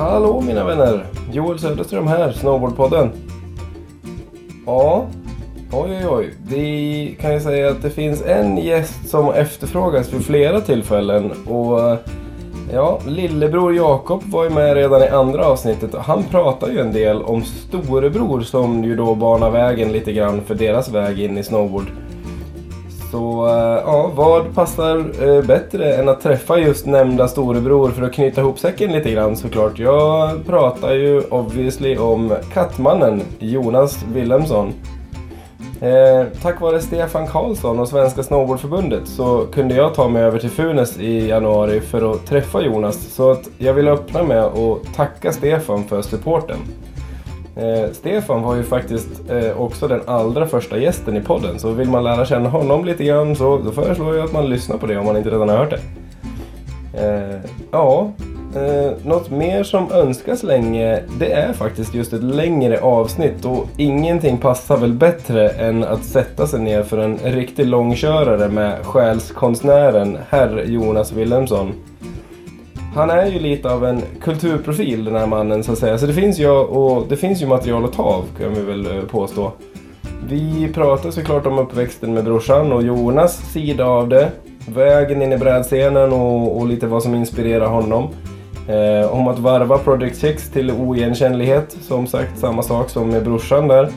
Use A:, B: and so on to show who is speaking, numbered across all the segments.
A: Hallå mina vänner! Joel Söderström här, Snowboardpodden. Ja, oj oj oj. Det kan jag säga att det finns en gäst som efterfrågas vid flera tillfällen. Och ja, lillebror Jakob var ju med redan i andra avsnittet. Han pratar ju en del om storebror som ju då banar vägen lite grann för deras väg in i snowboard. Så eh, ja, vad passar eh, bättre än att träffa just nämnda storebror för att knyta ihop säcken lite grann såklart. Jag pratar ju obviously om kattmannen Jonas Wilhelmsson. Eh, tack vare Stefan Karlsson och Svenska Snowboardförbundet så kunde jag ta mig över till Funäs i januari för att träffa Jonas. Så att jag vill öppna med att tacka Stefan för supporten. Eh, Stefan var ju faktiskt eh, också den allra första gästen i podden. Så vill man lära känna honom lite grann så då föreslår jag att man lyssnar på det om man inte redan har hört det. Eh, ja, eh, något mer som önskas länge det är faktiskt just ett längre avsnitt och ingenting passar väl bättre än att sätta sig ner för en riktig långkörare med själskonstnären herr Jonas Wilhelmsson. Han är ju lite av en kulturprofil den här mannen så att säga. Så det finns ju, och det finns ju material att ta av kan vi väl eh, påstå. Vi pratar såklart om uppväxten med brorsan och Jonas sida av det. Vägen in i brädscenen och, och lite vad som inspirerar honom. Eh, om att varva Project Checks till oigenkännlighet. Som sagt samma sak som med brorsan där.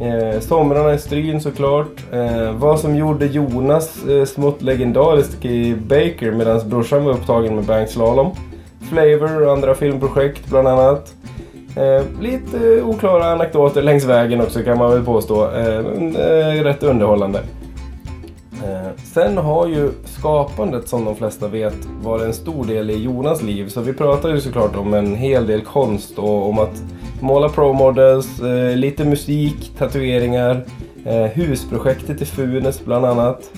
A: Eh, somrarna i Stryn såklart. Eh, vad som gjorde Jonas eh, smått legendarisk i Baker medan brorsan var upptagen med bankslalom. Flavor och andra filmprojekt bland annat. Eh, lite eh, oklara anekdoter längs vägen också kan man väl påstå. Eh, men, eh, rätt underhållande. Eh, sen har ju skapandet som de flesta vet varit en stor del i Jonas liv. Så vi pratar ju såklart om en hel del konst och om att måla pro-models, eh, lite musik, tatueringar, eh, husprojektet i Funes bland annat.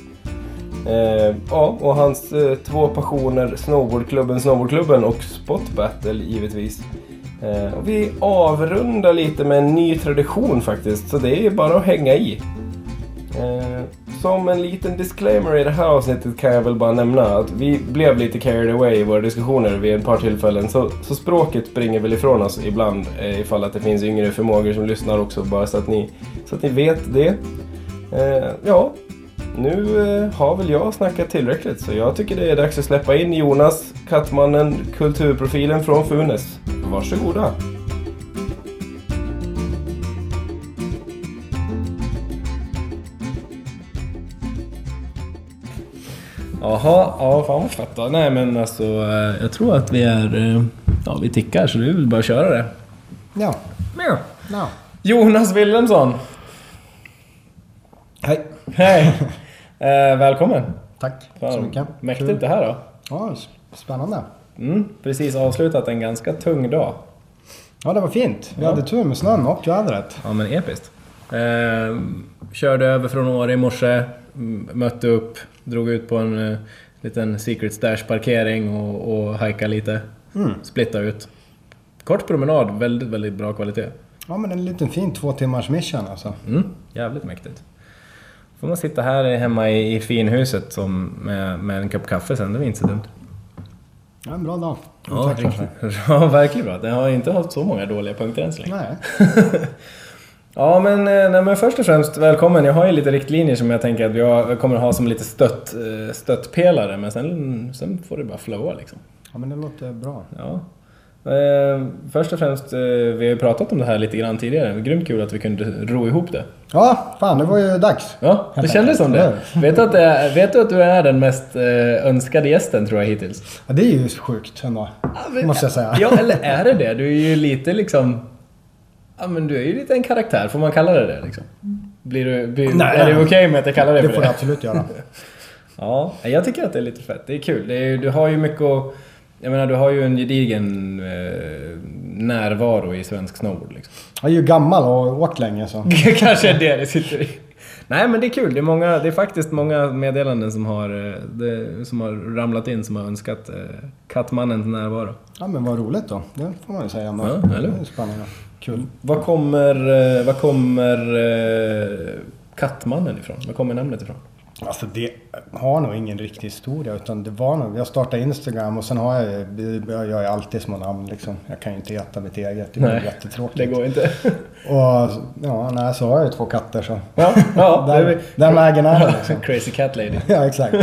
A: Eh, ja, och hans eh, två passioner, snowboardklubben Snowboardklubben och Spot Battle givetvis. Eh, och vi avrundar lite med en ny tradition faktiskt, så det är bara att hänga i. Eh, som en liten disclaimer i det här avsnittet kan jag väl bara nämna att vi blev lite carried away i våra diskussioner vid ett par tillfällen. Så, så språket springer väl ifrån oss ibland eh, ifall att det finns yngre förmågor som lyssnar också. Bara så att ni, så att ni vet det. Eh, ja, nu eh, har väl jag snackat tillräckligt så jag tycker det är dags att släppa in Jonas, Kattmannen, kulturprofilen från Funes. Varsågoda! Jaha, ja fan vad fett då. Nej men alltså, eh, jag tror att vi är... eh, Ja, vi tickar så det är väl bara att köra det.
B: Ja.
A: Ja.
B: ja.
A: Jonas Wilhelmsson!
B: Hej.
A: Hej! Eh, välkommen!
B: Tack
A: Fan,
B: så mycket.
A: Mäktigt
B: Kul.
A: det här då.
B: Ja, spännande.
A: Mm, precis avslutat en ganska tung dag.
B: Ja, det var fint. Vi
A: Ja.
B: hade tur med snön och vädret.
A: Ja men episkt. Eh, körde över från Åre i morse, mötte upp, drog ut på en eh, liten Secret Stash parkering och, och hajkade lite.
B: Mm.
A: Splitta ut. Kort promenad, väldigt, väldigt bra kvalitet.
B: Ja, men en liten fin två timmars mission alltså.
A: Mm, jävligt mäktigt. Får man sitta här hemma i, i finhuset som med, med en kopp kaffe sen, det var inte så dumt.
B: Ja, en bra dag.
A: Ja, ja, verkligen bra. Den har inte haft så många dåliga punkter än så länge.
B: Nej.
A: Ja, men, eh, nej, men först och främst välkommen. Jag har ju lite riktlinjer som jag tänker att jag kommer ha som lite stött, eh, stöttpelare, men sen, sen får det bara flowa liksom.
B: Ja, men det låter bra.
A: Ja. Eh, först och främst, vi har ju pratat om det här lite grann tidigare. Grymt kul att vi kunde ro ihop det.
B: Ja, fan det var ju dags.
A: Ja, det kändes som det. Vet du att, det vet du, att du är den mest önskade gästen tror jag hittills?
B: Ja, det är ju sjukt ändå. Måste jag säga.
A: Ja, eller är det det? Du är ju lite liksom... Ja, men du är ju lite en karaktär, får man kalla det det liksom? Blir du, blir,
B: Nej.
A: är det okej med att jag kallar det
B: Det får
A: det?
B: du absolut göra.
A: Ja, jag tycker att det är lite fett. Det är kul. Det är, du har ju mycket att... Jag menar, du har ju en gedigen eh, närvaro i svensk snowboard liksom.
B: Jag är ju gammal och har åkt länge så.
A: Kanske är det det sitter i. Nej men det är kul. Det är, många, det är faktiskt många meddelanden som har, eh, det, som har ramlat in som har önskat eh, Kattmannens närvaro.
B: Ja men vad roligt då. Det får man ju säga ändå.
A: Ja, eller?
B: Det är spännande. Kul.
A: Var kommer, eh, var kommer eh, Kattmannen ifrån? Var kommer namnet ifrån?
B: Alltså det har nog ingen riktig historia utan det var nog, jag startade Instagram och sen har jag jag gör ju alltid små namn liksom. Jag kan ju inte heta mitt eget, det är
C: Nej,
B: jättetråkigt.
C: Det går inte.
B: Och ja, nej, så har jag ju två katter så.
C: Ja, ja det är
B: Den,
C: vi.
B: den vägen är det liksom.
C: Crazy Cat Lady.
B: Ja exakt.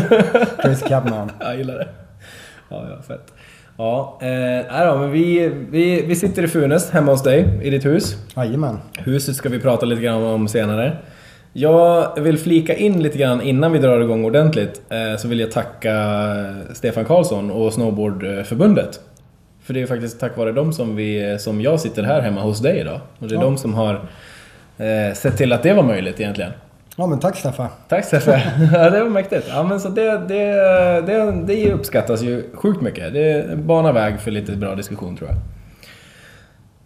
B: Crazy Catman.
C: Jag gillar det. Ja, ja, fett. Ja, eh, nej då, men vi, vi, vi sitter i Funäs hemma hos dig, i ditt hus.
B: Jajamän.
C: Huset ska vi prata lite grann om senare. Jag vill flika in lite grann innan vi drar igång ordentligt. Eh, så vill jag tacka Stefan Karlsson och Snowboardförbundet. För det är faktiskt tack vare dem som, vi, som jag sitter här hemma hos dig idag. Och det är
B: Ja.
C: de som har eh, sett till att det var möjligt egentligen.
B: Ja men tack Stefan.
C: Tack Steffe! ja, det var mäktigt. Ja, men så det, det, det, det uppskattas ju sjukt mycket. Det banar väg för lite bra diskussion tror jag.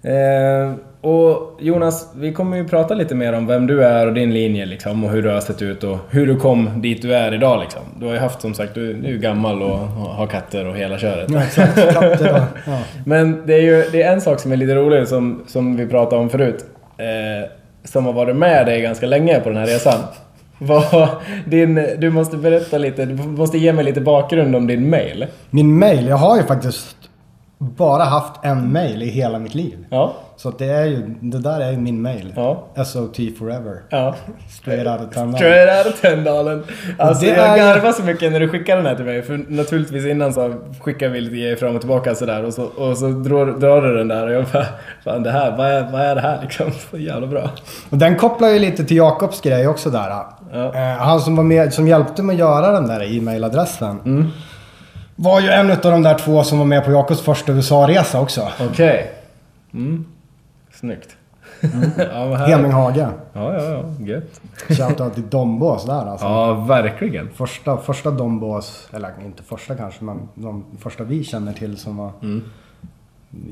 C: Eh, och Jonas, vi kommer ju prata lite mer om vem du är och din linje liksom och hur du har sett ut och hur du kom dit du är idag liksom. Du har ju haft som sagt, du, du är ju gammal och har katter och hela köret.
B: Ja exakt, katter. Ja.
C: Men det är ju det är en sak som är lite rolig som, som vi pratade om förut. Eh, som har varit med dig ganska länge på den här resan. Vad, din, du måste berätta lite, du måste ge mig lite bakgrund om din mail.
B: Min mail, jag har ju faktiskt bara haft en mail i hela mitt liv.
C: Ja,
B: Så det är ju, det där är ju min mail.
C: ja,
B: SOT forever.
C: ja.
B: Straight out of Tandal.
C: Straight out of Tänndalen. Alltså
B: Det
C: jag garvar så mycket när du skickar den här till mig. För naturligtvis innan så skickar vi lite grejer fram och tillbaka sådär. Och så, och så drar, drar du den där och jag bara, fan det här, vad är, vad är det här liksom? Så jävla bra.
B: Och den kopplar ju lite till Jakobs grej också där.
C: Ja.
B: Eh, Han som var med, som hjälpte mig att göra den där e-mailadressen.
C: Mm.
B: Var ju en av de där två som var med på Jakobs första USA-resa också.
C: Okej. Mm. Snyggt. ja, men här...
B: Heming Hage.
C: Ja, ja, ja. Gött.
B: Shoutout till Dombås där alltså.
C: Ja, verkligen.
B: Första, första Dombås, eller inte första kanske, men de första vi känner till som var
C: Mm.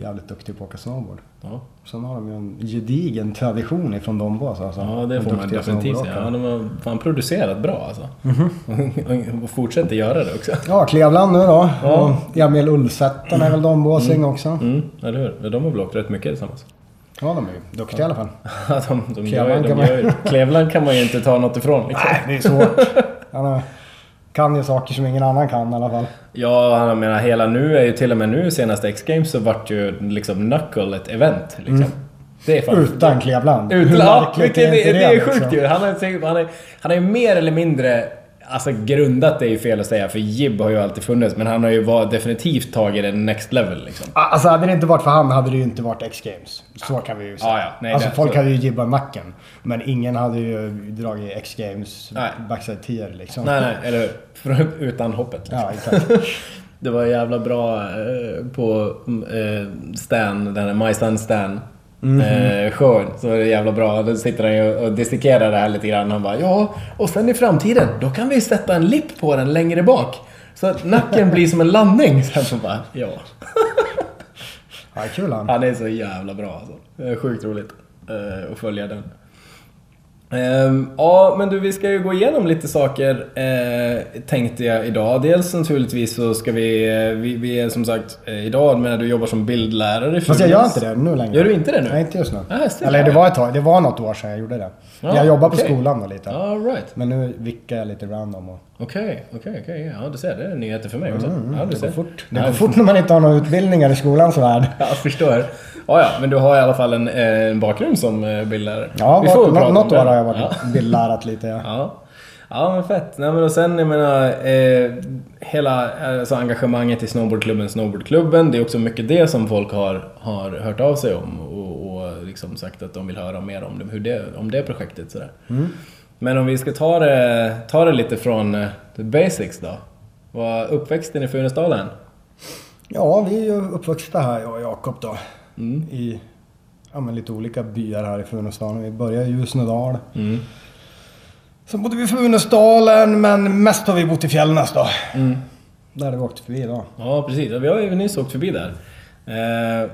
B: jävligt duktig på att åka snowboard.
C: Ja,
B: Sen har de ju en gedigen tradition ifrån Dombås alltså.
C: ja det
B: De
C: får man
B: duktiga
C: definitivt säga. Ja, de har fan producerat bra alltså. och fortsätter göra det också.
B: Ja, Klevland nu då.
C: Ja.
B: Och Emil Ullsätten är väl Dombåsing också.
C: Mm, eller hur? Ja, De har väl åkt rätt mycket tillsammans.
B: Ja, de är ju duktiga i alla fall.
C: Ja, de, de gör, de
B: man-
C: gör, Klevland kan man ju inte ta något ifrån liksom.
B: Nej, det är svårt. Han kan ju saker som ingen annan kan i alla fall.
C: Ja, jag menar hela nu är ju till och med nu senaste X-Games så vart ju liksom Knuckle ett event liksom. Det är fan...
B: Utan Klevland.
C: Utan,
B: Hur
C: ja, det,
B: inte
C: det är
B: liksom?
C: sjukt ju. Han säkert- han, är, han är mer eller mindre... Alltså grundat är ju fel att säga för Jib har ju alltid funnits men han har ju var, definitivt tagit det next level liksom.
B: Alltså hade det inte varit för han hade det ju inte varit X-Games. Så kan vi ju säga.
C: Ja, ja. Nej,
B: alltså
C: det-
B: folk
C: så-
B: hade ju jibbat macken. Men ingen hade ju dragit X-Games backside tier liksom.
C: Nej, nej, eller hur? Utan hoppet. Liksom.
B: Ja, exakt.
C: Det var jävla bra eh, på eh, Stan, den här My Son Stan. Eh, showen, så var det jävla bra. Då sitter han ju och dissekerar det här lite grann. Han bara ja, och sen i framtiden, då kan vi sätta en lipp på den längre bak. Så att nacken blir som en landning. Sen så bara, ja.
B: Ja, kul han.
C: Han är så jävla bra alltså. Det är sjukt roligt eh, att följa den. Ehm, ja, men du, vi ska ju gå igenom lite saker eh, tänkte jag idag. Dels naturligtvis så ska vi, eh, vi, vi är som sagt eh, idag när du jobbar som bildlärare
B: Fast jag gör inte det nu längre.
C: Gör du inte det nu?
B: Nej, inte just nu.
C: Ah,
B: Eller det var ett tag. Det var något år sedan jag gjorde det.
C: Ja,
B: jag jobbar på
C: okej.
B: skolan då lite.
C: All right.
B: Men nu vickar jag lite random och...
C: Okej, okej, okej. Ja, du ser. Det är nyheter för mig också. ja, du
B: Mm, Det
C: ser.
B: går fort. Det går fort när man inte har några utbildningar i skolans värld.
C: Jag förstår. Ja, ja, men du har i alla fall en, eh, en bakgrund som eh, bildlärare.
B: Ja,
C: Vi får
B: något
C: om
B: år har jag varit
C: Ja.
B: bildlärat lite. Ja.
C: Ja. Ja men fett. Nej, men och sen jag menar eh, hela alltså, engagemanget i snowboardklubben Snowboardklubben. Det är också mycket det som folk har, har hört av sig om och, och liksom sagt att de vill höra mer om det, hur det, om det projektet. Sådär. Men om vi ska ta det, ta det lite från eh, the basics då. Vad uppväxten i Funäsdalen?
B: ja, vi är ju uppvuxna här jag och Jakob då.
C: Mm.
B: I ja, men lite olika byar här i Funäsdalen. Vi började i Ljusnedal.
C: Mm.
B: Sen bodde vi i Funäsdalen men mest har vi bott i Fjällnäs då.
C: Mm.
B: Där hade vi åkt förbi då.
C: Ja precis, vi har ju nyss åkt förbi där. Eh,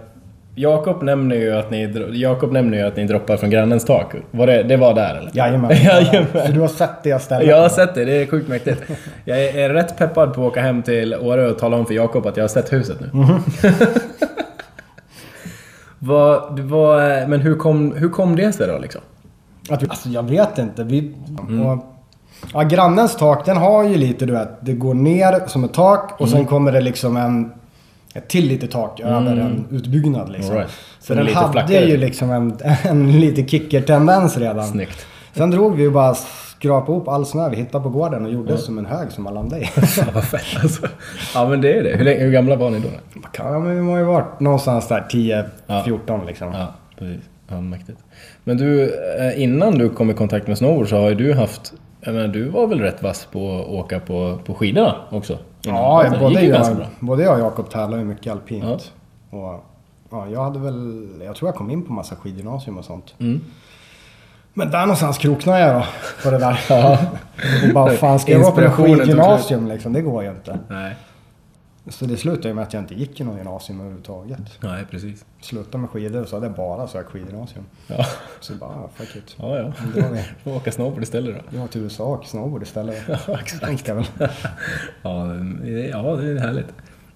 C: Jakob nämner ju att ni, Jakob nämner ju att ni droppar från grannens tak. Var det, det var där eller?
B: Jajamän.
C: Jajamän.
B: Så du har sett det stället?
C: Jag har sett det, det är sjukt mäktigt. Jag är, är rätt peppad på att åka hem till Åre och tala om för Jakob att jag har sett huset nu. vad, vad, men hur kom, hur kom det sig då liksom?
B: Att vi, alltså jag vet inte. Vi,
C: Mm.
B: och Ja, grannens tak den har ju lite du vet, det går ner som ett tak och sen kommer det liksom en ett till litet tak över en utbyggnad liksom.
C: Right.
B: Så den hade
C: flackare.
B: ju liksom en, en lite kicker-tendens redan.
C: Snyggt.
B: Sen drog vi ju bara skrapa ihop all snö vi hittade på gården och gjorde som en hög som man landade i.
C: Fan vad fett alltså. Ja men det är det. Hur, länge, hur gamla var ni då?
B: Ja, men vi har ju varit någonstans där 10,
C: Ja.
B: 14 liksom.
C: Ja, precis. Ja, mäktigt. Men du, eh, innan du kom i kontakt med snowboard så har ju du haft... Jag menar, du var väl rätt vass på att åka på, på skidorna också?
B: Ja,
C: Det
B: både jag, både jag och Jakob tävlar ju mycket alpint. Och, ja, jag hade väl, jag tror jag kom in på massa skidgymnasium och sånt.
C: Mm.
B: Men där någonstans kroknade jag då på det där.
C: Ja.
B: och bara, fan ska jag gå på skidgymnasium liksom? Det går ju inte.
C: Nej.
B: Så det slutade ju med att jag inte gick i någon gymnasium överhuvudtaget.
C: Nej, precis.
B: Slutade med skidor och så hade jag bara sökt skidgymnasium.
C: Ja,
B: Så bara, ah, fuck it.
C: ja. ja.
B: Drar vi.
C: Får åka snowboard istället då.
B: Jag till USA och snowboard istället.
C: Ja, exakt.
B: Väl.
C: Ja, det- ja, det är härligt.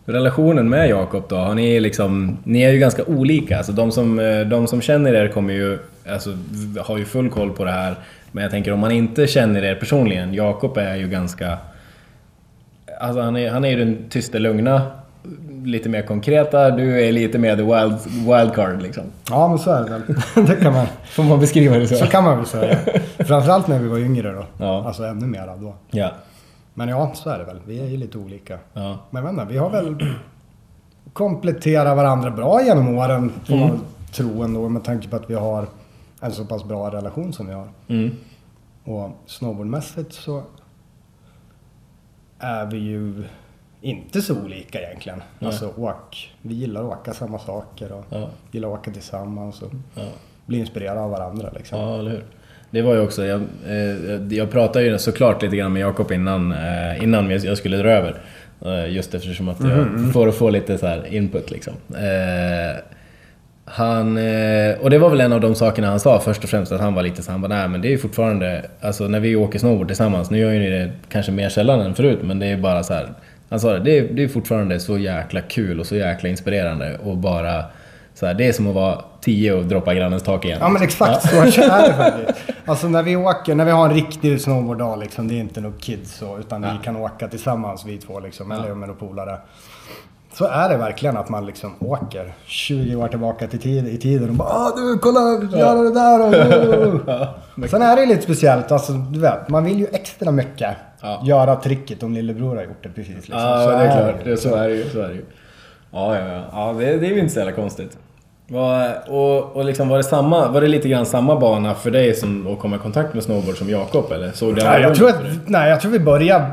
C: Relationen med Jakob då, har ni liksom... Ni är ju ganska olika. Alltså de som, eh, de som känner er kommer ju... Alltså, har ju full koll på det här. Men jag tänker om man inte känner er personligen. Jakob är ju ganska... Alltså han är, han är ju den tysta, lugna. Lite mer konkreta. Du är lite mer the wild, wildcard liksom.
B: Ja, men så är det väl. det kan man.
C: Får man beskriva det så?
B: Så kan man väl säga. Framförallt när vi var yngre då.
C: Ja.
B: Alltså ännu mer då.
C: Ja.
B: Men ja, så är det väl. Vi är ju lite olika.
C: ja.
B: Men inte, vi har väl kompletterat varandra bra genom åren. Får
C: Mm.
B: man väl tro ändå med tanke på att vi har en så pass bra relation som vi har.
C: Mm.
B: Och snowboardmässigt så är vi ju inte så olika egentligen.
C: Nej.
B: Alltså åk, vi gillar att åka samma saker och
C: Ja.
B: gillar att åka tillsammans och
C: ja.
B: bli inspirerade av varandra liksom.
C: Ja, eller hur. Det var ju också, jag, eh, jag pratade ju såklart lite grann med Jakob innan, eh, innan jag skulle dra över. Eh, just eftersom att jag, för att få lite så här input liksom. Eh, han, eh, och det var väl en av de sakerna han sa först och främst, att han var lite så han bara, nej men det är ju fortfarande, alltså när vi åker snowboard tillsammans, nu gör ju ni det kanske mer sällan än förut, men det är bara så här. Han sa det, det är, det är fortfarande så jäkla kul och så jäkla inspirerande och bara så här, det är som att vara tio och droppa grannens tak igen.
B: Ja men exakt så är det faktiskt. Alltså när vi åker, när vi har en riktig snowboarddag liksom, det är inte några kids så, utan
C: Ja.
B: vi kan åka tillsammans vi två liksom,
C: Ja.
B: eller med några polare. Så är det verkligen att man liksom åker 20 år tillbaka till tid, i tiden och bara ah, du kolla, göra det där och... Sen är det lite speciellt, alltså du vet, man vill ju extra mycket
C: Ja.
B: göra tricket om lillebror har gjort det precis. Liksom.
C: Ja,
B: Så
C: det är klart.
B: det.
C: Så är det ju. Så är det ju. Ja, ja, ja. ja det, det är ju inte så jävla konstigt. Var, och, och liksom var, det samma, var det lite grann samma bana för dig som att komma i kontakt med snowboard som Jakob? Eller såg
B: Nej, jag tror
C: på
B: att,
C: det?
B: nej, jag tror vi började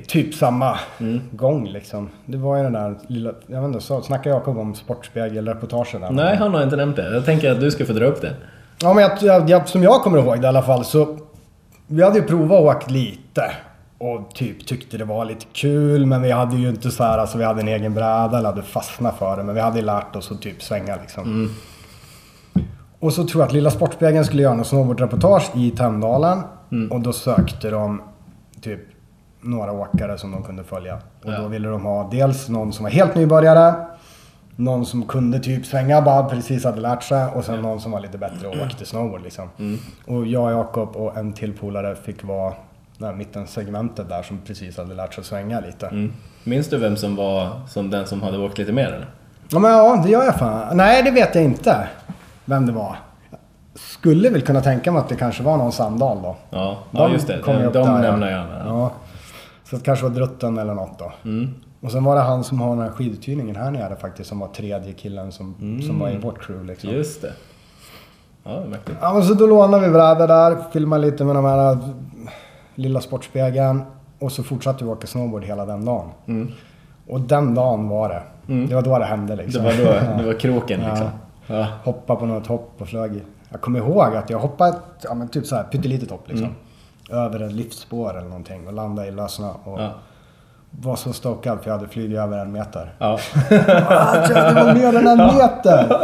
B: typ samma
C: Mm.
B: gång liksom. Det var ju den där lilla, jag vet inte, så snackade Jakob om Sportspegelreportagen där.
C: Nej, han har inte nämnt det. Jag tänker att du ska få dra upp det.
B: Ja men jag, jag, jag, som jag kommer ihåg det i alla fall så... Vi hade ju provat att åka lite. Och typ tyckte det var lite kul men vi hade ju inte så här, alltså vi hade en egen bräda eller hade fastnat för det. Men vi hade ju lärt oss att typ svänga liksom. Och så tror jag att Lilla Sportspegeln skulle göra något snowboardreportage i Tänndalen. Och då sökte de typ några åkare som de kunde följa. Och
C: Ja.
B: då ville de ha dels någon som var helt nybörjare. Någon som kunde typ svänga bara precis hade lärt sig. Och sen någon som var lite bättre och åkte snowboard liksom. Och jag, Jakob och en till polare fick vara där mittensegmentet där som precis hade lärt sig svänga lite.
C: Mm. Minns du vem som var som den som hade åkt lite mer eller?
B: Ja men ja, det gör jag fan. Nej, det vet jag inte. Vem det var. Skulle väl kunna tänka mig att det kanske var någon Sandahl då.
C: Ja, ja just det.
B: kom
C: De, de nämner
B: ja.
C: jag gärna.
B: Ja. Så det kanske var Drutten eller något då.
C: Mm.
B: Och sen var det han som har den här skiduthyrningen här nere faktiskt, som var tredje killen som, som var i vårt crew liksom.
C: Just det. Ja, mäktigt.
B: Ja men så då lånade vi brädor där, filmade lite med de här äh, lilla sportspegeln. Och så fortsatte vi åka snowboard hela den dagen.
C: Mm.
B: Och den dagen var det. Det var då det hände
C: Det
B: liksom.
C: var då,
B: Ja.
C: det var kroken
B: Ja.
C: liksom. Ja.
B: Hoppa på något hopp och flög. Jag kommer ihåg att jag hoppade ett, ja, men typ så här pyttelitet hopp liksom. Över en liftspår eller någonting och landade i lössnö. Och
C: Ja.
B: var så stokad för jag hade flugit över en meter.
C: Ja.
B: Ah, det var mer än en meter!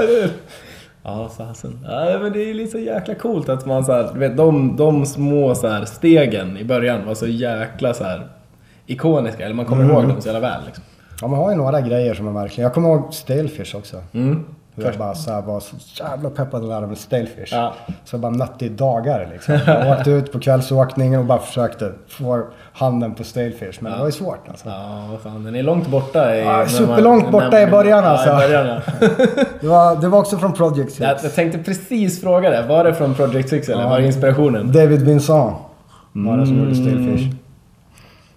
C: Ja, fasen. Ja, men det är ju lite så jäkla coolt att man så här, vet de, de små så här stegen i början var så jäkla så här ikoniska, eller man kommer ihåg dem så jävla väl liksom.
B: Ja, man har ju några grejer som är verkligen... Jag kommer ihåg Stalefish också.
C: Mm.
B: Och jag bara så här var så jävla peppad att lära mig Stalefish.
C: Ja.
B: Så jag bara nötte i dagar liksom. Jag åkte ut på kvällsåkningen och bara försökte få handen på Stalefish. Men det var ju svårt alltså.
C: Ja, vad fan. Den är långt borta. I,
B: Ja, superlångt borta
C: när-
B: i början, alltså.
C: Ja, i början, ja.
B: Det var, det var också från Project 6.
C: jag, jag tänkte precis fråga det. Var det från Project 6 eller
B: Ja.
C: var det inspirationen?
B: David Vincent var det som gjorde
C: Mm.
B: Stalefish.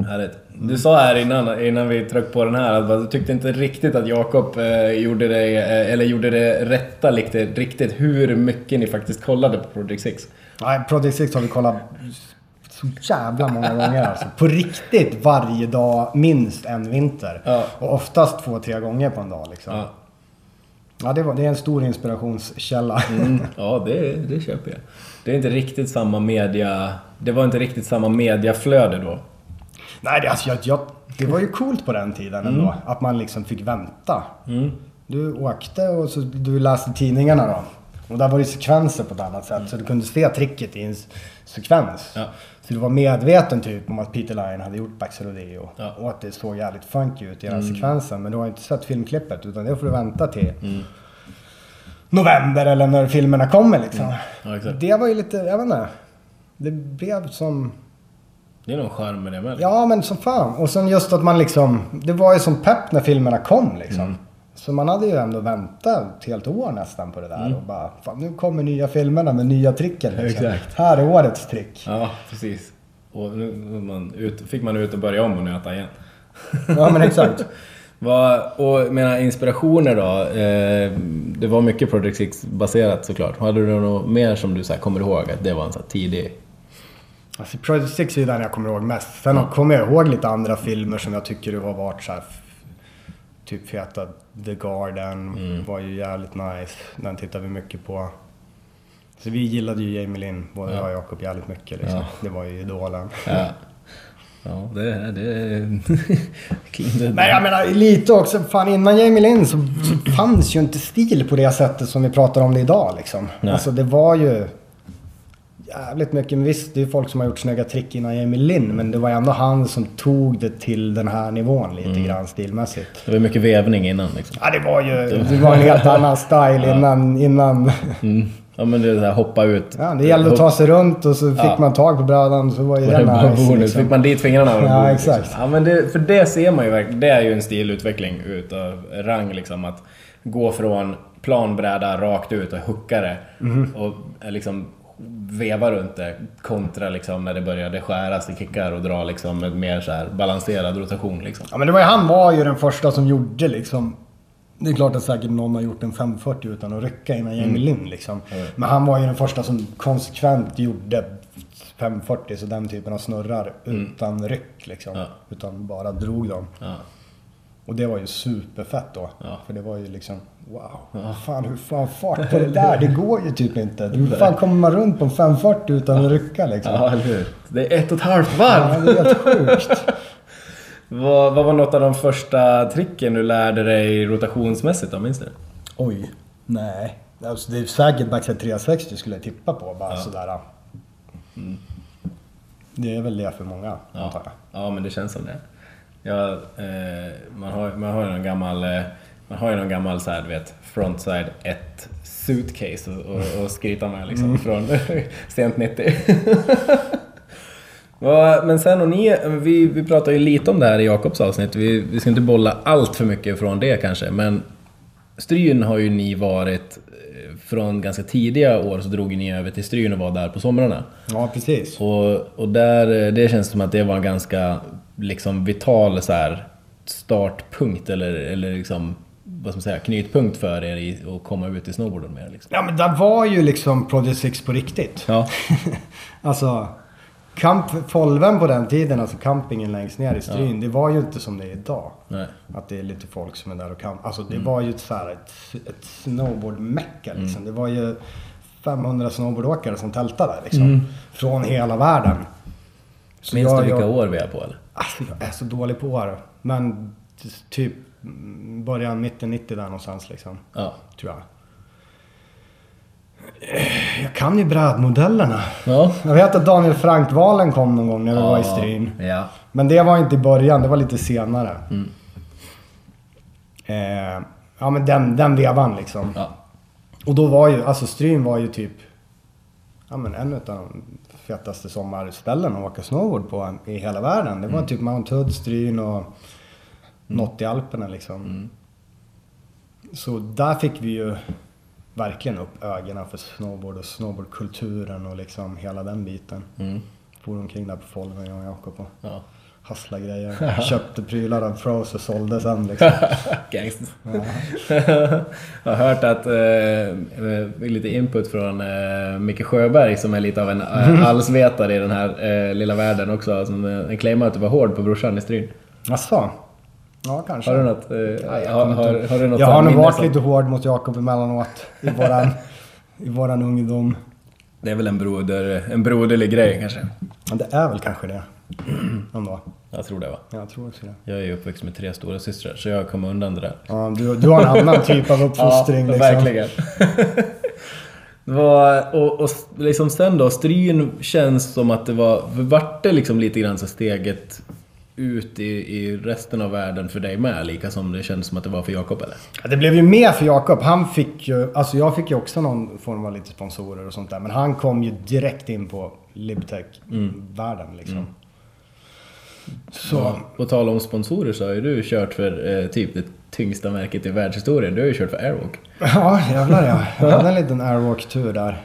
C: Härligt. Du sa här innan, innan vi tryckte på den här att du tyckte inte riktigt att Jakob eh, gjorde, det, eh, eller gjorde det rätta riktigt, riktigt hur mycket ni faktiskt kollade på Project 6.
B: Nej, Project 6 har vi kollat så jävla många gånger alltså. På riktigt varje dag, minst en vinter.
C: Ja.
B: Och oftast två, tre gånger på en dag liksom.
C: Ja,
B: Ja, det, var, det är en stor inspirationskälla.
C: mm, ja det, det köper jag. Det är inte riktigt samma media... Det var inte riktigt samma mediaflöde då.
B: Nej, det, alltså, jag, jag, det var ju coolt på den tiden ändå.
C: Mm.
B: Att man liksom fick vänta. Du åkte och så, du läste tidningarna då. Och där var det sekvenser på ett annat sätt. Så du kunde se tricket i en sekvens.
C: Ja.
B: Så du var medveten typ om att Peter Lyon hade gjort Bax Rodeo.
C: Ja.
B: Och att det såg jävligt funky ut i den sekvensen. Men du har inte sett filmklippet utan det får du vänta till november eller när filmerna kommer liksom.
C: Ja, exakt.
B: Det var ju lite, jag vet inte. Det blev som...
C: Det är någon charm med det med.
B: Ja, men som fan. Och sen just att man liksom... Det var ju som pepp när filmerna kom liksom.
C: Mm.
B: Så man hade ju ändå väntat ett helt år nästan på det där.
C: Mm.
B: Och bara, fan nu kommer nya filmerna med nya tricken. Liksom.
C: Exakt.
B: Här är årets trick.
C: Ja, precis. Och nu man ut, fick man ut och börja om och nöta igen.
B: Ja, men exakt.
C: Vad, och mina inspirationer då? Eh, det var mycket Project 6 baserat såklart. Hade du något mer som du så här, kommer ihåg att det var en så här tidig...
B: Alltså Project 6 är den jag kommer ihåg mest. Sen kommer jag ihåg lite andra filmer som jag tycker har varit så här, Typ feta The Garden
C: Mm.
B: var ju jävligt nice. Den tittar vi mycket på. Så vi gillade ju Jamie Lynn, både jag och Jakob, jävligt mycket liksom.
C: Ja.
B: Det var ju idolen.
C: Ja, ja det... det
B: Men jag menar lite också, fan innan Jamie Lynn så, så fanns ju inte stil på det sättet som vi pratar om det idag liksom.
C: Nej.
B: Alltså det var ju jävligt mycket, men visst det är folk som har gjort snygga trick innan Jamie Lynn men det var ändå han som tog det till den här nivån lite
C: Mm.
B: grann stilmässigt.
C: det var mycket vävning innan liksom.
B: Ja det var ju, det var en helt annan style innan, innan
C: Mm. Ja men det är så här, hoppa ut.
B: ja, det gällde att ta sig runt och så fick
C: Ja.
B: man tag på brädan så var ju
C: bara
B: nice. Liksom.
C: Fick man dit fingrarna det
B: Ja, exakt.
C: Liksom. Ja, men det, för det ser man ju verkligen. Det är ju en stilutveckling utav rang liksom. Att gå från planbräda rakt ut och hucka det.
B: Mhm.
C: Och eh, liksom veva runt det kontra liksom när det började skäras i kickar och dra liksom med mer så här balanserad rotation liksom.
B: Ja men det var ju, han var ju den första som gjorde liksom det är klart att säkert någon har gjort en 540 utan att rycka innan Jamie
C: Mm.
B: Lynn liksom. Men han var ju den första som konsekvent gjorde 540, så den typen av snurrar utan ryck liksom.
C: Mm. Ja.
B: Utan bara drog dem.
C: Ja.
B: Och det var ju superfett då.
C: Ja.
B: För det var ju liksom, wow. Fan hur fan fart på det där? Det går ju typ inte. Hur fan kommer man runt på en 540 utan att rycka liksom?
C: ja, eller hur? Det är ett och ett halvt
B: Ja,
C: varv!
B: det är helt sjukt.
C: Vad, vad var något av de första tricken du lärde dig rotationsmässigt då? Minns du?
B: Oj, nej. Alltså, det är säkert backside 360 skulle jag tippa på. Bara sådär. Det är väl det för många, antar
C: Ja,
B: jag.
C: ja men det känns som det. Ja, eh, man, har, man har någon gammal, eh, man har ju någon gammal så här, du vet, frontside 1 suitcase och, och, och skryta med liksom från sent 90. Ja, men sen och ni, vi, vi pratade ju lite om det här i Jakobs avsnitt. Vi, vi ska inte bolla allt för mycket från det kanske, men Stryn har ju ni varit eh, från ganska tidiga år så drog ni över till Stryn och var där på somrarna.
B: Ja, precis.
C: Och, och där, eh, det känns som att det var en ganska liksom vital så här, startpunkt eller, eller liksom, vad ska man säga, knytpunkt för er i att komma ut i snowboarden mer. Liksom.
B: Ja, men det var ju liksom Project 6 på riktigt.
C: Ja.
B: alltså, Camp Folven på den tiden, alltså campingen längst ner i Stryn, det var ju inte som det är idag.
C: Nej.
B: Att det är lite folk som är där och campar. Alltså det var ju ett, så här, ett, ett snowboardmecka liksom. Det var ju 500 snowboardåkare som tältade där liksom. Från hela världen. Så
C: Minns
B: jag-
C: du vilka
B: jag-
C: år vi är på eller?
B: Alltså, jag är så dålig på år. Men typ mm, början, mitten 90 där någonstans liksom.
C: Ja.
B: Tror jag. Jag kan ju brädmodellerna.
C: Ja.
B: Jag vet att Daniel Frank-valen kom någon gång när vi var i Stryn.
C: Ja.
B: Men det var inte i början, det var lite senare.
C: Mm.
B: Eh, Ja men den, den vevan liksom.
C: Ja.
B: Och då var ju, alltså Stryn var ju typ ja, men en av de fetaste sommarställen att åka snowboard på i hela världen. Det var typ Mount Hood, Stryn och något i Alperna liksom. Så där fick vi ju verkligen upp ögonen för snowboard och snowboardkulturen och liksom hela den biten.
C: Mm.
B: For omkring där på Folven jag och Jakob och
C: Ja.
B: hasslade grejer. Köpte prylar av Pros och sålde sen liksom.
C: Gangsters. jag har hört att, eh, lite input från eh, Micke Sjöberg som är lite av en eh, allsvetare i den här eh, lilla världen också. Som eh, claimar att du var hård på brorsan i Stryn.
B: Jaså? Ja, kanske.
C: Har du något? Eh,
B: Nej, jag
C: har, har,
B: inte-
C: har du något
B: jag har nog varit
C: som-
B: lite hård mot Jakob emellanåt i våran, i våran ungdom.
C: Det är väl en, broder, en broderlig grej kanske?
B: Men det är väl kanske det. Ändå.
C: Jag tror det va?
B: Jag tror också det.
C: Jag är ju uppväxt med tre stora systrar så jag kommer undan det där.
B: Ja, du, du har en annan typ av uppfostring liksom.
C: verkligen. Var, och, och liksom sen då, Stryn känns som att det var... Vart det liksom lite grann så steget ut i, i resten av världen för dig med? Lika som det kändes som att det var för Jakob eller?
B: Ja, Det blev ju mer för Jakob. Han fick ju, alltså jag fick ju också någon form av lite sponsorer och sånt där. Men han kom ju direkt in på Libtech-världen liksom. Så,
C: Ja, På tal om sponsorer så har ju du kört för eh, typ det tyngsta märket i världshistorien. Du har ju kört för Airwalk.
B: ja jävlar ja. Jag hade en liten airwalk-tur där.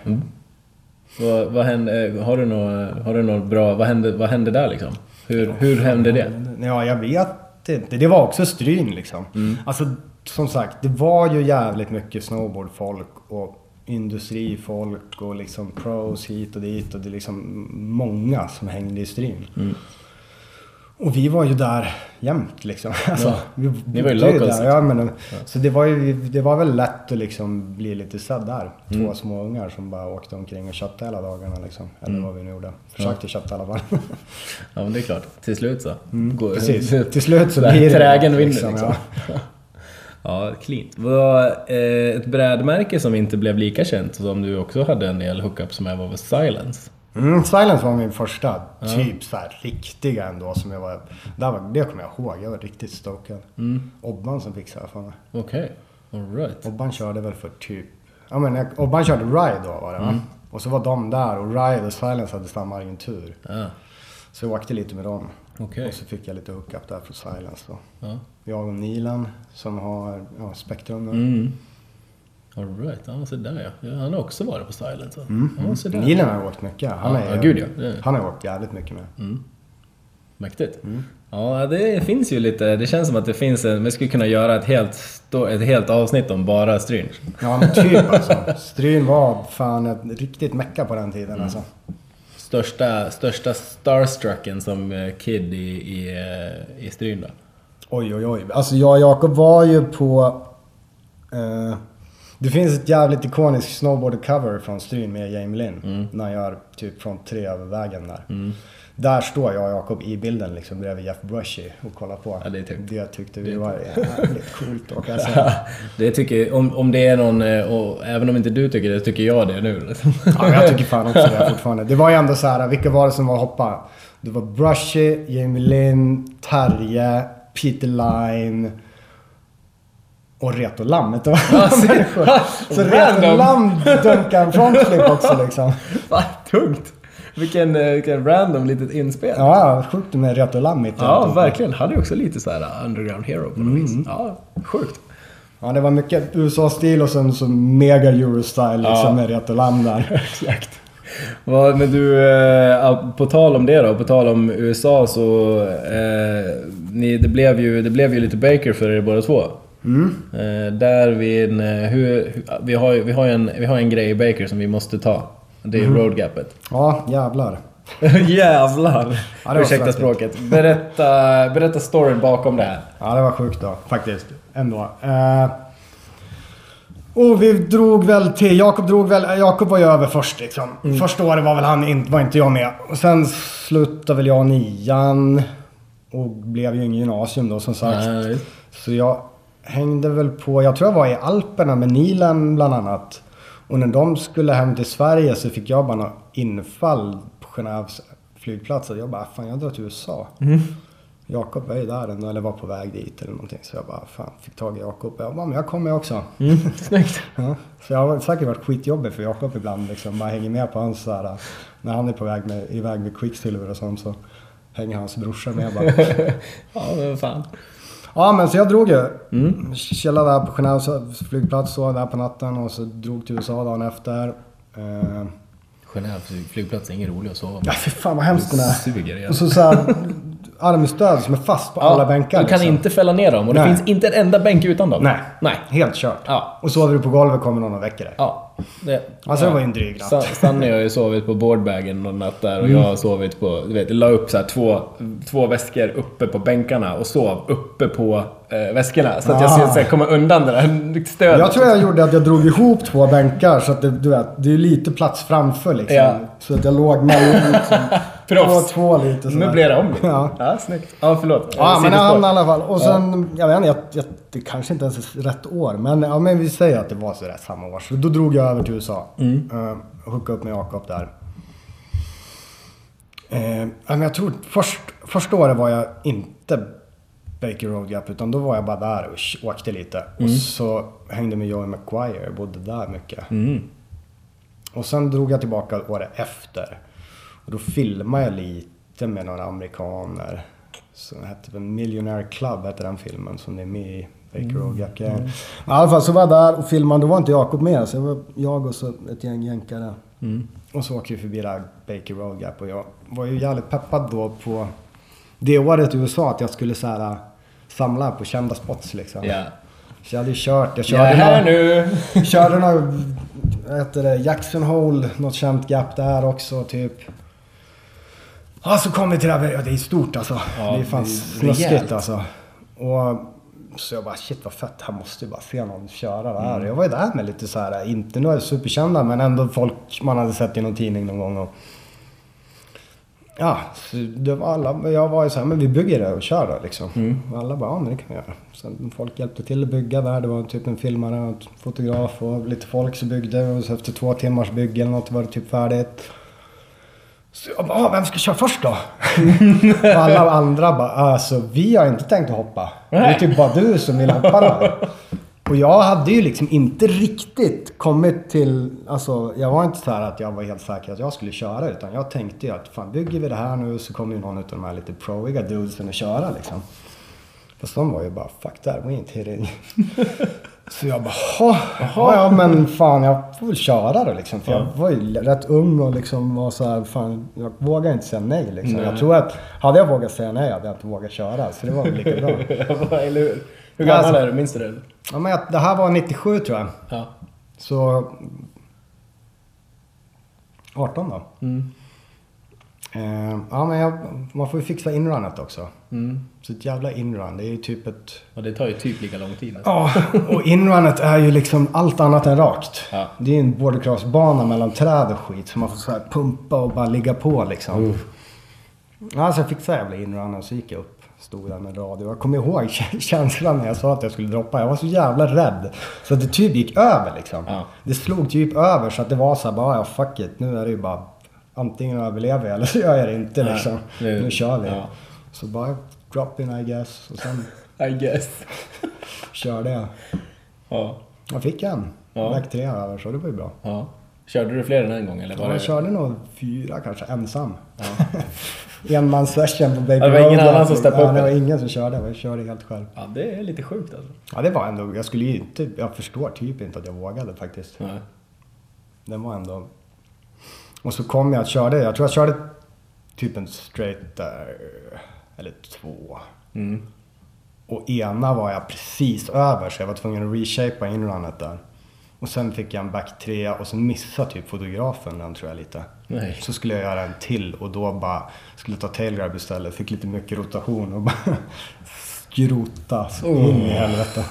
C: Vad, vad hände, eh, har, du något, har du något bra... Vad hände, vad hände där liksom? Hur, hur hände det?
B: Ja, jag vet inte. Det var också stryn liksom. Alltså, som sagt, det var ju jävligt mycket snowboardfolk och industrifolk och liksom pros hit och dit och det är liksom många som hängde i stryn. Och vi var ju där jämt liksom. Alltså,
C: Ja.
B: vi
C: Ni var ju locals,
B: där. Ja, men, Så det var ju det var väl lätt att liksom bli lite sedd där. Två små ungar som bara åkte omkring och köpte hela dagarna liksom. Eller vad vi nu gjorde. Försökte köpta i alla fall.
C: Ja men det är klart, till slut så. Går-
B: Precis. Till slut så blir det
C: Trägen vinner
B: liksom,
C: liksom.
B: ja.
C: Ja, cleant. Vad, eh, ett brädmärke som inte blev lika känt som du också hade en del hookups med var väl Silence?
B: Mm, Silence var min första typ så här riktiga ändå som jag var... Där var det kommer jag ihåg. Jag var riktigt stokad.
C: Mm.
B: Obban som fixade det för mig.
C: Okej, alright.
B: Obban körde väl för typ... Ja men Obban körde Ride då var det va? Och så var de där och Ride och Silence hade samma agentur.
C: Ja,
B: Så jag åkte lite med dem.
C: okej.
B: Och så fick jag lite hookup där från Silence då.
C: Ja.
B: Jag och Nilan som har ja, Spektrum nu.
C: Mm. Alright, ja så där ja. Han har också varit på Silence. Mm. Ja, så där.
B: Nilan har åkt mycket. Han, är,
C: ja, gud, ja.
B: Han har åkt jävligt mycket med.
C: Mäktigt. Ja, det finns ju lite... Det känns som att det finns en... Vi skulle kunna göra ett helt, ett helt avsnitt om bara Stryn.
B: Ja men typ alltså. Stryn var fan ett riktigt mecka på den tiden alltså.
C: Största, största starstrucken som eh, kid i, i, eh, i Stryn då?
B: Oj oj oj. Alltså jag och Jakob var ju på... Eh, det finns ett jävligt ikoniskt snowboard-cover från Stryn med Jamie Lynn. När han gör typ från tre över vägen där. Där står jag och Jakob i bilden liksom bredvid Jeff Brushy och kollar på.
C: Ja, det är tungt.
B: Det tyckte vi var jävligt coolt kan jag säga.
C: Det tycker, om, om det är någon, eh, och även om inte du tycker det, tycker jag det nu. liksom.
B: Ja, jag tycker fan också det fortfarande. Det var ju ändå så här, vilka var det som var hoppa? Det var Brushy, Jamie Lynn, Terje, Peter Line och Reto Lam. Det var människor. Så Reto
C: Random.
B: Lam dunkade en frontflip också liksom.
C: Vad tungt! Vilken, eh, vilken random litet inspel.
B: Ja, sjukt med Reto Lam mitt
C: Ja, verkligen. Han är också lite så här uh, underground hero på något vis. Ja, sjukt.
B: Ja, det var mycket USA-stil och sen så mega Euro-style liksom
C: Ja.
B: med Reto Lam där.
C: Exakt. Men du, eh, på tal om det då, på tal om USA så... Eh, ni, det, blev ju, det blev ju lite Baker för er båda två. Eh, där vi, eh, hur, vi, har, vi, har en, vi har en grej i Baker som vi måste ta. Det är roadgapet.
B: Ja, jävlar.
C: Jävlar!
B: Ja,
C: Ursäkta språket. Berätta, berätta storyn bakom det här.
B: Ja, det var sjukt då, faktiskt. Ändå. Eh, och vi drog väl till... Jakob drog väl... Jakob var ju över först liksom. Första året var väl han inte... Var inte jag med. Och sen slutade väl jag nian. Och blev ju ingen gymnasium då som sagt.
C: Nej,
B: Så jag hängde väl på... Jag tror jag var i Alperna med Nilen bland annat. Och när de skulle hem till Sverige så fick jag bara något infall på Genèves flygplats. Och jag bara, fan jag drar till USA. Jakob var ju där ändå, eller var på väg dit eller någonting. Så jag bara, fan, fick tag i Jakob. Jag bara, men jag kommer också.
C: Mm, snyggt.
B: Ja. Så jag har säkert varit skitjobbig för Jakob ibland. Liksom. Bara hänger med på hans så här, när han är på väg med, iväg med Quicksilver och sånt så hänger hans brorsa med bara.
C: Ja, men fan.
B: Ja men så jag drog ju. Mm. Chillade där på Genèves flygplats så där på natten och så drog till USA dagen efter. Eh,
C: Genève flygplats är ingen rolig att sova
B: ja fy fan vad hemskt den är.
C: Suger.
B: Och så, så här, armstöd som är fast på alla bänkar.
C: Du kan
B: liksom.
C: inte fälla ner dem och det
B: Nej.
C: finns inte en enda bänk utan dem.
B: Nej.
C: Nej.
B: Helt kört.
C: Ja.
B: Och sover du på golvet kommer någon och väcker dig.
C: Ja. Det,
B: Alltså det var ju en dryg natt.
C: Sa- Sanny har ju sovit på boardbagen någon natt där och jag har sovit på... Du vet, jag la upp så två, två väskor uppe på bänkarna och sov uppe på eh, väskorna. Så att jag
B: Ah.
C: skulle komma undan det där stödet.
B: Jag tror jag gjorde att jag drog ihop två bänkar så att det, du vet, det är lite plats framför liksom.
C: Ja.
B: Så att jag låg mellan liksom.
C: Proffs.
B: två, två lite sådär.
C: Möblera om lite.
B: Ja.
C: ja, snyggt. Ja, förlåt.
B: Ja, men han i alla fall. Och sen, jag vet inte, jag, jag, det kanske inte ens är rätt år. Men, ja, men vi säger att det var sådär samma år. Så då drog jag över till USA. Mm. Uh, hookade upp med Jakob där. Ja, men jag tror först, första året var jag inte Baker Road Gap utan då var jag bara där och åkte lite. Och så hängde med Joey McGuire, bodde där mycket.
C: Mm.
B: Och sen drog jag tillbaka året efter. Och då filmade jag lite med några amerikaner. Som hette väl Millionaire Club, hette den filmen som det är med i Baker Road Gap. Mm. I alla fall så var jag där och filmade. Då var inte Jakob med. Så det var jag och så ett gäng jänkare. Och så åkte vi förbi där Baker Road Gap. Och jag var ju jävligt peppad då på det året i USA att jag skulle så här, samla på kända spots liksom.
C: Ja.
B: Så jag hade ju kört. Jag körde
C: är här
B: några-
C: nu.
B: Körde några, vad heter det, Jackson Hole, något känt gap där också typ. Ja, så kom vi till det här, ja, det är stort alltså.
C: Ja,
B: det fan snuskigt alltså. Och så jag bara shit vad fett, här måste jag bara se någon köra det
C: Mm.
B: här. Jag var ju där med lite så här, inte några superkända men ändå folk man hade sett i någon tidning någon gång. Och, ja, det var alla, jag var ju så här, men vi bygger det och kör då liksom.
C: Mm.
B: Och alla bara, ja men det kan vi göra. Sen folk hjälpte till att bygga där. Det var typ en filmare och en fotograf och lite folk som byggde. Och så efter två timmars bygge eller något var det typ färdigt. Så jag bara, ah, vem ska köra först då? och alla andra bara, alltså vi har inte tänkt att hoppa. Det är typ bara du som vill hoppa då. Och jag hade ju liksom inte riktigt kommit till, alltså jag var inte så här att jag var helt säker att jag skulle köra utan jag tänkte ju att fan bygger vi det här nu så kommer ju någon av de här lite proiga dudesen att köra liksom. Fast de var ju bara fuck that, we ain't hitting. Så jag bara, "Jaha, ja, ja men fan jag får väl köra då liksom. För jag var ju rätt ung och liksom var så här, fan jag vågar inte säga nej liksom.
C: Nej.
B: Jag tror att, hade jag vågat säga nej hade jag inte vågat köra. Så det var väl lika bra.
C: Eller hur? Hur gammal
B: Alltså-
C: är du? Minns du det?
B: Ja men jag, det här var 97 tror jag.
C: Ja.
B: Så... 18 då.
C: Mm.
B: Eh, ja men jag, man får ju fixa inrunet också.
C: Mm.
B: Så ett jävla inrun, det är ju typ ett...
C: Och det tar ju typ lika lång tid.
B: Ja, och inrunet är ju liksom allt annat än rakt.
C: Ja.
B: Det är en bordercrossbana mellan träd och skit. Så man får så här pumpa och bara ligga på liksom. Ja, så jag fixade jävla inrunen så gick jag upp. Stod där med radio. Jag kommer ihåg känslan när jag sa att jag skulle droppa. Jag var så jävla rädd. Så att det typ gick över liksom.
C: Ja.
B: Det slog typ över så att det var så här bara, ja fuck it. Nu är det ju bara antingen överlever jag eller så gör jag det inte
C: Nej,
B: liksom.
C: det-
B: Nu kör vi.
C: ja.
B: Så bara drop in I guess. Och sen
C: I guess.
B: körde jag.
C: Ja.
B: Jag fick en.
C: Ja.
B: Väg tre över så det var ju bra.
C: ja. Körde du fler än en gång eller? Var
B: Ja,
C: det...
B: jag körde nog fyra kanske ensam. Enmans session på Baby
C: Ja, det var ingen
B: Road.
C: annan som steppade
B: ja,
C: upp,
B: Det var ingen som körde. Jag körde helt själv.
C: Ja, det är lite sjukt alltså.
B: Ja, det var ändå... Jag skulle ju inte... Jag förstår typ inte att jag vågade faktiskt.
C: Nej.
B: Den var ändå... Och så kom jag att körde. Jag tror jag körde typ en straight där. Eller två.
C: Mm.
B: Och ena var jag precis över så jag var tvungen att reshapea inrunet där. Och sen fick jag en back 3 och sen missade typ fotografen den tror jag lite.
C: Nej.
B: Så skulle jag göra en till och då bara skulle ta tailgrab istället. Fick lite mycket rotation och bara skrota så
C: Oh.
B: in i helvete.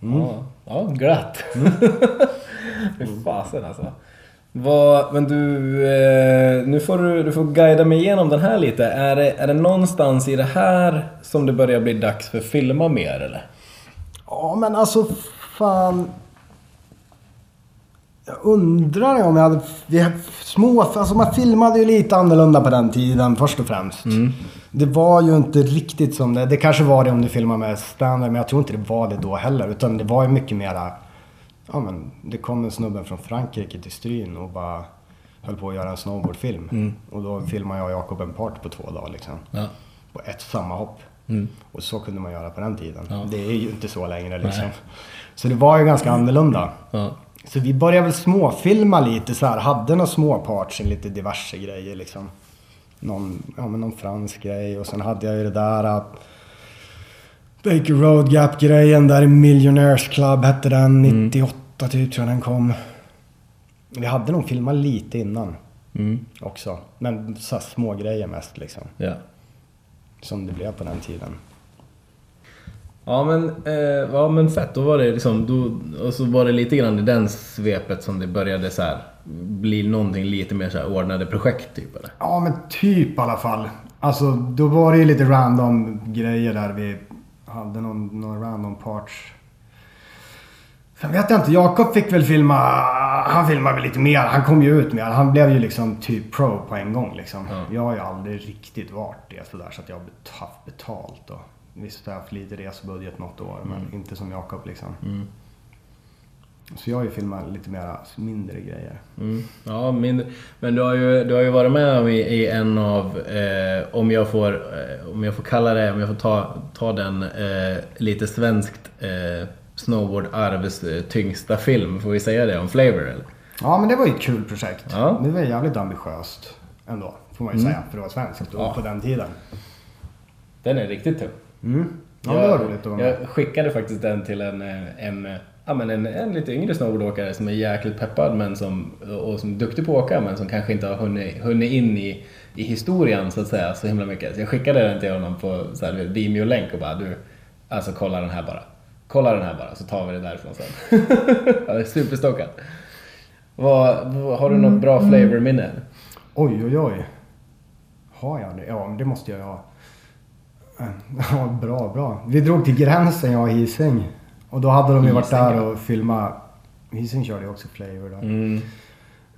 C: Ja, ja glatt. Fy fasen alltså. Vad, men du, eh, nu får du, du får guida mig igenom den här lite. Är det, är det någonstans i det här som det börjar bli dags för filma mer eller?
B: Ja men alltså fan. Jag undrar om jag hade... Vi små, alltså man filmade ju lite annorlunda på den tiden först och främst. Det var ju inte riktigt som det. Det kanske var det om du filmar med standard, men jag tror inte det var det då heller. Utan det var ju mycket mera... Ja men, det kom en snubbe från Frankrike till Stryn och bara höll på att göra en snowboardfilm. Och då filmade jag och Jakob en part på två dagar liksom.
C: Ja.
B: På ett samma hopp.
C: Mm.
B: Och så kunde man göra på den tiden.
C: Ja.
B: Det är ju inte så längre liksom. Så det var ju ganska annorlunda.
C: Ja.
B: Så vi började väl småfilma lite så här. Hade några små parts, lite diverse grejer liksom. Någon, ja, men någon fransk grej och sen hade jag ju det där uh, Baker Road Gap grejen där i Millionaires Club hette den. 98 typ tror jag den kom. Vi hade nog filmat lite innan
C: Mm.
B: också. Men så små grejer mest liksom.
C: Ja.
B: Som det blev på den tiden.
C: Ja men, eh, ja men fett, då var det liksom, då, och så var det lite grann i den svepet som det började så här bli någonting lite mer så här ordnade projekt typ eller?
B: Ja, men typ i alla fall. Alltså, då var det ju lite random grejer där vi hade någon, någon random parts. Sen vet jag inte, Jakob fick väl filma, han filmade väl lite mer. Han kom ju ut mer. Han blev ju liksom typ pro på en gång liksom.
C: Ja.
B: Jag har ju aldrig riktigt varit det sådär så att jag har haft betalt och visst har jag haft lite resebudget något år men inte som Jakob liksom.
C: Mm.
B: Så jag har ju filmat lite mera mindre grejer.
C: Mm. Ja, mindre. Men du har ju, du har ju varit med om i, i en av, eh, om, jag får, eh, om jag får kalla det, om jag får ta, ta den eh, lite svenskt eh, snowboard-arvs eh, tyngsta film, får vi säga det om Flavor eller?
B: Ja, men det var ju ett kul projekt.
C: Ja.
B: Det var jävligt ambitiöst ändå, får man ju säga, för det var svenskt
C: Ja.
B: på den tiden.
C: Den är riktigt tung.
B: Mm. Ja, det var roligt att vara med.
C: Jag skickade faktiskt den till en, eh, en, eh, ja, men en, en lite yngre snowboardåkare som är jäkligt peppad men som, och som är duktig på att åka men som kanske inte har hunnit, hunnit in i, i historien så att säga så himla mycket. Så jag skickade den till honom på så här, Vimeo-länk och bara du, alltså kolla den här bara. Kolla den här bara så tar vi det därifrån sen. jag är superstockad. Vad, har du något bra flavor-minne?
B: Oj, oj, oj. Har jag det? Ja, men det måste jag ha. Ja, bra, bra. Vi drog till gränsen, jag och Hising. Och då hade de ju varit
C: Hising,
B: där och filmat. Hising körde ju också Flavor då.
C: Mm.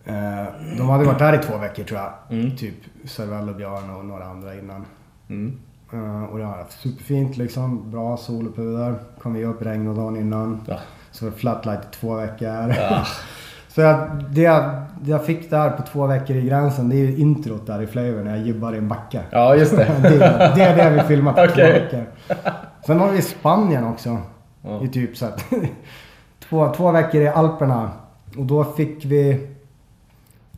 B: Eh, de hade varit där i två veckor tror jag.
C: Mm.
B: Typ Servell och Björn och några andra innan.
C: Mm.
B: Eh, och det var superfint liksom. Bra sol och puder. Kom vi upp regn och dagen innan.
C: Ja.
B: Så var det flatlight i två veckor.
C: Ja.
B: Så jag, det, jag, det jag fick där på två veckor i gränsen, det är ju introt där i Flavor när jag jibbar i en backe.
C: ja, just det.
B: Det, det är det vi filmat på två
C: Okej.
B: veckor. Sen var vi Spanien också.
C: Ja.
B: I typ så att, två, två veckor i Alperna. Och då fick vi...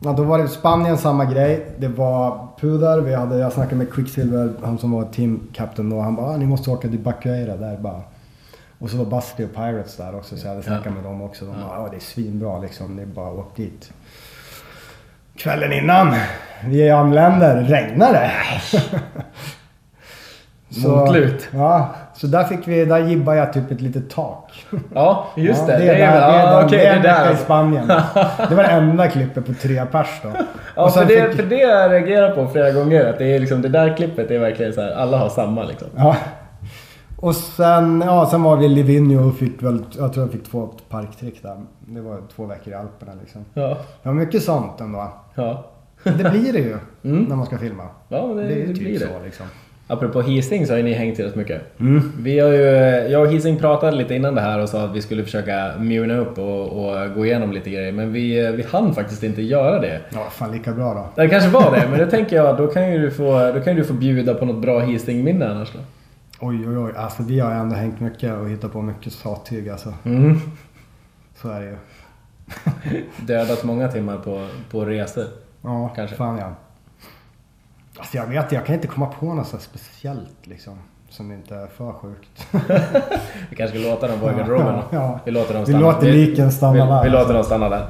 B: Ja, då var det Spanien samma grej. Det var puder. Vi hade, jag snackade med Quicksilver, han som var team captain då. Han bara, ah, ni måste åka till Bacueira där bara. Och så var Busty och Pirates där också, så jag hade snackat
C: Ja.
B: med dem också. De bara, ja det är svinbra liksom. Det är bara att åka dit. Kvällen innan, vi anländer, regnar det.
C: Motlut.
B: Ja, så där fick vi, där jibbade jag typ ett litet tak.
C: Ja, just
B: ja,
C: det.
B: Det är, där, det är, den-
C: okej,
B: det är
C: det är där
B: i. Spanien. Det var det enda klippet på tre pers då.
C: Ja, för det,
B: fick-
C: för det jag reagerat på flera gånger. Att det, är liksom, det där klippet är verkligen så här, alla har samma liksom.
B: Ja. Och sen, ja, sen var vi i Livigno och fick väl, jag tror jag fick två parktrick där. Det var två veckor i Alperna liksom.
C: Ja,
B: Ja, mycket sånt ändå.
C: ja.
B: Det blir det ju
C: Mm.
B: när man ska filma.
C: ja det,
B: Det är
C: det,
B: ju typ
C: blir det.
B: så liksom.
C: Apropå Hising så har ju ni hängt rätt mycket.
B: Mm.
C: Vi har ju, jag och Hising pratade lite innan det här och sa att vi skulle försöka muna upp och, och gå igenom lite grejer. Men vi, vi hann faktiskt inte göra det.
B: Ja, fan lika bra då.
C: Det kanske var det, men det tänker jag, då kan ju du få, då kan du få bjuda på något bra Hising-minne annars då.
B: Oj, oj, oj. Alltså vi har ändå hängt mycket och hittat på mycket sattyg alltså.
C: Mm.
B: Så är det ju.
C: Dödat många timmar på, på resor.
B: Ja,
C: Kanske.
B: fan ja. Alltså jag vet jag kan inte komma på något så speciellt liksom. Som inte är för sjukt.
C: Vi kanske ska låta dem vara i garderoben.
B: Ja.
C: Vi låter dem
B: Vi
C: stanna.
B: låter liken stanna
C: vi,
B: där,
C: Vi låter
B: alltså.
C: dem stanna där.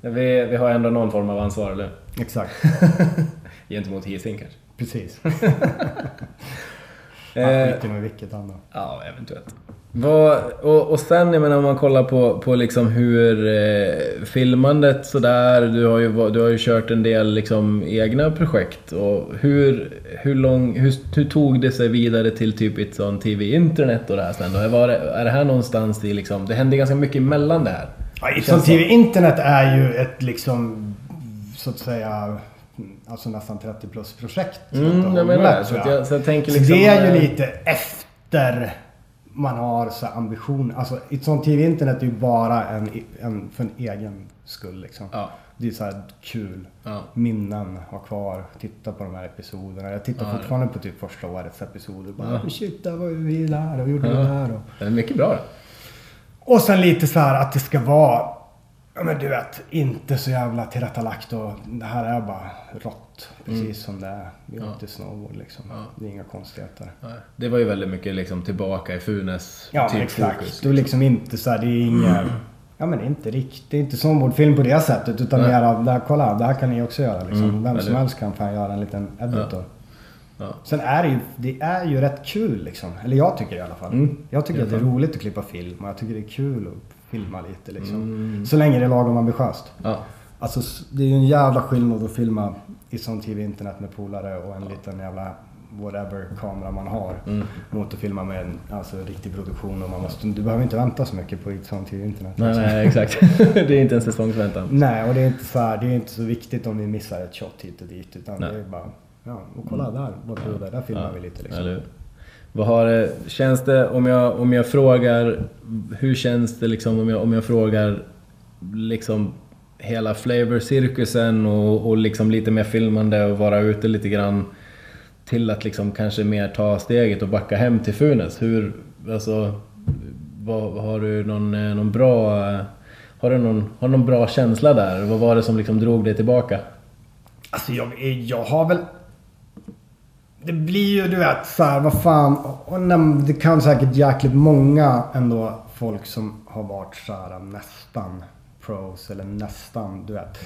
C: Vi, vi har ändå någon form av ansvar, eller
B: Exakt.
C: Gentemot Hising kanske.
B: Precis.
C: Eh,
B: Han skiter nog i vilket han då.
C: Ja, eventuellt. Vad, och, och sen, jag menar om man kollar på, på liksom hur eh, filmandet sådär, du har, ju, du har ju kört en del liksom egna projekt. Och hur, hur, lång, hur, hur tog det sig vidare till typ ett sånt TV internet och det här sen då? Var det, är det här någonstans i liksom, det hände ganska mycket emellan det här?
B: Ja, Ipson
C: så.
B: TV Internet är ju ett liksom, så att säga, alltså nästan 30 plus projekt.
C: Mm, jag menar det. Så,
B: jag.
C: så jag tänker
B: Så
C: liksom...
B: det är ju
C: eh,
B: lite efter man har så ambition. Alltså ett sånt TV-internet är ju bara en, en, för en egen skull liksom.
C: Ja.
B: Det är så kul.
C: Ja.
B: Minnen ha kvar. Titta på de här episoderna. Jag tittar
C: Ja,
B: fortfarande på typ första årets episoder. Bara,
C: Ja.
B: "Oh, shit, där var vi där och gjorde
C: Ja.
B: det här. Och,
C: Det är mycket bra
B: och sen lite så här att det ska vara, ja men du vet, inte så jävla tillrättalagt och det här är bara rått. Precis som det är. Vi
C: Mm. Ja.
B: åkte snowboard liksom.
C: Ja.
B: Det är inga konstigheter.
C: Nej, Det var ju väldigt mycket liksom tillbaka i Funes
B: Ja,
C: typ
B: exakt.
C: fokus.
B: Det är liksom inte så här, det är inga... Ja men inte riktigt, det är inte snowboardfilm på det sättet utan
C: Nej.
B: mer av, där, kolla, det här kan ni också göra liksom.
C: Mm,
B: Vem som
C: eller-
B: helst kan fan göra en liten editor.
C: Ja.
B: Sen är det ju, det är ju rätt kul liksom. Eller jag tycker det i alla fall.
C: Mm.
B: Jag tycker att det är roligt att klippa film och jag tycker det är kul att filma lite liksom.
C: Mm.
B: Så länge det är lagom ambitiöst.
C: Ja.
B: Alltså det är ju en jävla skillnad att filma i sån tv-internet med polare och en liten jävla whatever kamera man har.
C: Mm.
B: Mot att filma med en alltså, riktig produktion och man måste, du behöver inte vänta så mycket på sånt tv-internet.
C: Nej,
B: liksom.
C: nej, exakt. det är inte en säsongsväntan.
B: Nej, och det är inte så här, det är inte så viktigt om vi missar ett shot hit och dit utan
C: Nej.
B: det är bara, ja, och kolla där, vad bra det är, där filmar vi lite liksom.
C: Eller? Vad har det, känns det, om jag, om jag frågar, hur känns det liksom om jag, om jag frågar liksom hela flavor-cirkusen och, och liksom lite mer filmande och vara ute lite grann till att liksom kanske mer ta steget och backa hem till Funäs. Hur, alltså, vad, har du någon, eh, någon bra, eh, har du någon, har du någon bra känsla där? Vad var det som liksom drog dig tillbaka?
B: Alltså jag, eh, jag har väl... Det blir ju du vet så här, vad fan. Och, det kan säkert jäkligt många ändå folk som har varit så här nästan pros eller nästan du vet.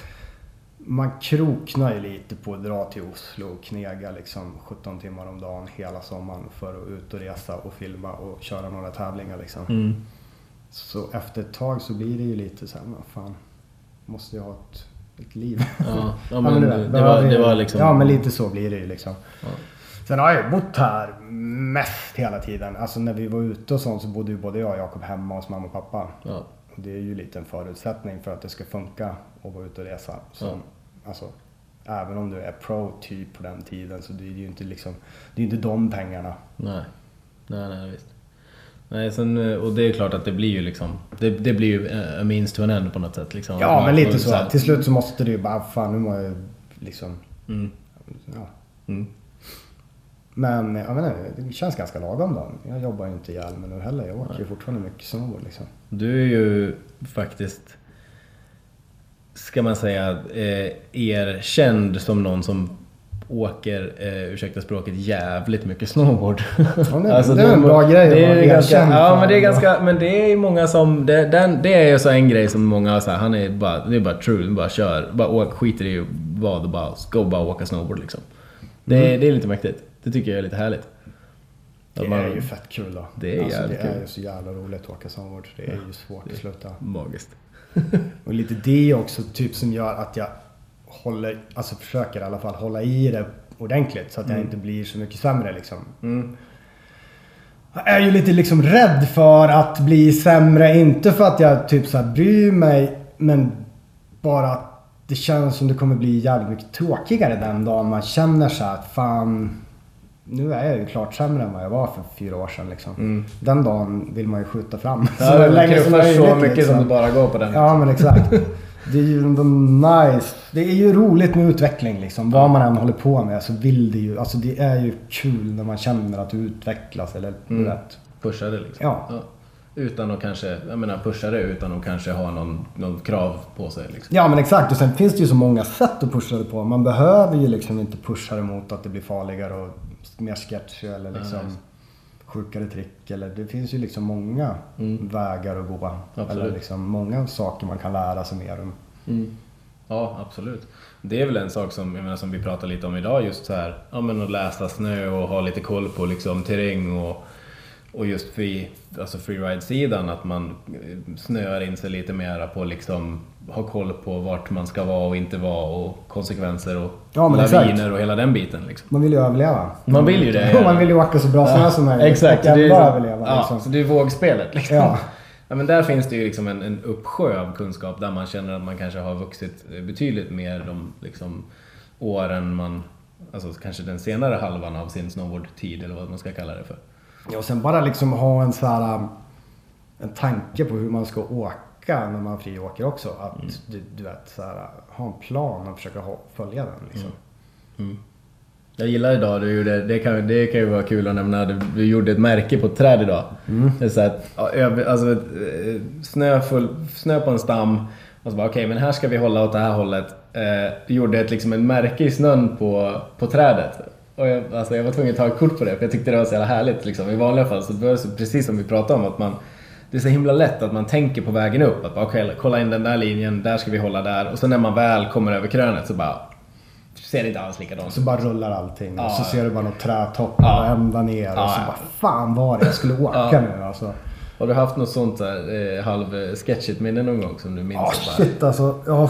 B: Man kroknar ju lite på att dra till Oslo och knega liksom 17 timmar om dagen hela sommaren för att ut och resa och filma och köra några tävlingar liksom.
C: Mm.
B: Så efter ett tag så blir det ju lite så här, vad fan. Måste jag ha ett, ett liv?
C: Ja, ja men
B: du
C: det, det, var, det var liksom...
B: Ja men lite så blir det ju liksom.
C: Ja.
B: Sen har jag ju bott här mest hela tiden. Alltså när vi var ute och sånt så bodde ju både jag och Jakob hemma hos mamma och pappa.
C: Ja.
B: Och det är ju lite en förutsättning för att det ska funka att vara ute och resa. Så,
C: Ja.
B: alltså, även om du är pro typ på den tiden så det är ju inte liksom, det är inte de pengarna.
C: Nej. Nej, nej visst. Nej, sen, och det är klart att det blir ju liksom... Det, det blir ju a means to an end på något sätt. Liksom.
B: Ja
C: man
B: men lite så.
C: här-
B: Till slut så måste det ju bara, fan nu må jag liksom,
C: Mm.
B: ja.
C: Mm.
B: Men jag menar, det känns ganska lagom då. Jag jobbar ju inte ihjäl mig nu heller. Jag åker ju fortfarande mycket snowboard liksom.
C: Du är ju faktiskt... Ska man säga eh, erkänd som någon som åker, eh, ursäkta språket, jävligt mycket snowboard. Alltså,
B: det- det är en bra grej
C: det är ganska, Ja men det är ganska, men det är många som, det, den, det är ju så en grej som många har så här, han är bara, det är bara true, bara kör, bara åk, skiter i vad, bara, go bara åka snowboard liksom. Det, är- det är lite mäktigt. Det tycker jag är lite härligt. Att
B: Det
C: man-
B: är ju fett kul då.
C: Det är
B: alltså,
C: jävligt
B: det är
C: kul.
B: ju så jävla roligt att åka snowboard. Det är ju svårt att sluta.
C: Magiskt.
B: Och lite det också typ som gör att jag håller, alltså försöker i alla fall hålla i det ordentligt så att jag inte blir så mycket sämre liksom.
C: Mm.
B: Jag är ju lite liksom rädd för att bli sämre. Inte för att jag typ så här bryr mig men bara att det känns som det kommer bli jävligt mycket tråkigare den dagen man känner så här att fan nu är jag ju klart sämre än vad jag var för fyra år sedan liksom. Den dagen vill man ju skjuta fram.
C: Ja, det
B: länge som
C: kruffar så
B: möjligt,
C: mycket
B: liksom.
C: som det bara går på den.
B: Ja men exakt. Det är ju nice. Det är ju roligt med utveckling liksom. Vad man än håller på med så vill det ju. Alltså det är ju kul när man känner att du utvecklas eller
C: Mm.
B: vet.
C: Pusha det liksom.
B: Ja.
C: Utan att kanske, jag menar pusha det utan att kanske ha någon, någon krav på sig liksom.
B: Ja men exakt. Och sen finns det ju så många sätt att pusha det på. Man behöver ju liksom inte pusha det mot att det blir farligare och mer sketchy eller liksom
C: just.
B: sjukare trick. Eller det finns ju liksom många vägar att gå.
C: Mm. Absolut.
B: Eller liksom många saker man kan lära sig mer om.
C: Ja, absolut. Det är väl en sak som, jag menar, som vi pratar lite om idag, just så här, ja men att läsa snö och ha lite koll på liksom terräng och, och just free, alltså freeride-sidan, att man eh, snöar in sig lite mera på liksom, ha koll på vart man ska vara och inte vara och konsekvenser och
B: Ja,
C: laviner
B: exakt.
C: och hela den biten liksom.
B: Man vill ju överleva.
C: Man vill ju det.
B: Och man vill ju åka så bra snö som möjligt.
C: Exakt. Det är,
B: överleva
C: ja,
B: liksom.
C: så det är vågspelet liksom.
B: Ja.
C: Ja, men där finns det ju liksom en, en uppsjö av kunskap där man känner att man kanske har vuxit betydligt mer de liksom, åren man, alltså kanske den senare halvan av sin snowboardtid eller vad man ska kalla det för.
B: Ja, och sen bara liksom ha en så här, um, en tanke på hur man ska åka när man friåker också. Att du, du vet, så här, ha en plan och försöka ha, följa den liksom.
C: Jag gillar idag, du gjorde, det, kan, det kan ju vara kul att nämna, du, du gjorde ett märke på ett träd idag. Det är så över, alltså, eh, snö, full, snö på en stam. Och så bara okej, men här ska vi hålla åt det här hållet. Eh, gjorde ett, liksom, ett märke i snön på, på trädet. Och jag, alltså, jag var tvungen att ta ett kort på det för jag tyckte det var så jävla härligt. Liksom. I vanliga fall så det var så, precis som vi pratade om att man det är så himla lätt att man tänker på vägen upp. Att bara, okej, kolla in den där linjen, där ska vi hålla där. Och så när man väl kommer över krönet så bara ser det inte alls likadant.
B: Så bara rullar allting och
C: Ja.
B: så ser du bara något trädtopp
C: Ja.
B: och ända ner
C: Ja,
B: och så bara fan var det jag skulle åka
C: Ja.
B: nu alltså.
C: Har du haft något sånt där eh, halv-sketchigt minne någon gång som du minns?
B: Ja
C: bara?
B: shit alltså. Jag har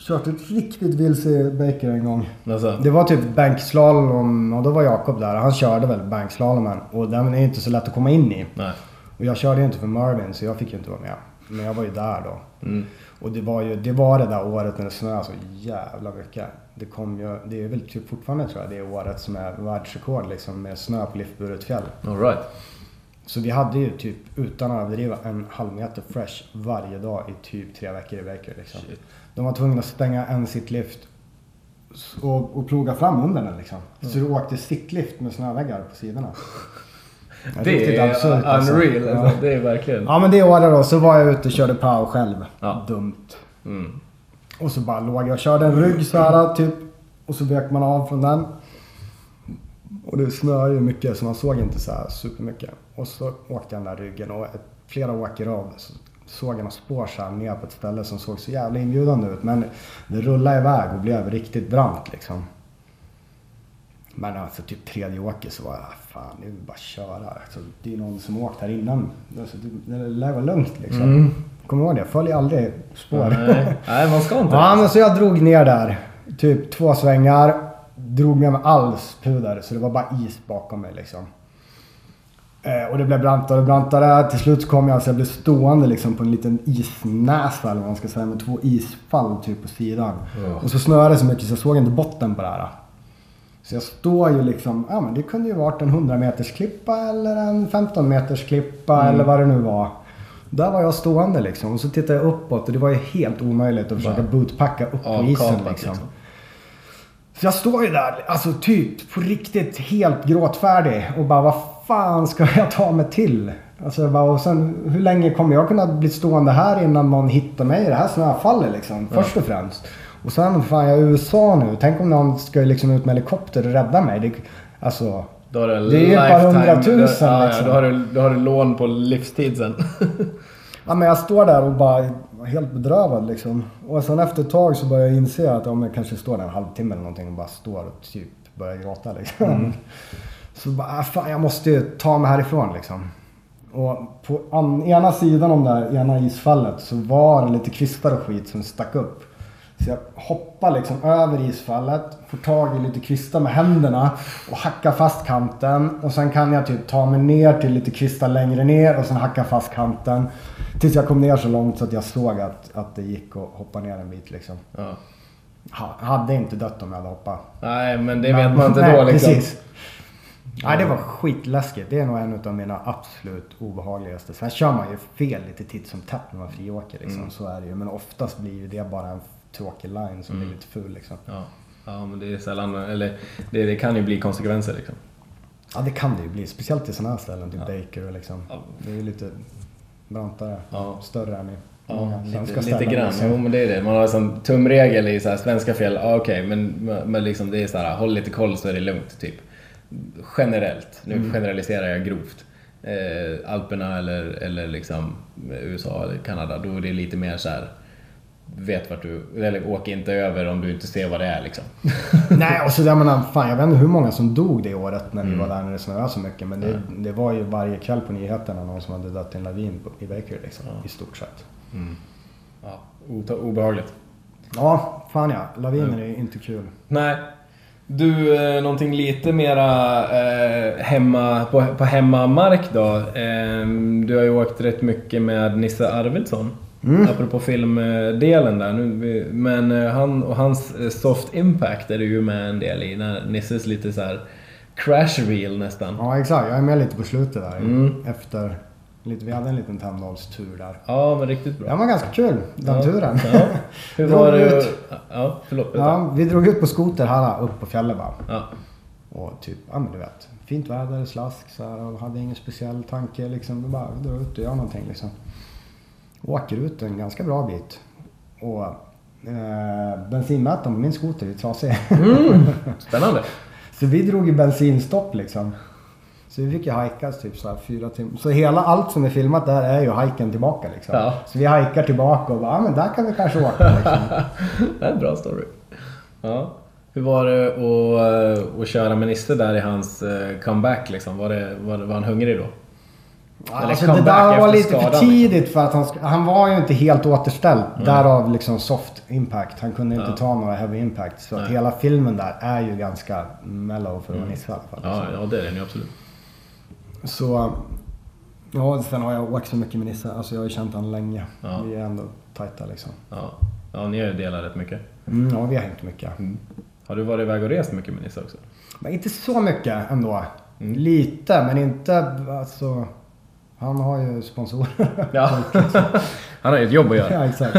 B: kört ett riktigt vilse Baker en gång.
C: Alltså,
B: Det var typ bankslalom och då var Jakob där. Han körde väl bankslalomen och den är ju inte så lätt att komma in i.
C: nej.
B: Och jag körde ju inte för Marvin så jag fick ju inte vara med. Men jag var ju där då.
C: Mm.
B: Och det var ju det, var det där året när det snöade så jävla mycket. Det kom ju, det är väl typ fortfarande tror jag det året som är världsrekord liksom med snö på liftburet fjäll.
C: All right.
B: Så vi hade ju typ utan att överdriva en halv meter fresh varje dag i typ tre veckor i Baker liksom.
C: Shit.
B: De var tvungna att stänga en sittlift och, och ploga fram under den liksom. Så du åkte sittlift med snöväggar på sidorna. Ja,
C: Det
B: riktigt
C: är
B: absurt, alltså.
C: unreal.
B: Ja.
C: Alltså. Det är verkligen...
B: Ja men det året då så var jag ute och körde power själv.
C: Ja.
B: Dumt.
C: Mm.
B: Och så bara låg jag och körde en rygg så här typ. Och så vek man av från den. Och det snöade ju mycket så man såg inte så här supermycket. Och så åkte jag den där ryggen och flera åk i rad så såg jag några spår så här ner på ett ställe som såg så jävla inbjudande ut. Men det rullade iväg och blev riktigt brant liksom. Men alltså typ tredje åket så var jag, fan nu är det bara att köra. Alltså, det är någon som åkt här innan. Alltså, det, lär vara lugnt liksom.
C: Mm.
B: Kommer ihåg det? Följ aldrig spår.
C: Nej. Nej, man ska inte
B: Ja, men så jag drog ner där. Typ två svängar. Drog med mig alls puder så det var bara is bakom mig liksom. Eh, och det blev brantare och brantare. Till slut kom jag, så jag blev stående liksom på en liten isnäsa eller vad man ska säga. Med två isfall typ på sidan.
C: Ja.
B: Och så snöade det så mycket så jag såg inte botten på det här. Så jag står ju liksom, ja men det kunde ju varit en 100 meters klippa eller en 15 meters klippa eller vad det nu var. Där var jag stående liksom. Och så tittade jag uppåt och det var ju helt omöjligt att försöka bootpacka upp på isen
C: Avkapat,
B: liksom.
C: liksom.
B: Så jag står ju där, alltså typ på riktigt helt gråtfärdig och bara vad fan ska jag ta mig till? Alltså bara, och sen hur länge kommer jag kunna bli stående här innan någon hittar mig i det här snöfallet liksom? Först och främst. Och sen fan jag är i USA nu. Tänk om någon ska liksom ut med helikopter och rädda mig. Det, alltså.
C: Då har du
B: Det är ju
C: lifetime-
B: hundratusen,
C: Ja, ja,
B: liksom.
C: då, har du, då har du lån på livstid sen.
B: Ja men jag står där och bara helt bedrövad liksom. Och sen efter ett tag så börjar jag inse att om jag kanske står där en halvtimme eller någonting och bara står och typ börjar gråta liksom. Så bara, ah, fan jag måste ju ta mig härifrån liksom. Och på an, ena sidan om det här ena isfallet så var det lite kvistar och skit som stack upp. Så jag hoppar liksom över isfallet, får tag i lite kvistar med händerna och hackar fast kanten. Och sen kan jag typ ta mig ner till lite kvistar längre ner och sen hacka fast kanten. Tills jag kom ner så långt så att jag såg att, att det gick att hoppa ner en bit liksom.
C: Ja.
B: Ha, hade inte dött om jag hade hoppat.
C: Nej, men det
B: Men-
C: vet man inte
B: nej,
C: då liksom.
B: Precis. Nej, det var skitläskigt. Det är nog en av mina absolut obehagligaste. Sen kör man ju fel lite titt som tätt när man friåker liksom.
C: Mm.
B: Så är det ju. Men oftast blir ju det bara en tråkig line som
C: Mm.
B: blir lite ful liksom.
C: Ja. ja, men det är sällan... Eller det, det kan ju bli konsekvenser liksom.
B: Ja, det kan det ju bli. Speciellt i sådana här ställen. Typ
C: Ja.
B: Baker liksom.
C: Ja.
B: Det är ju lite brantare.
C: Ja.
B: Större än i
C: Ja, lite, lite grann.
B: liksom.
C: Jo, men det är det. Man har som tumregel i så här svenska fjäll. Ja, Okej, men, men liksom det är så här, håll lite koll så är det lugnt, typ. Generellt. Nu
B: Mm.
C: generaliserar jag grovt. Eh, Alperna eller, eller liksom USA eller Kanada, då är det lite mer så här. Vet vart du... Eller åk inte över om du inte ser vad det är liksom.
B: Nej, och så jag menar, fan jag vet inte hur många som dog det året när vi
C: Mm.
B: var där när det snöade så mycket. Men det, det var ju varje kväll på nyheterna någon som hade dött i en lavin på, i Baker liksom.
C: Ja.
B: I stort sett.
C: Ja, ota- obehagligt.
B: Ja, fan ja. Laviner är inte kul.
C: Nej. Du, eh, någonting lite mera eh, hemma, på, på hemmamark då. Eh, du har ju åkt rätt mycket med Nisse Arvidsson. Apropå filmdelen där. Nu, men eh, han och hans eh, soft impact är du ju med en del i. När Nisses lite så här crash reel nästan.
B: Ja exakt, jag är med lite på slutet där.
C: Mm.
B: Efter, lite, vi hade en liten Tändalstur där.
C: Ja, men riktigt bra.
B: Den var ganska kul, den
C: Ja,
B: turen.
C: Ja. Hur var det?
B: ut.
C: Ja, förlåt. Ja.
B: Ja, vi drog ut på skoter här upp på fjället bara.
C: Ja.
B: Och typ, ja men du vet. Fint väder, slask så här, och hade ingen speciell tanke liksom. Vi bara drar ut och gör någonting liksom. Åker ut en ganska bra bit. Och eh, bensinmätaren på min skoter är trasig.
C: Mm. Spännande.
B: så vi drog ju bensinstopp liksom. Så vi fick ju hajkas typ så här fyra timmar. Så hela allt som är filmat där är ju hajken tillbaka liksom.
C: Ja.
B: Så vi hajkar tillbaka och bara, ja men där kan vi kanske åka liksom.
C: Det är en bra story. Ja. Hur var det att, eh, att köra med Nisse där i hans eh, comeback liksom? Var, det, var, var han hungrig då?
B: Alltså det där var lite för
C: skadan, liksom.
B: tidigt för att han, han var ju inte helt återställd. Därav liksom soft impact. Han kunde inte
C: Ja.
B: ta några heavy impact. Så att hela filmen där är ju ganska mellow för att vara Nisse i alla fall.
C: Ja, ja det är den ju absolut.
B: Så... Ja, sen har jag åkt så mycket med Nisse. Alltså jag har ju känt honom länge.
C: Ja.
B: Vi är ändå tajta liksom.
C: Ja. ja, ni har ju delat rätt mycket.
B: Mm, ja, vi har hängt mycket.
C: Har du varit iväg och rest mycket med Nisse också?
B: Men inte så mycket ändå.
C: Mm.
B: Lite, men inte alltså... Han har ju sponsorer.
C: Ja. han har ju ett jobb att göra.
B: ja, exakt.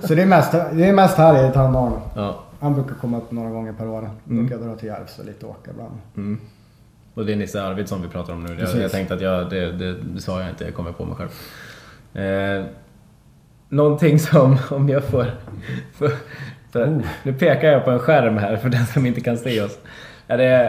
B: Så det är mest, det är mest här i Tandalen.
C: Ja.
B: Han brukar komma upp några gånger per år.
C: Mm.
B: Brukar dra till Järvsö och lite åka ibland.
C: Mm. Och det är Nisse Arvidsson vi pratar om nu. Jag,
B: Precis.
C: jag tänkte att jag, det, det, det sa jag inte, jag kommer på mig själv. Eh, någonting som, om jag får... För, för,
B: Oh.
C: Nu pekar jag på en skärm här för den som inte kan se oss. Är det,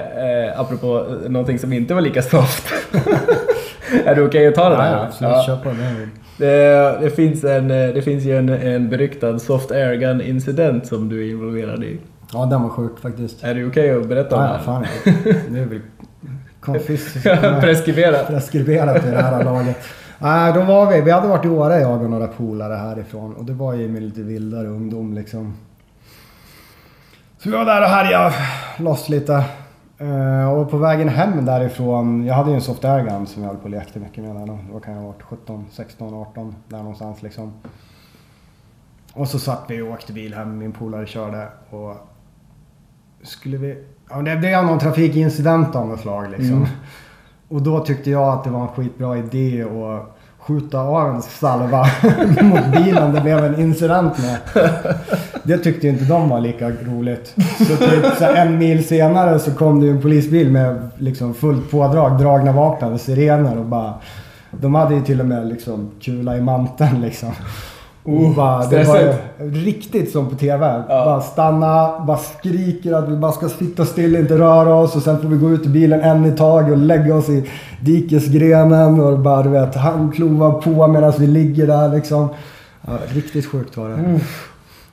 C: eh, apropå eh, någonting som inte var lika soft. är det okej att ta det
B: Ja,
C: där?
B: ja, absolut. Kör på det.
C: Det, det, finns en, eh, det finns ju en, en beryktad soft airgun incident som du är involverad i.
B: Ja, den var sjuk faktiskt.
C: Är det okej att berätta om
B: Ja,
C: det
B: ja, fan. Är väl konfis...
C: Preskriberat.
B: preskriberat i det här laget. Nej, då var vi... Vi hade varit i Åre jag och några polare härifrån. Och det var ju med lite vildare ungdom liksom. Så vi var där och härjade loss lite. Eh, och på vägen hem därifrån, jag hade ju en soft airgun som jag höll på och lekte mycket med där. Då kan jag ha varit 17, 16, 18 där någonstans liksom. Och så satt vi och åkte bil hem, min polare körde och skulle vi... Ja, det blev någon trafikincident av något slag liksom.
C: Mm.
B: Och då tyckte jag att det var en skitbra idé att skjuta av en salva mot bilen det blev en incident med. Det tyckte inte de var lika roligt. Så typ så en mil senare så kom det en polisbil med liksom fullt pådrag, dragna vapen och sirener och bara... De hade ju till och med liksom kula i manteln liksom. Och bara, det var ju riktigt som på TV.
C: Ja.
B: Bara stanna, bara skriker att vi bara ska sitta still, inte röra oss och sen får vi gå ut i bilen en i taget och lägga oss i dikesgrenen och bara du vet handklovar på medan vi ligger där liksom. Ja, riktigt sjukt var det.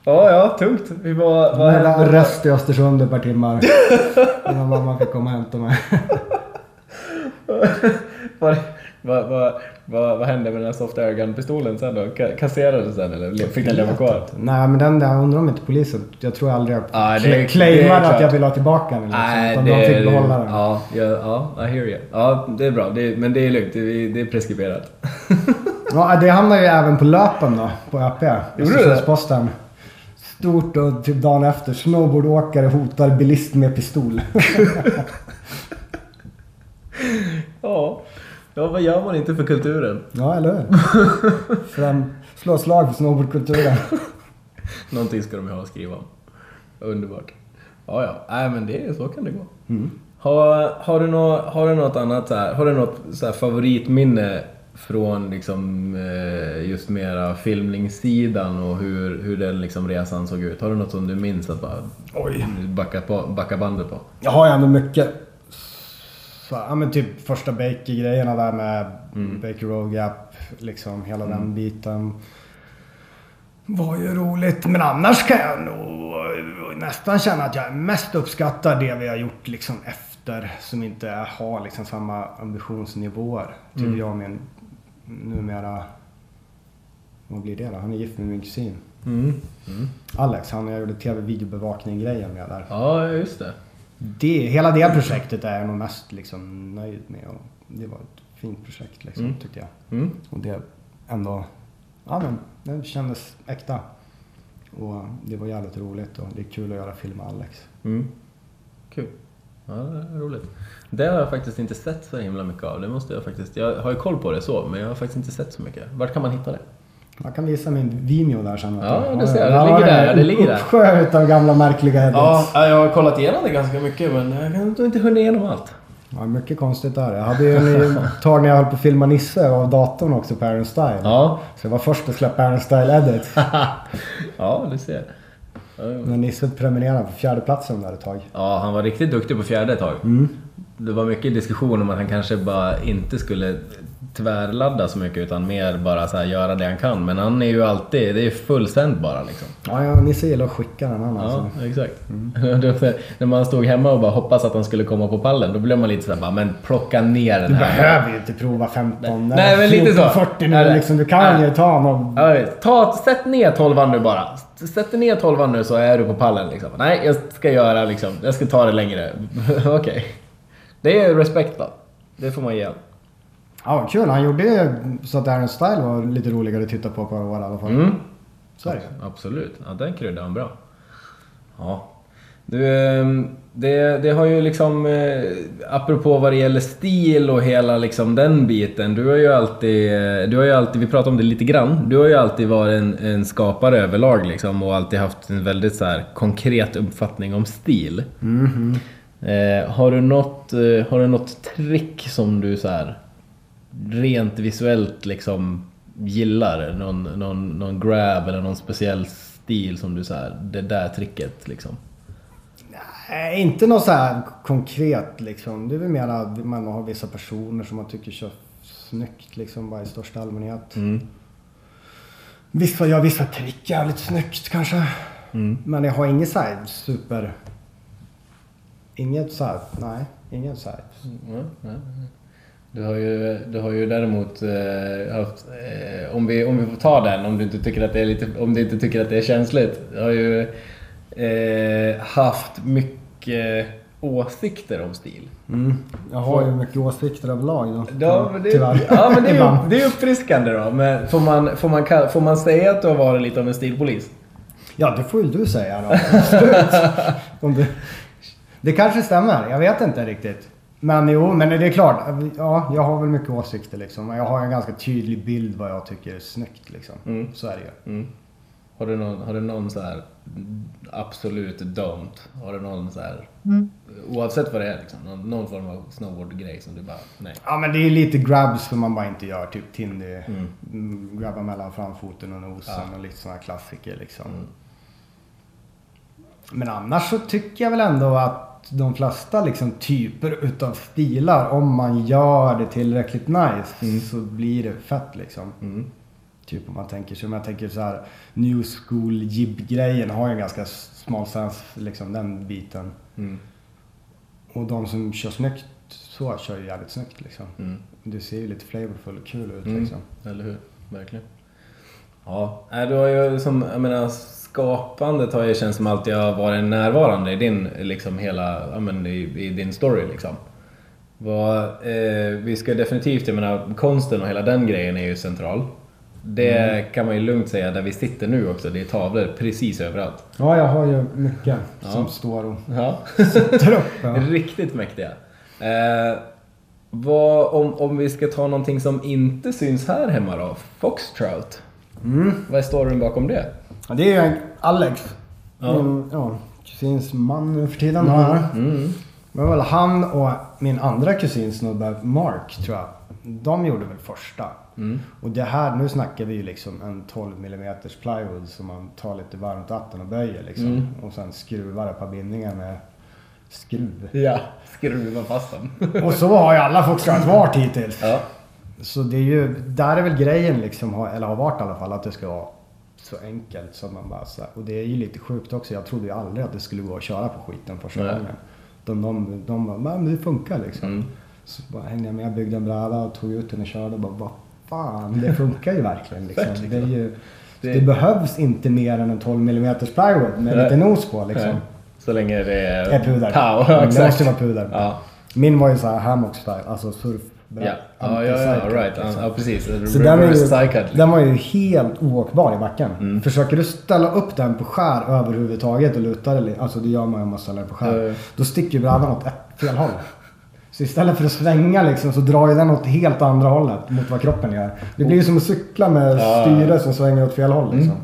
C: Ja, ja, tungt. Vi var... Vad
B: Med
C: hände?
B: rest i Östersund ett par timmar. Innan mamma fick komma och hämta mig.
C: Vad, vad, vad, vad, vad hände med den här soft airgun-pistolen sen då? Ka- Kasserades den eller fick den leva kvar?
B: Nej men den där, undrar om inte polisen, jag tror aldrig jag
C: Ja, det- det
B: claimade att jag vill ha tillbaka den. Liksom, utan de fick behålla den.
C: Ja, ja, ja, I hear you. Ja, det är bra. Det, men det är lugnt. Det, är- det är preskriberat.
B: Ja, det hamnar ju även på löpen då, på ÖP.
C: Det?
B: Östersunds-Posten. Stort och typ dagen efter. Snowboardåkare hotar bilist med pistol.
C: Ja. Ja, vad gör man inte för kulturen?
B: ja, eller hur? Fram, slå slag för snowboardkulturen.
C: Någonting ska de ju ha att skriva om. Underbart. Ja, ja. Nej, men det så kan det gå. Har, har, du nå, har du något annat så här, har du något så favoritminne från liksom eh, just mera filmningssidan och hur, hur den liksom resan såg ut? Har du något som du minns att bara
B: Oj.
C: backa, på, backa bandet på?
B: Jag har ju ändå mycket. Så, ja men typ första Baker-grejerna där med Baker Road Gap. Liksom hela den biten. Var ju roligt. Men annars kan jag nog nästan känna att jag mest uppskattar det vi har gjort liksom efter. Som inte har liksom samma ambitionsnivåer. Typ jag och min numera... Vad blir det då? Han är gift med min kusin.
C: Mm.
B: Alex, han jag gjorde tv-videobevakning-grejen med där.
C: Ja, just det.
B: Det, hela det projektet är jag nog mest liksom nöjd med. Och det var ett fint projekt liksom,
C: Mm.
B: tyckte jag.
C: Mm.
B: Och det ändå ja men det kändes äkta. Och det var jävligt roligt och det är kul att göra film med Alex.
C: Mm. Kul. Ja, det är roligt. Det har jag faktiskt inte sett så himla mycket av. Det måste jag faktiskt. Jag har ju koll på det så, men jag har faktiskt inte sett så mycket. Vart kan man hitta det?
B: Jag kan visa min Vimeo där sen.
C: Ja, det ser jag. Det ligger där, det ligger där.
B: Uppsjö utav gamla märkliga edits.
C: Ja, jag har kollat igenom det ganska mycket, men jag har inte hunnit igenom allt.
B: Ja, mycket konstigt där. Jag hade ju en tag när jag höll på att filma Nisse av datorn också på Aaron Style.
C: Ja.
B: Så jag var först att släppa Aaron Style Edit.
C: ja, du ser.
B: När Nisse prenumererade på fjärde platsen där ett tag.
C: Ja, han var riktigt duktig på fjärde ett tag. Det var mycket diskussion om att han kanske bara inte skulle tvärladda så mycket utan mer bara så göra det han kan. Men han är ju alltid, det är fullständigt bara liksom.
B: Ja, ja Nisse gillar att skicka den han
C: Ja,
B: alltså.
C: exakt. Det- När man stod hemma och bara hoppas att han skulle komma på pallen, då blev man lite såhär bara, men plocka ner den
B: Du
C: här.
B: behöver ju inte prova 15
C: Nej, men lite så.
B: 40 nu liksom. Du kan
C: Nej.
B: ju ta någon...
C: Ja, ta, sätt ner tolvan nu bara. Sätt ner tolvan nu så är du på pallen liksom. Nej, jag ska göra liksom, jag ska ta det längre. Okej. Det är respekt då. Det får man ge.
B: Ja, kul. Han gjorde så att Aaron Style var lite roligare att titta på på år i alla fall.
C: Mm.
B: Så.
C: Absolut. Ja, den kryddade han bra. Ja. Du, ehm, det, det har ju liksom, eh, apropå vad det gäller stil och hela liksom den biten. Du har ju alltid, eh, du har ju alltid, vi pratade om det lite grann. Du har ju alltid varit en, en skapare överlag liksom och alltid haft en väldigt så här konkret uppfattning om stil. Eh, har, du något, eh, har du något trick som du så här rent visuellt liksom gillar? Någon, någon, någon grab eller någon speciell stil som du så här, det där tricket liksom?
B: Nej, inte något så här konkret liksom. Det är väl mer att man har vissa personer som man tycker kör snyggt liksom bara i största allmänhet.
C: Mm.
B: Vissa gör vissa trick jävligt snyggt kanske.
C: Mm.
B: Men jag har inget så här super... Inget här, nej. Inget så här.
C: Ja, ja. Du har ju, du har ju däremot eh, haft, eh, om, vi, om vi får ta den, om du inte tycker att det är, lite, om du inte tycker att det är känsligt. Du har ju eh, haft mycket åsikter om stil.
B: Mm. Jag har ju mycket åsikter överlag då.
C: Ja, men det,
B: Tyvärr.
C: ja, men det, är, det är uppfriskande då. Men får, man, får, man, får man säga att du har varit lite av en stilpolis?
B: Ja, det får ju du säga då. Om du... Det kanske stämmer, jag vet inte riktigt. Men jo, men det är klart. Ja, jag har väl mycket åsikter liksom. Jag har en ganska tydlig bild vad jag tycker är snyggt liksom.
C: Mm.
B: Så är det ju.
C: Mm. Har du någon, har du någon så här absolut don't? Har du någon så här, oavsett vad det är liksom, någon, någon form av snowboardgrej som du bara, nej.
B: Ja, men det är lite grabs som man bara inte gör. Typ Tindy. Mm. Grabba mellan framfoten och nosen
C: Ja.
B: och lite sådana klassiker liksom.
C: Mm.
B: Men annars så tycker jag väl ändå att de flesta liksom typer utav stilar, om man gör det tillräckligt nice, så blir det fett liksom.
C: Mm.
B: Typ om man tänker sig, om jag tänker så här New School jib-grejen har ju en ganska smal sens, liksom den biten.
C: Mm.
B: Och de som kör snyggt så kör ju jävligt snyggt liksom.
C: Mm.
B: Det ser ju lite flavorful och kul ut
C: Mm.
B: liksom.
C: Eller hur? Verkligen. Ja, nej, du har ju som, jag menar, skapandet har ju känts som alltid har varit närvarande i din, liksom hela, ja men i, i din story liksom. Vad, eh, vi ska definitivt, jag menar, konsten och hela den grejen är ju central. Det kan man ju lugnt säga där vi sitter nu också, det är tavlor precis överallt.
B: Ja, jag har ju mycket
C: Ja.
B: som står och
C: Ja.
B: sitter upp. Ja.
C: Riktigt mäktiga. Eh, vad, om, om vi ska ta någonting som inte syns här hemma då? Foxtrout.
B: Mm.
C: Vad är storyn bakom det?
B: Ja, det är ju Alex.
C: Ja.
B: Min ja, kusins man nu för tiden.
C: Mm.
B: Det var väl han och min andra kusin snubbe, Mark, tror jag. De gjorde väl första.
C: Mm.
B: Och det här, nu snackar vi ju liksom en 12 mm plywood som man tar lite varmt vatten och böjer liksom.
C: Mm.
B: Och sen skruvar ett par bindningar med skruv.
C: Ja, skruva fast dem.
B: Och så har ju alla Foxtrot varit hittills.
C: ja.
B: Så det är ju, där är väl grejen liksom, eller har varit i alla fall, att det ska vara så enkelt som man bara så här, Och det är ju lite sjukt också, jag trodde ju aldrig att det skulle gå att köra på skiten första
C: Nej.
B: gången. De, de, de bara, "Nej, men det funkar liksom.
C: Mm.
B: Så bara hängde jag med, byggde en bräda och tog ut den och körde och bara, vad fan, det funkar ju verkligen liksom. Det, ju,
C: Det-
B: det... behövs inte mer än en 12 mm plywood med
C: Nej.
B: lite nos på liksom.
C: Nej. Så länge det är...
B: Är puder.
C: Pow,
B: Mm, det
C: exakt.
B: måste vara puder.
C: Ja.
B: Min var ju så här hammock style, alltså surf, bra-
C: Ja, ja, ja, right.
B: liksom.
C: Ja, precis.
B: Så den, är
C: Reverse
B: ju,
C: sidecut.
B: den var ju helt oåkbar i backen.
C: Mm.
B: Försöker du ställa upp den på skär överhuvudtaget och luta det lite, alltså det gör man ju om man ställer den på skär.
C: Ja.
B: Då sticker ju brädan åt ett fel håll. Så istället för att svänga liksom så drar ju den åt helt andra hållet mot vad kroppen gör. Det blir ju som att cykla med
C: Ja.
B: styre som svänger åt fel håll liksom.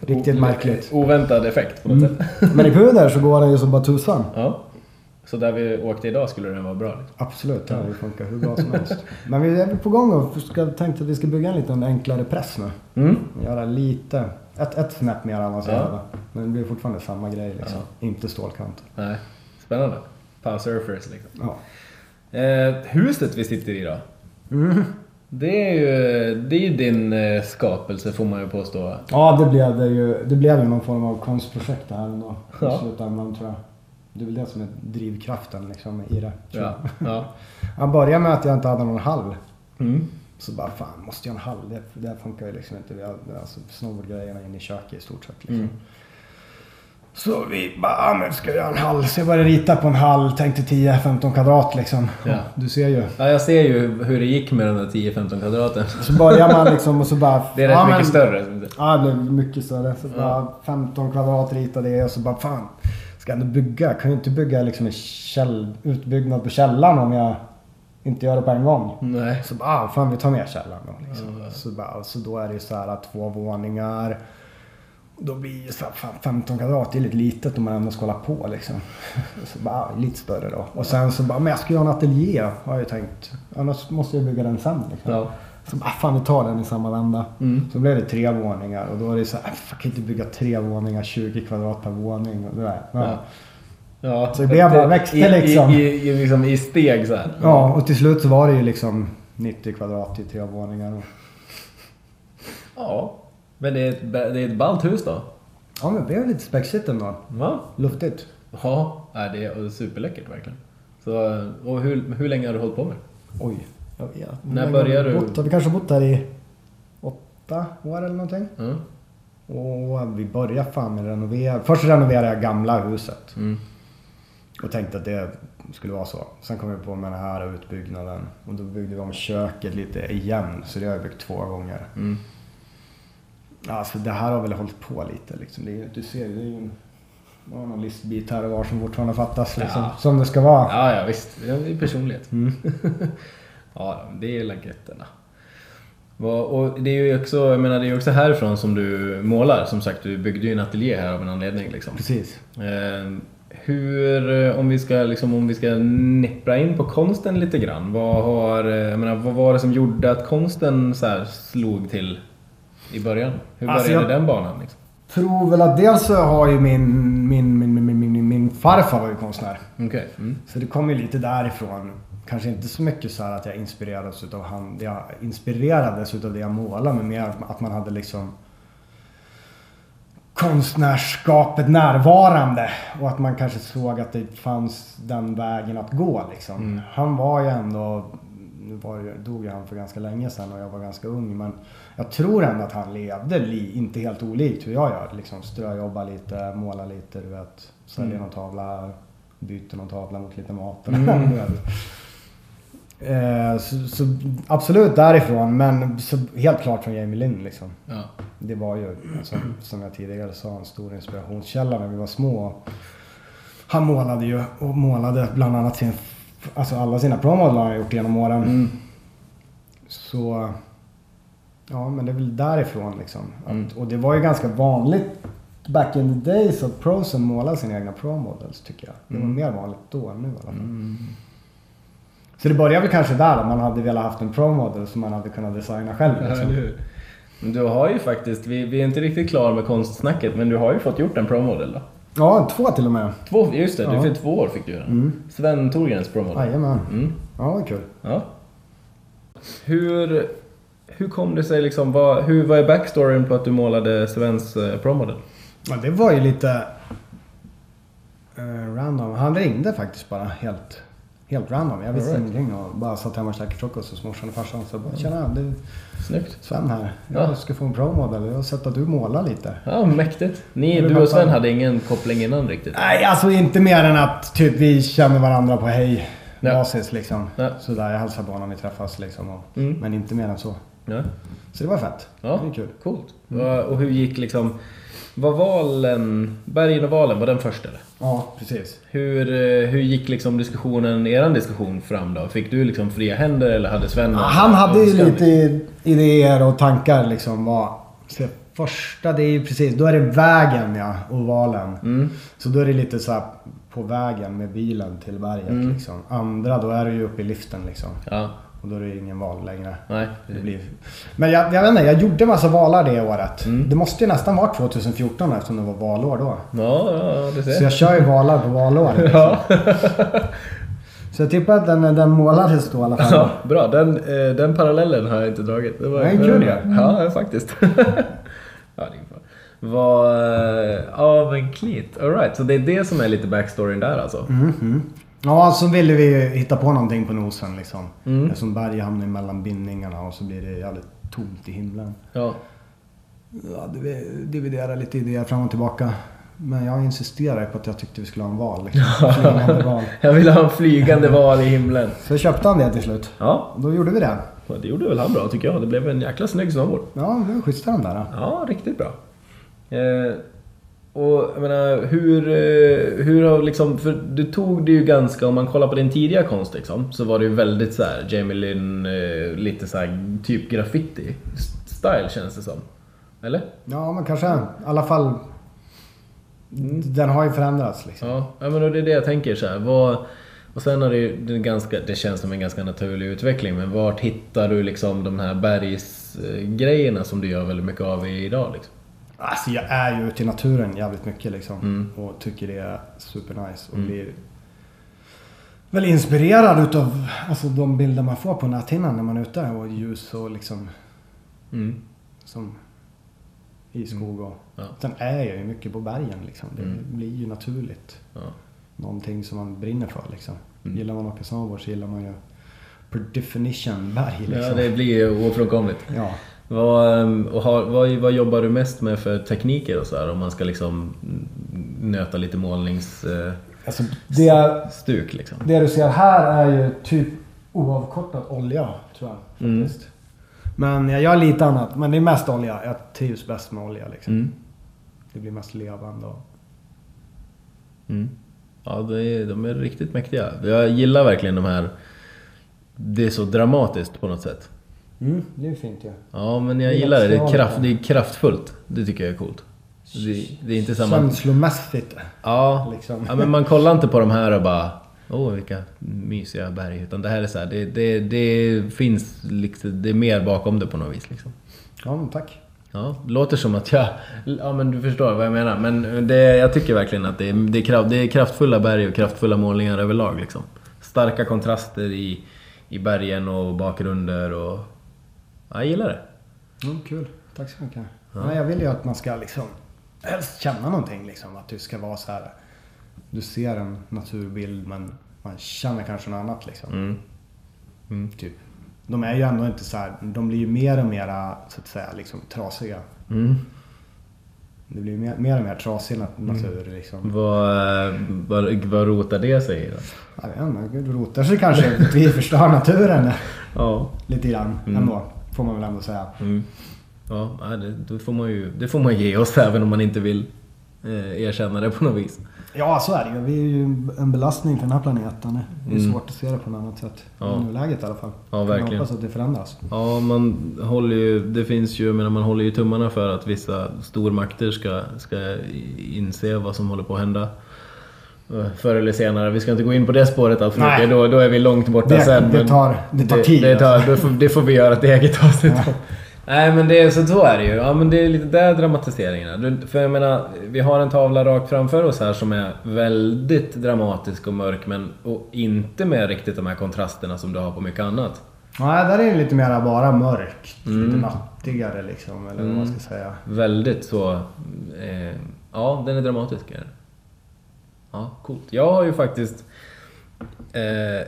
B: Riktigt märkligt.
C: Oväntad effekt på något
B: Mm.
C: sätt.
B: Men i puder så går den ju som bara tusan.
C: Ja. Så där vi åkte idag skulle den vara bra. Liksom.
B: Absolut, ja, det funkar hur bra som helst. Men vi är på gång och ska, tänkte att vi ska bygga en liten enklare press nu.
C: Mm.
B: Göra lite, ett, ett snäpp mer avancerad.
C: Ja.
B: Men det blir fortfarande samma grej liksom. Inte stålkant.
C: Nej. Spännande. Power surfers liksom.
B: Ja.
C: Eh, huset vi sitter i då.
B: Mm.
C: Det är ju, det är ju din eh, skapelse får man ju påstå.
B: ja, det blev det ju. Det blev ju någon form av konstprojekt här ändå.
C: Ja.
B: I slutändan tror jag. Det är väl det som är drivkraften liksom i det.
C: Ja.
B: jag.
C: ja.
B: Jag började med att jag inte hade någon hall.
C: Mm.
B: Så bara fan, måste jag ha en hall? Det, det funkar ju liksom inte. Vi hade alltså, snowboardgrejerna inne i köket i stort sett. Liksom.
C: Mm.
B: Så vi bara, ah, men ska jag göra en hall? Så jag började rita på en hall, tänkte 10-15 kvadrat liksom.
C: Ja.
B: Du ser ju.
C: ja, jag ser ju hur det gick med den där 10-15 kvadraten.
B: Så börjar man liksom och så bara...
C: Det är rätt
B: ja,
C: mycket
B: men-
C: större.
B: Ja, det blev mycket större. Så
C: Ja.
B: bara 15 kvadrat ritade jag och så bara fan. Ska jag ändå bygga? Jag kan ju inte bygga liksom en käll, utbyggnad på källaren om jag inte gör det på en gång.
C: Nej.
B: Så bara, ah, fan vi tar med källaren då. Liksom.
C: Ja.
B: Så, bara, så då är det ju så här två våningar. Då blir ju så här, fan, 15 kvadrat, det är lite litet om man ändå ska hålla på liksom. Så bara, ah, lite större då. Och sen så bara, men jag ska göra en ateljé har jag ju tänkt. Annars måste jag bygga den sen liksom.
C: Ja.
B: Så bara, fan vi tar den i samma vända.
C: Mm.
B: Så blev det tre våningar och då är det så här, "Äh, jag kan inte bygga tre våningar, 20 kvadrat per våning. Och det där. Ja.
C: Ja. Ja,
B: Så det blev bara växte
C: i,
B: liksom.
C: I, i, liksom I steg så här.
B: ja, och till slut så var det ju liksom 90 kvadrat i tre våningar.
C: Ja. Men det är ett, det är ett ballt hus då.
B: ja, men det blev lite spexigt ändå.
C: Va?
B: Luftigt.
C: Ja, nej, det är superläckert verkligen. Så, och hur, hur länge har du hållit på med?
B: Oj. Jag vet.
C: När började
B: har
C: du?
B: Bott, har vi kanske bott där i åtta år eller någonting.
C: Mm.
B: Och vi började fan med renovera. Först renoverade jag gamla huset.
C: Mm.
B: Och tänkte att det skulle vara så. Sen kom vi på med den här utbyggnaden. Och då byggde vi om köket lite igen. Så det har jag byggt två gånger.
C: Mm.
B: Alltså det här har väl hållit på lite liksom. Det är, du ser, det är ju en, någon listbit här och var som fortfarande fattas liksom.
C: Ja.
B: Som det ska vara.
C: Ja, ja visst. Det är personlighet.
B: Mm.
C: ja, det är lagetterna. Och det är ju också, jag menar, det är ju också härifrån som du målar. Som sagt, du byggde ju en ateljé här av en anledning. Liksom.
B: Precis.
C: Eh, hur, eh, om vi ska, liksom, om vi ska nippra in på konsten lite grann. Vad, har, eh, jag menar, vad var det som gjorde att konsten så här slog till i början? Hur
B: Alltså,
C: började
B: jag-
C: den banan? Liksom?
B: Tror väl att dels så har ju min, min, min, min, min, min, farfar var ju konstnär.
C: Okej. Mm.
B: Så det kom ju lite därifrån. Kanske inte så mycket så här att jag inspirerades utav han, jag inspirerades utav det jag målade, men mer att man hade liksom konstnärskapet närvarande och att man kanske såg att det fanns den vägen att gå liksom.
C: Mm.
B: Han var ju ändå, nu var det, dog ju han för ganska länge sedan och jag var ganska ung men jag tror ändå att han levde li, inte helt olikt hur jag gör. Liksom ströjobba lite, måla lite, du vet. Sälja
C: Mm.
B: någon tavla, byter någon tavla mot lite mat.
C: Mm.
B: Eh, så, så absolut därifrån men så helt klart från Jamie Lynn liksom.
C: Ja.
B: Det var ju, alltså, som jag tidigare sa, en stor inspirationskälla när vi var små. Han målade ju och målade bland annat sin, alltså alla sina har han gjort genom åren.
C: Mm.
B: Så, ja men det är väl därifrån liksom. Att,
C: Mm.
B: Och det var ju ganska vanligt back in the days att prosen målade sina egna promodels tycker jag. Det var
C: Mm.
B: mer vanligt då än nu i alla fall. Så det började väl kanske där man hade velat haft en promodel som man hade kunnat designa själv.
C: Ja,
B: Liksom.
C: Men du har ju faktiskt, vi, vi är inte riktigt klara med konstsnacket, men du har ju fått gjort en promodel då.
B: Ja, två till och med.
C: Två, just det,
B: Ja.
C: du för två år fick du göra.
B: Mm.
C: Sven Thorgrens promodel.
B: Jajamän.
C: Mm.
B: Ja, var kul.
C: Ja. Hur, hur kom det sig liksom, vad, hur, vad är backstoryn på att du målade Svens eh, promodel?
B: Ja, det var ju lite eh, random. Han ringde faktiskt bara helt, helt random. Jag visste
C: right.
B: ingenting och bara satt hemma och käkade frukost hos morsan och farsan. Så bara, tjena, det är
C: Snyggt.
B: Sven här.
C: Ja.
B: Jag ska få en promodel. Jag har sett att du målar lite.
C: Ja, mäktigt. Ni, du och Sven hade ingen koppling innan riktigt?
B: Nej, alltså inte mer än att typ vi känner varandra på hej.
C: Ja.
B: basis liksom.
C: Ja.
B: Sådär, jag hälsar på honom, vi träffas liksom. Och,
C: Mm.
B: Men inte mer än så.
C: Ja.
B: Så det var fett.
C: Ja,
B: Det är kul.
C: coolt. Va- Och hur gick liksom... Var valen... Bergen och valen, var den först eller?
B: Ja, precis.
C: Hur, eh, hur gick liksom diskussionen, eran diskussion fram då? Fick du liksom fria händer eller hade Sven...
B: Ja, han hade ju lite idéer och tankar liksom. Vad, första, det är ju precis, då är det vägen ja, ovalen.
C: Mm.
B: Så då är det lite så på vägen med bilen till berget
C: Mm.
B: liksom. Andra, då är det ju uppe i liften liksom.
C: Ja,
B: Och då är det ingen val längre.
C: nej.
B: Det blir... Men jag, jag vet inte, jag gjorde massa valar det året.
C: Mm.
B: Det måste ju nästan vara 2014 eftersom det var valår då.
C: Ja, ja, ja, du
B: Så
C: ser.
B: jag kör ju valar på valår. Liksom.
C: Ja.
B: Så jag tippar att den, den målades då i alla fall.
C: ja, bra. Den, eh, den parallellen har jag inte dragit. Det var
B: Nej, kul ju.
C: Ja, ja, faktiskt. ja, det. Vad... eh, Ja, men Cleat. Alright, så det är det som är lite backstoryn där alltså?
B: Mhm. Ja, så ville vi hitta på någonting på nosen liksom.
C: Mm.
B: Eftersom berg hamnar mellan bindningarna och så blir det jävligt tomt i himlen.
C: Ja.
B: Ja, vi dividerade lite idéer fram och tillbaka. Men jag insisterade på att jag tyckte vi skulle ha en val. Liksom. Flygande val.
C: Jag vill ha en flygande val i himlen.
B: Så köpte han det till slut.
C: Ja,
B: Och då gjorde vi det.
C: och det gjorde väl han bra tycker jag. Det blev en jäkla snygg snowboard.
B: Ja, det var schyssta de där.
C: Ja, riktigt bra. Eh, och jag menar, hur, eh, hur har liksom, för du tog det ju ganska, om man kollar på din tidiga konst liksom, så var det ju väldigt så här Jamie Lynn, eh, lite så här typ graffiti style känns det som. Eller?
B: Ja, men kanske. I alla fall. Den har ju förändrats liksom.
C: Ja, men det är det jag tänker så här. Vad, och sen har det ju det, ganska, det känns som en ganska naturlig utveckling, men vart hittar du liksom de här bergsgrejerna som du gör väldigt mycket av idag liksom?
B: Alltså jag är ju ute i naturen jävligt mycket liksom.
C: Mm.
B: Och tycker det är supernice. Och
C: Mm.
B: blir väl inspirerad utav alltså, de bilder man får på näthinnan när man är ute. Och ljus och liksom
C: Mm.
B: som i skog och...
C: Ja.
B: Sen är jag ju mycket på bergen liksom. Det
C: Mm.
B: blir ju naturligt.
C: Ja.
B: Någonting som man brinner för liksom.
C: Mm.
B: Gillar man att åka snowboard så gillar man ju per definition berg liksom.
C: ja, det blir ju ofrånkomligt.
B: Ja.
C: Vad, ehm, och har, vad, vad jobbar du mest med för tekniker och så här, om man ska liksom nöta lite målningsstuk
B: Alltså det,
C: liksom?
B: det du ser här är ju typ oavkortad olja tror jag
C: Mm.
B: faktiskt. Men jag gör lite annat. Men det är mest olja. Jag trivs bäst med olja liksom.
C: Mm.
B: Det blir mest levande och...
C: Mm. Ja, det är, de är riktigt mäktiga. Jag gillar verkligen de här... Det är så dramatiskt på något sätt.
B: Mm, det är fint ju.
C: Ja, men jag
B: Det
C: gillar det. Det är, kraft, det är kraftfullt. Det tycker jag är coolt. Det, det är inte samma...
B: Känslomässigt.
C: Ja,
B: Liksom.
C: ja, men man kollar inte på de här och bara Åh, vilka mysiga berg. Utan det här är så här, det, det, det finns liksom, det är mer bakom det på något vis liksom.
B: Ja, men tack.
C: Ja, låter som att jag... Ja men du förstår vad jag menar. Men det, jag tycker verkligen att det är, det, är kraft, det är kraftfulla berg och kraftfulla målningar överlag liksom. Starka kontraster i, i bergen och bakgrunder och... Ja, jag gillar det.
B: Mm, kul. Tack så mycket. Ja. jag vill ju att man ska liksom helst känna någonting liksom. Att det ska vara så här. Du ser en naturbild men man känner kanske något annat liksom.
C: Mm. Mm.
B: Typ. De är ju ändå inte så här. De blir ju mer och mer så att säga liksom trasiga.
C: Mm.
B: Det blir mer, mer och mer trasig nat- natur liksom.
C: Vad, vad, vad rotar det sig i då?
B: Jag vet inte, det rotar sig kanske. att vi förstör naturen
C: Ja.
B: lite grann
C: Mm.
B: ändå. Får man väl ändå säga.
C: Mm. Ja, det, det, får man ju, det får man ge oss även om man inte vill eh, erkänna det på något vis.
B: Ja, så är det ju. Vi är ju en belastning för den här planeten. Det är
C: Mm.
B: svårt att se det på något annat sätt.
C: Ja.
B: I nuläget i alla fall.
C: Ja, verkligen.
B: hoppas att det förändras.
C: Ja, man håller ju, det finns ju, menar, man håller ju tummarna för att vissa stormakter ska, ska inse vad som håller på att hända. Förr eller senare. Vi ska inte gå in på det spåret allt för
B: Nej.
C: mycket. Då, då är vi långt borta
B: Det-
C: sen.
B: det tar- det tar tid,
C: Det, tar,
B: alltså.
C: det, får, det får vi göra ett eget avsnitt om. Nej men det, så, så är det ju. Ja men det är lite där dramatiseringarna. Du- För jag menar, vi har en tavla rakt framför oss här som är väldigt dramatisk och mörk men och inte med riktigt de här kontrasterna som du har på mycket annat.
B: Nej, där är det lite mer bara mörkt.
C: Mm.
B: Lite nattigare liksom. Eller vad man ska säga.
C: Väldigt så... Eh, ja, den är dramatisk. Är. Ja, coolt. Jag har ju faktiskt... Eh,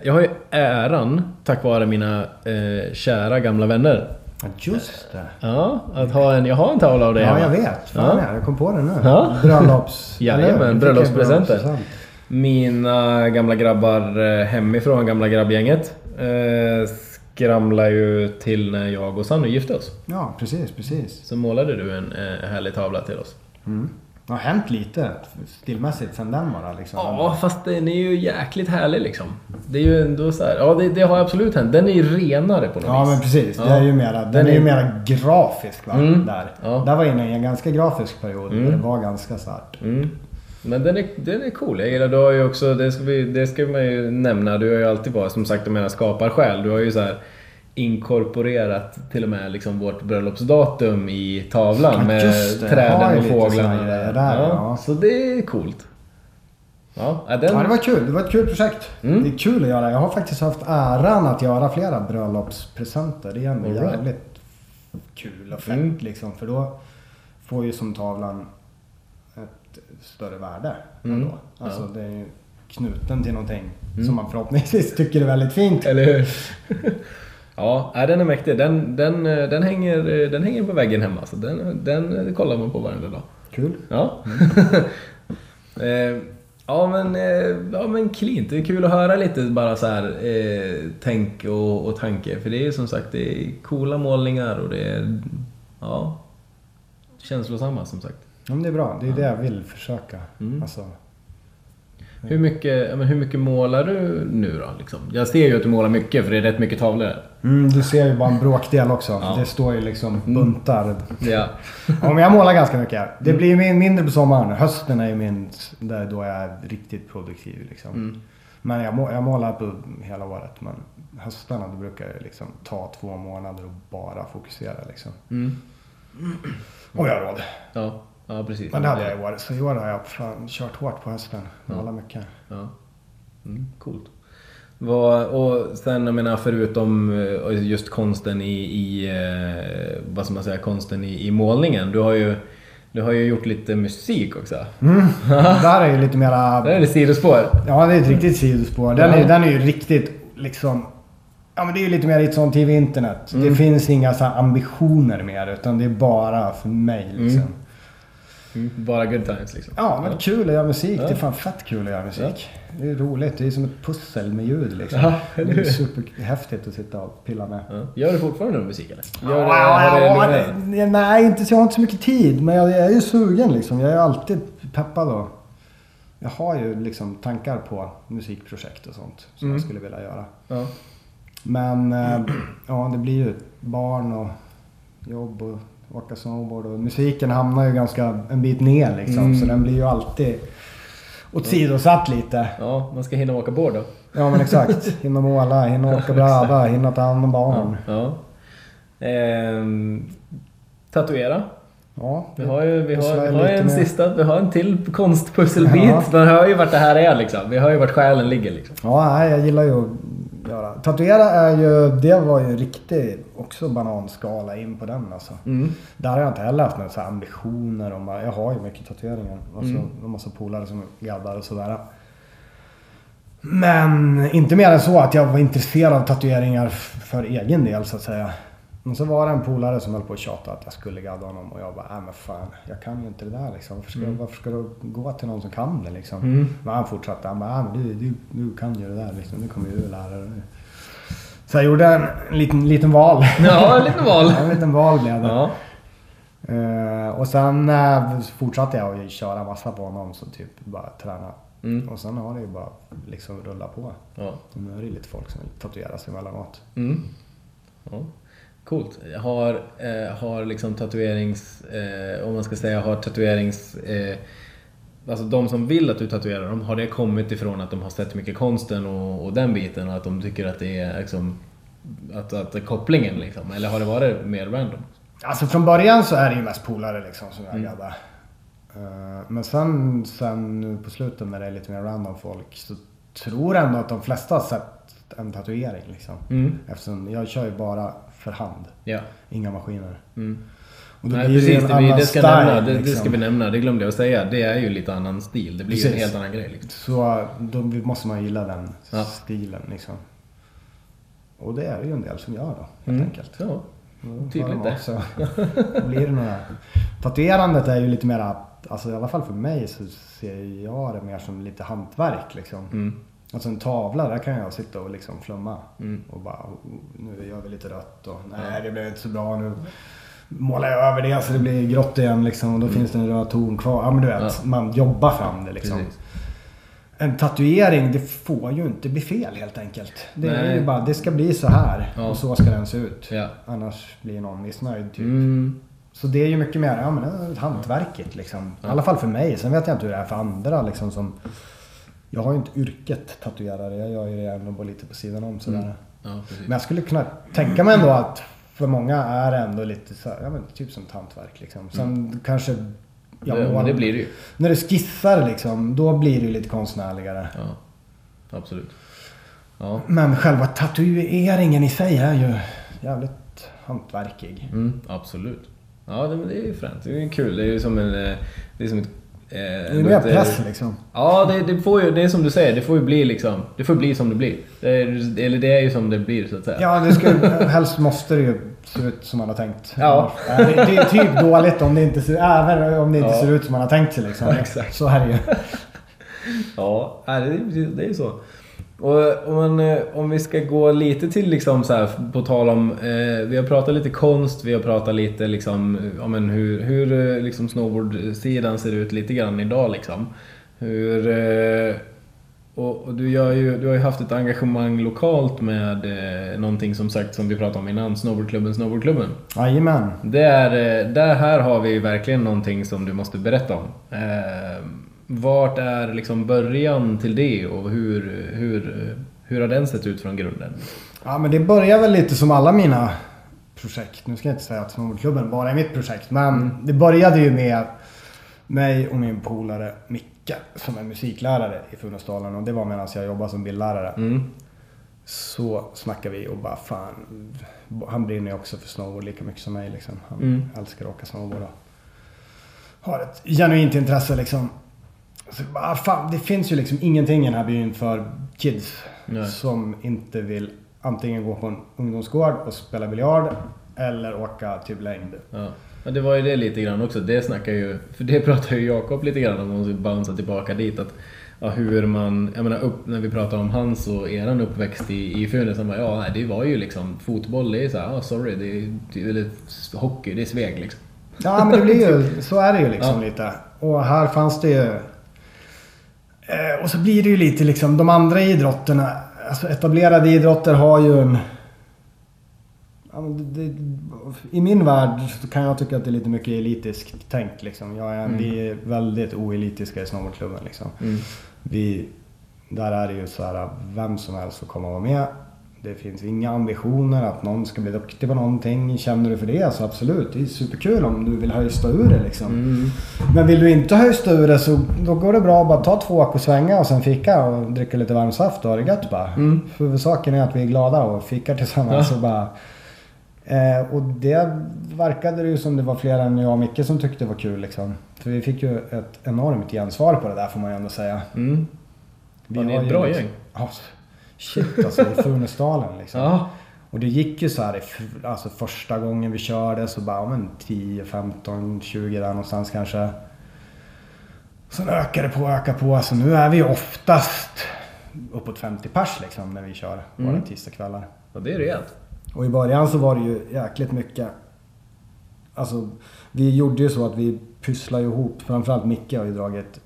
C: jag har ju äran, tack vare mina eh, kära gamla vänner,
B: Ja, just det.
C: ja, att ha en, jag har en tavla av dig
B: Ja,
C: hemma.
B: jag vet. Fan
C: Ja.
B: ja. jag kom på det nu.
C: Ja.
B: Bröllops...
C: Jajamän,
B: eller hur?
C: Bröllopspresenter.
B: bröllopspresent.
C: Mina gamla grabbar eh, hemifrån, gamla grabbgänget, eh, skramlar ju till när jag och Sanny gifte oss.
B: Ja, precis, precis.
C: Så målade du en eh, härlig tavla till oss.
B: Mm. Det har hänt lite stilmässigt sen den bara liksom.
C: Ja, fast den är ju jäkligt härlig liksom. Det är ju ändå så här, ja det, det har absolut hänt. Den är ju renare på något
B: Ja
C: vis.
B: men precis, det
C: Ja.
B: är ju mera, den,
C: Den
B: är ju mera grafisk va?
C: Mm.
B: Där.
C: Ja.
B: där var inne i en ganska grafisk period.
C: Mm.
B: där Det var ganska svart.
C: Mm. Men den är, den är cool. Jag gillar, du har ju också, det ska, vi, det ska man ju nämna, du har ju alltid varit som sagt, jag menar skaparsjäl. Du har ju så här inkorporerat till och med liksom vårt bröllopsdatum i tavlan
B: Ja,
C: med
B: det.
C: Träden och fåglarna.
B: grejer där, ja.
C: Så det är coolt. Ja, ja, den,
B: Ja, det var kul. Det var ett kul projekt.
C: Mm.
B: Det är kul att göra. Jag har faktiskt haft äran att göra flera bröllopspresenter. Det är ändå
C: right.
B: jävligt kul och fett
C: Mm.
B: liksom. För då får ju som tavlan ett större värde.
C: Mm.
B: Ändå. Alltså
C: Ja.
B: det är ju knuten till någonting
C: Mm.
B: som man förhoppningsvis tycker är väldigt fint.
C: Eller hur? Ja, nej, den är mäktig. Den, den, eh, den, hänger, eh, den hänger på väggen hemma. Så den, den kollar man på varenda dag.
B: Kul.
C: Ja. eh, ja men, ja men cleant. Det är kul att höra lite bara så här eh, tänk och, och tanke. För det är ju som sagt det är coola målningar och det är ja, känslosamma som sagt.
B: Ja, men det är bra. Det är det jag vill försöka.
C: Mm.
B: Alltså,
C: Hur mycket, men hur mycket målar du nu då? Liksom? Jag ser ju att du målar mycket för det är rätt mycket tavlor
B: mm, du ser ju bara en bråkdel också.
C: Ja.
B: Det står ju liksom buntar.
C: Ja.
B: Ja, men jag målar ganska mycket. Det blir min- mindre på sommaren. Hösten är ju min, där då jag är riktigt produktiv. Liksom.
C: Mm.
B: Men jag, må, jag målar på hela året. Men höstarna då brukar jag liksom ta två månader och bara fokusera. Liksom.
C: Mm.
B: Om jag har råd.
C: Ja. Ja, precis.
B: Men det hade jag i år. Så i år har jag fan kört hårt på hösten.
C: Ja.
B: Målat mycket.
C: Ja. Mm, coolt. Vad, och sen jag menar förutom eh, just konsten i, i eh, vad ska man säga, konsten i, i målningen. Du har ju du har ju gjort lite musik också.
B: Mm. Där är ju lite mera...
C: Det är det sidospår.
B: Ja, det är ett riktigt sidospår. Den,
C: Ja.
B: är, den är ju riktigt liksom... Ja, men det är ju lite mer ett sånt TV internet.
C: Mm.
B: Det finns inga så här ambitioner mer, utan det är bara för mig liksom.
C: Mm, bara good times liksom.
B: Ja, men kul att göra musik.
C: Ja.
B: Det är fan fett kul att göra musik. Det är roligt. Det är som ett pussel med ljud liksom.
C: Ja,
B: det är superhäftigt att sitta och pilla med.
C: Ja. Gör du fortfarande musik eller? Gör
B: Ja, ja, ja,
C: lugnat?
B: det- nej, inte så jag har inte så mycket tid. Men jag, jag är ju sugen liksom. Jag är alltid peppad och... Jag har ju liksom tankar på musikprojekt och sånt som
C: Mm.
B: jag skulle vilja göra.
C: Ja.
B: Men eh, ja, det blir ju barn och jobb och åka snowboard och musiken hamnar ju ganska en bit ner liksom.
C: Mm.
B: Så den blir ju alltid åsidosatt lite.
C: ja, man ska hinna åka båt då.
B: Ja men exakt. Hinna måla, hinna åka bräda, hinna ta hand om barn.
C: Ja. Ehm, tatuera.
B: Ja,
C: Vi har ju vi har, vi har en
B: med-
C: sista, vi har en till konstpusselbit.
B: Ja.
C: Man hör ju vart det här är liksom. Vi hör ju vart själen ligger liksom.
B: Ja, jag gillar ju göra. Tatuera är ju, det var ju riktigt också bananskala in på den alltså.
C: Mm.
B: Där har jag inte heller haft några så ambitioner om jag har ju mycket tatueringar. Och så
C: Mm.
B: en massa polare som gaddar och sådär. Men inte mer än så att jag var intresserad av tatueringar för egen del så att säga. Men så var det en polare som höll på att tjata att jag skulle gadda honom och jag bara, nej men fan, jag kan ju inte det där liksom. Varför ska,
C: Mm.
B: varför ska du gå till någon som kan det liksom?
C: Mm.
B: Men han fortsatte, han bara, nej men du, du, du kan ju det där liksom. Nu kommer ju du lära dig. Så jag gjorde en liten, liten val.
C: Ja, lite val.
B: en liten val blev det.
C: Ja.
B: Eh, och sen eh, fortsatte jag att köra massa på honom, så typ bara träna.
C: Mm.
B: Och sen har det ju bara liksom rullat på.
C: Ja.
B: Och nu är det lite folk som vill tatuera sig emellanåt.
C: Mm. ja. Coolt. Har, eh, har liksom tatuerings... Eh, om man ska säga har tatuerings... Eh, alltså de som vill att du tatuerar dem, har det kommit ifrån att de har sett mycket konsten och, och den biten och att de tycker att det är liksom... Att, att kopplingen liksom? Eller har det varit mer random?
B: Alltså från början så är det ju mest polare liksom som jag
C: Mm.
B: Eh, men sen, sen nu på slutet när det är lite mer random folk så tror jag ändå att de flesta har sett en tatuering liksom.
C: Mm.
B: Eftersom jag kör ju bara för hand.
C: Ja.
B: Inga maskiner.
C: Mm.
B: Och då
C: Nej,
B: blir det
C: precis.
B: en
C: Det,
B: annan
C: det, ska
B: style,
C: nämna, det, det
B: liksom.
C: ska vi nämna, det glömde jag att säga. Det är ju lite annan stil. Det blir ju en
B: Precis.
C: helt annan grej. Liksom.
B: Så då måste man gilla den
C: Ja.
B: stilen liksom. Och det är det ju en del som gör då, helt
C: Mm.
B: enkelt.
C: Ja. Tydligt det.
B: blir det några... Tatuerandet är ju lite att, alltså i alla fall för mig så ser jag det mer som lite hantverk liksom.
C: Mm.
B: Alltså en tavla, där kan jag sitta och liksom flumma.
C: Mm.
B: Och bara, oh, nu gör vi lite rött och nej det blev inte så bra nu. Målar jag över det så det blir grått igen liksom och då finns det en röd ton kvar. Ja men du vet,
C: Ja.
B: man jobbar fram det liksom.
C: Precis.
B: En tatuering, det får ju inte bli fel helt enkelt. Det är
C: Nej.
B: ju bara, det ska bli så här
C: Ja.
B: och så ska den se ut.
C: Ja.
B: Annars blir någon missnöjd typ.
C: Mm.
B: Så det är ju mycket mer, ja men är hantverket liksom. I alla fall för mig. Sen vet jag inte hur det är för andra liksom som... Jag har ju inte yrket tatuerare. Jag gör ju det ändå bara lite på sidan om sådär.
C: Mm. Ja.
B: Men jag skulle kunna tänka mig ändå att för många är det ändå lite så här, ja men typ som ett hantverk liksom. Sen kanske... Ja,
C: Mm. det,
B: mål-
C: det blir det ju.
B: När du skissar liksom, då blir det ju lite konstnärligare.
C: Ja. Absolut. Ja.
B: Men själva tatueringen i sig är ju jävligt hantverkig.
C: Mm, absolut. Ja, det, men det är ju fränt. Det är ju kul. Det är ju som en... eh, Det är som ett... Eh,
B: Det är mer press liksom.
C: Ja, det, det får ju... Det är som du säger. Det får ju bli liksom... Det får bli som det blir. Det är, eller det är ju som det blir så att säga.
B: Ja, det skulle, helst måste det ju se ut som man har tänkt.
C: Ja.
B: Eh, Det, det är typ dåligt om det inte ser, även om det inte
C: Ja.
B: ser ut som man har tänkt sig liksom.
C: Exakt.
B: Så är det ju.
C: Ja, det är ju så. Och om, man, eh, om vi ska gå lite till liksom så här, på tal om, eh, vi har pratat lite konst, vi har pratat lite liksom, ja, men hur, hur eh, liksom snowboardsidan ser ut lite grann idag liksom. Hur, eh, och, och du, gör ju, du har ju haft ett engagemang lokalt med eh, någonting som sagt som vi pratade om innan, snowboardklubben Snowboardklubben.
B: Jajamän.
C: Där, eh, där här har vi verkligen någonting som du måste berätta om. Eh, vart är liksom början till det och hur, hur, hur har den sett ut från grunden?
B: Ja, men det börjar väl lite som alla mina projekt. Nu ska jag inte säga att snowboardklubben bara är mitt projekt. Men
C: Mm.
B: det började ju med mig och min polare Micke som är musiklärare i Funäsdalen. Och det var medan jag jobbade som bildlärare.
C: Mm.
B: Så snackade vi och bara fan. Han brinner ju också för snowboard lika mycket som mig liksom. Han
C: Mm.
B: älskar att åka snowboard och har ett genuint intresse liksom. Så bara, fan, det finns ju liksom ingenting i den här byn för kids
C: Nej.
B: som inte vill antingen gå på en ungdomsgård och spela biljard eller åka typ längd.
C: Ja. ja, det var ju det lite grann också. Det snackar ju, för det pratar ju Jakob lite grann om, om vi bouncear tillbaka dit. Att, ja, hur man, jag menar upp, när vi pratar om hans och eran uppväxt i, i Funäs. Han bara, ja nej, det var ju liksom fotboll, det är såhär, ja sorry, det är, det är eller hockey, det är Sveg liksom.
B: Ja men det blir ju, så är det ju liksom
C: Ja.
B: lite. Och här fanns det ju... Eh, och så blir det ju lite liksom de andra idrotterna. Alltså etablerade idrotter har ju en... Ja, det, det, I min värld så kan jag tycka att det är lite mycket elitiskt tänkt liksom. Jag är,
C: Mm.
B: Vi är väldigt oelitiska i snowboardklubben liksom.
C: Mm.
B: Vi, där är det ju så här, vem som helst får komma och vara med. Det finns inga ambitioner att någon ska bli duktig på någonting. Känner du för det så absolut, det är superkul om du vill höjsta ur det liksom.
C: Mm.
B: Men vill du inte höjsta ur det så då går det bra att bara ta två och svänga och sen fika och dricka lite varm saft och ha det gött bara.
C: Mm.
B: Huvudsaken är att vi är glada och fikar tillsammans
C: Ja.
B: och bara... Eh, och det verkade det ju som det var fler än jag och Micke som tyckte det var kul liksom. För vi fick ju ett enormt gensvar på det där får man ju ändå säga.
C: Mm.
B: Vi
C: Var ni ett bra
B: liksom-
C: gäng?
B: Ja, shit alltså i Funäsdalen liksom.
C: Ja.
B: Och det gick ju så här, alltså första gången vi körde så bara, men 10, 15, 20 där någonstans kanske. Sen ökade det på och ökade på. Så nu är vi oftast uppåt 50 pers liksom när vi kör våra
C: Mm.
B: tisdagskvällar.
C: ja, det är rejält.
B: Och i början så var det ju jäkligt mycket. Alltså vi gjorde ju så att vi pysslade ihop. Framförallt Micke har ju dragit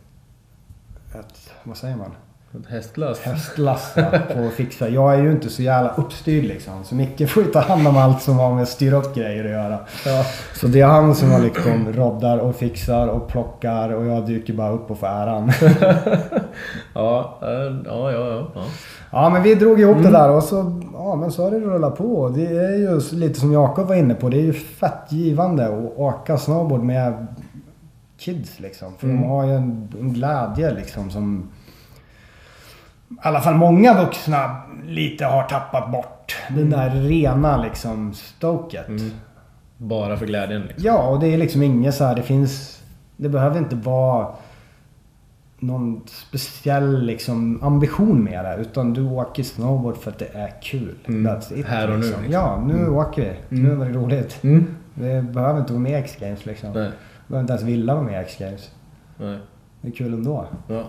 B: ett, vad säger man?
C: Hästlass.
B: hästlass ja, på att fixa. Jag är ju inte så jävla uppstyrd liksom. Så Micke får ju ta hand om allt som har med styra upp grejer att göra.
C: Ja.
B: Så det är han som har liksom roddar och fixar och plockar och jag dyker bara upp och får äran.
C: Ja, eh, ja, ja, ja. ja.
B: Ja men vi drog ihop det där och så, ja, men så har det rullat på. Det är ju lite som Jakob var inne på. Det är ju fett givande att åka snowboard med kids liksom. För
C: Mm.
B: de har ju en, en glädje liksom som i alla fall många vuxna lite har tappat bort. Det där rena liksom stoket.
C: Mm. Bara för glädjen liksom.
B: Ja, och det är liksom inget så här, det finns... Det behöver inte vara någon speciell liksom ambition med det. Utan du åker snowboard för att det är kul.
C: Mm.
B: That's it,
C: Här och nu, liksom.
B: Ja, nu åker vi. Nu var det roligt.
C: Mm.
B: Det behöver inte vara med i X-Games liksom.
C: Nej.
B: Det behöver inte ens vilja vara med i X-Games.
C: Nej.
B: Det är kul ändå.
C: Ja.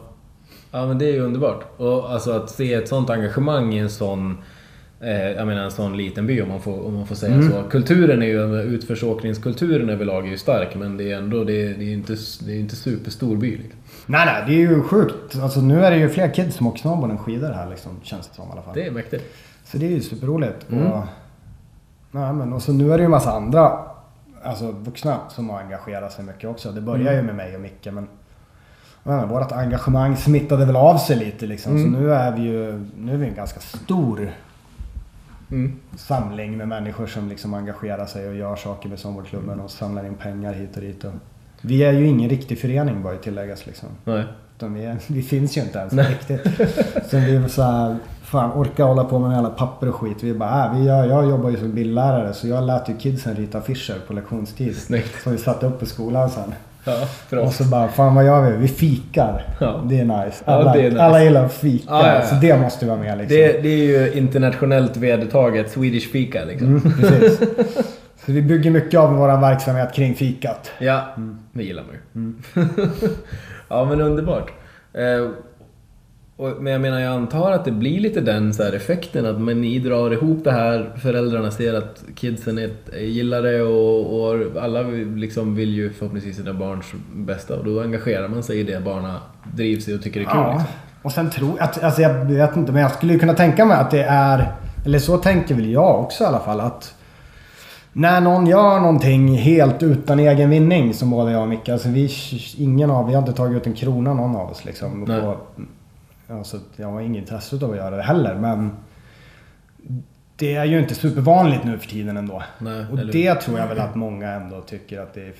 C: Ja, men det är ju underbart. Och alltså att se ett sånt engagemang i en sån eh, jag menar en sån liten by om man får, om man får säga så. Kulturen är ju, utförsåkningskulturen överlag är ju stark men det är ändå, det är, det är inte, det är inte superstor by. Liksom.
B: Nej, nej, det är ju sjukt. Alltså nu är det ju fler kids som åker snowboard än skidor här liksom, känns det som i alla fall.
C: Det är mäktigt.
B: Så det är ju superroligt.
C: Mm.
B: Och, nej, men, och så nu är det ju en massa andra alltså, vuxna som har engagerat sig mycket också. Det börjar
C: Mm.
B: ju med mig och Micke men menar, vårt engagemang smittade väl av sig lite liksom.
C: Mm.
B: Så nu är vi ju nu är vi en ganska stor
C: Mm.
B: samling med människor som liksom engagerar sig och gör saker med snowboardklubben och samlar in pengar hit och dit. Och vi är ju ingen riktig förening bör ju tilläggas liksom.
C: Nej.
B: Vi, är, vi finns ju inte ens
C: Nej.
B: riktigt. Så vi är så här, fan orka hålla på med alla papper och skit. Vi bara, äh, vi gör, jag jobbar ju som bildlärare så jag lät ju kidsen rita affischer på lektionstid.
C: Snyggt.
B: Som vi satte upp på skolan sen.
C: Ja.
B: Och så bara, fan vad gör vi? Vi fikar.
C: Ja.
B: Det är nice.
C: Ja,
B: Alla,
C: det är nice.
B: alla gillar att fika.
C: Ja, ja, ja.
B: Så det måste vara med liksom.
C: Det, det är ju internationellt vedertaget Swedish fika liksom.
B: Mm, precis. Så vi bygger mycket av vår verksamhet kring fikat.
C: Ja, det gillar man ju. ja men underbart. Eh, men jag menar jag antar att det blir lite den så effekten att men ni drar ihop det här, föräldrarna ser att kidsen är, gillar det och, och alla liksom vill ju förhoppningsvis sina barns bästa och då engagerar man sig i det barnen drivs i och tycker är kul.
B: Ja.
C: Liksom.
B: Och sen tror jag, alltså jag vet inte, men jag skulle kunna tänka mig att det är, eller så tänker väl jag också i alla fall att när någon gör någonting helt utan egen vinning som både jag och Micke, alltså vi, ingen av vi har inte tagit ut en krona någon av oss liksom.
C: Nej.
B: På, alltså, jag har inget intresse av att göra det heller men det är ju inte supervanligt nu för tiden ändå.
C: Nej,
B: och
C: eller-
B: det tror jag väl att många ändå tycker att det är...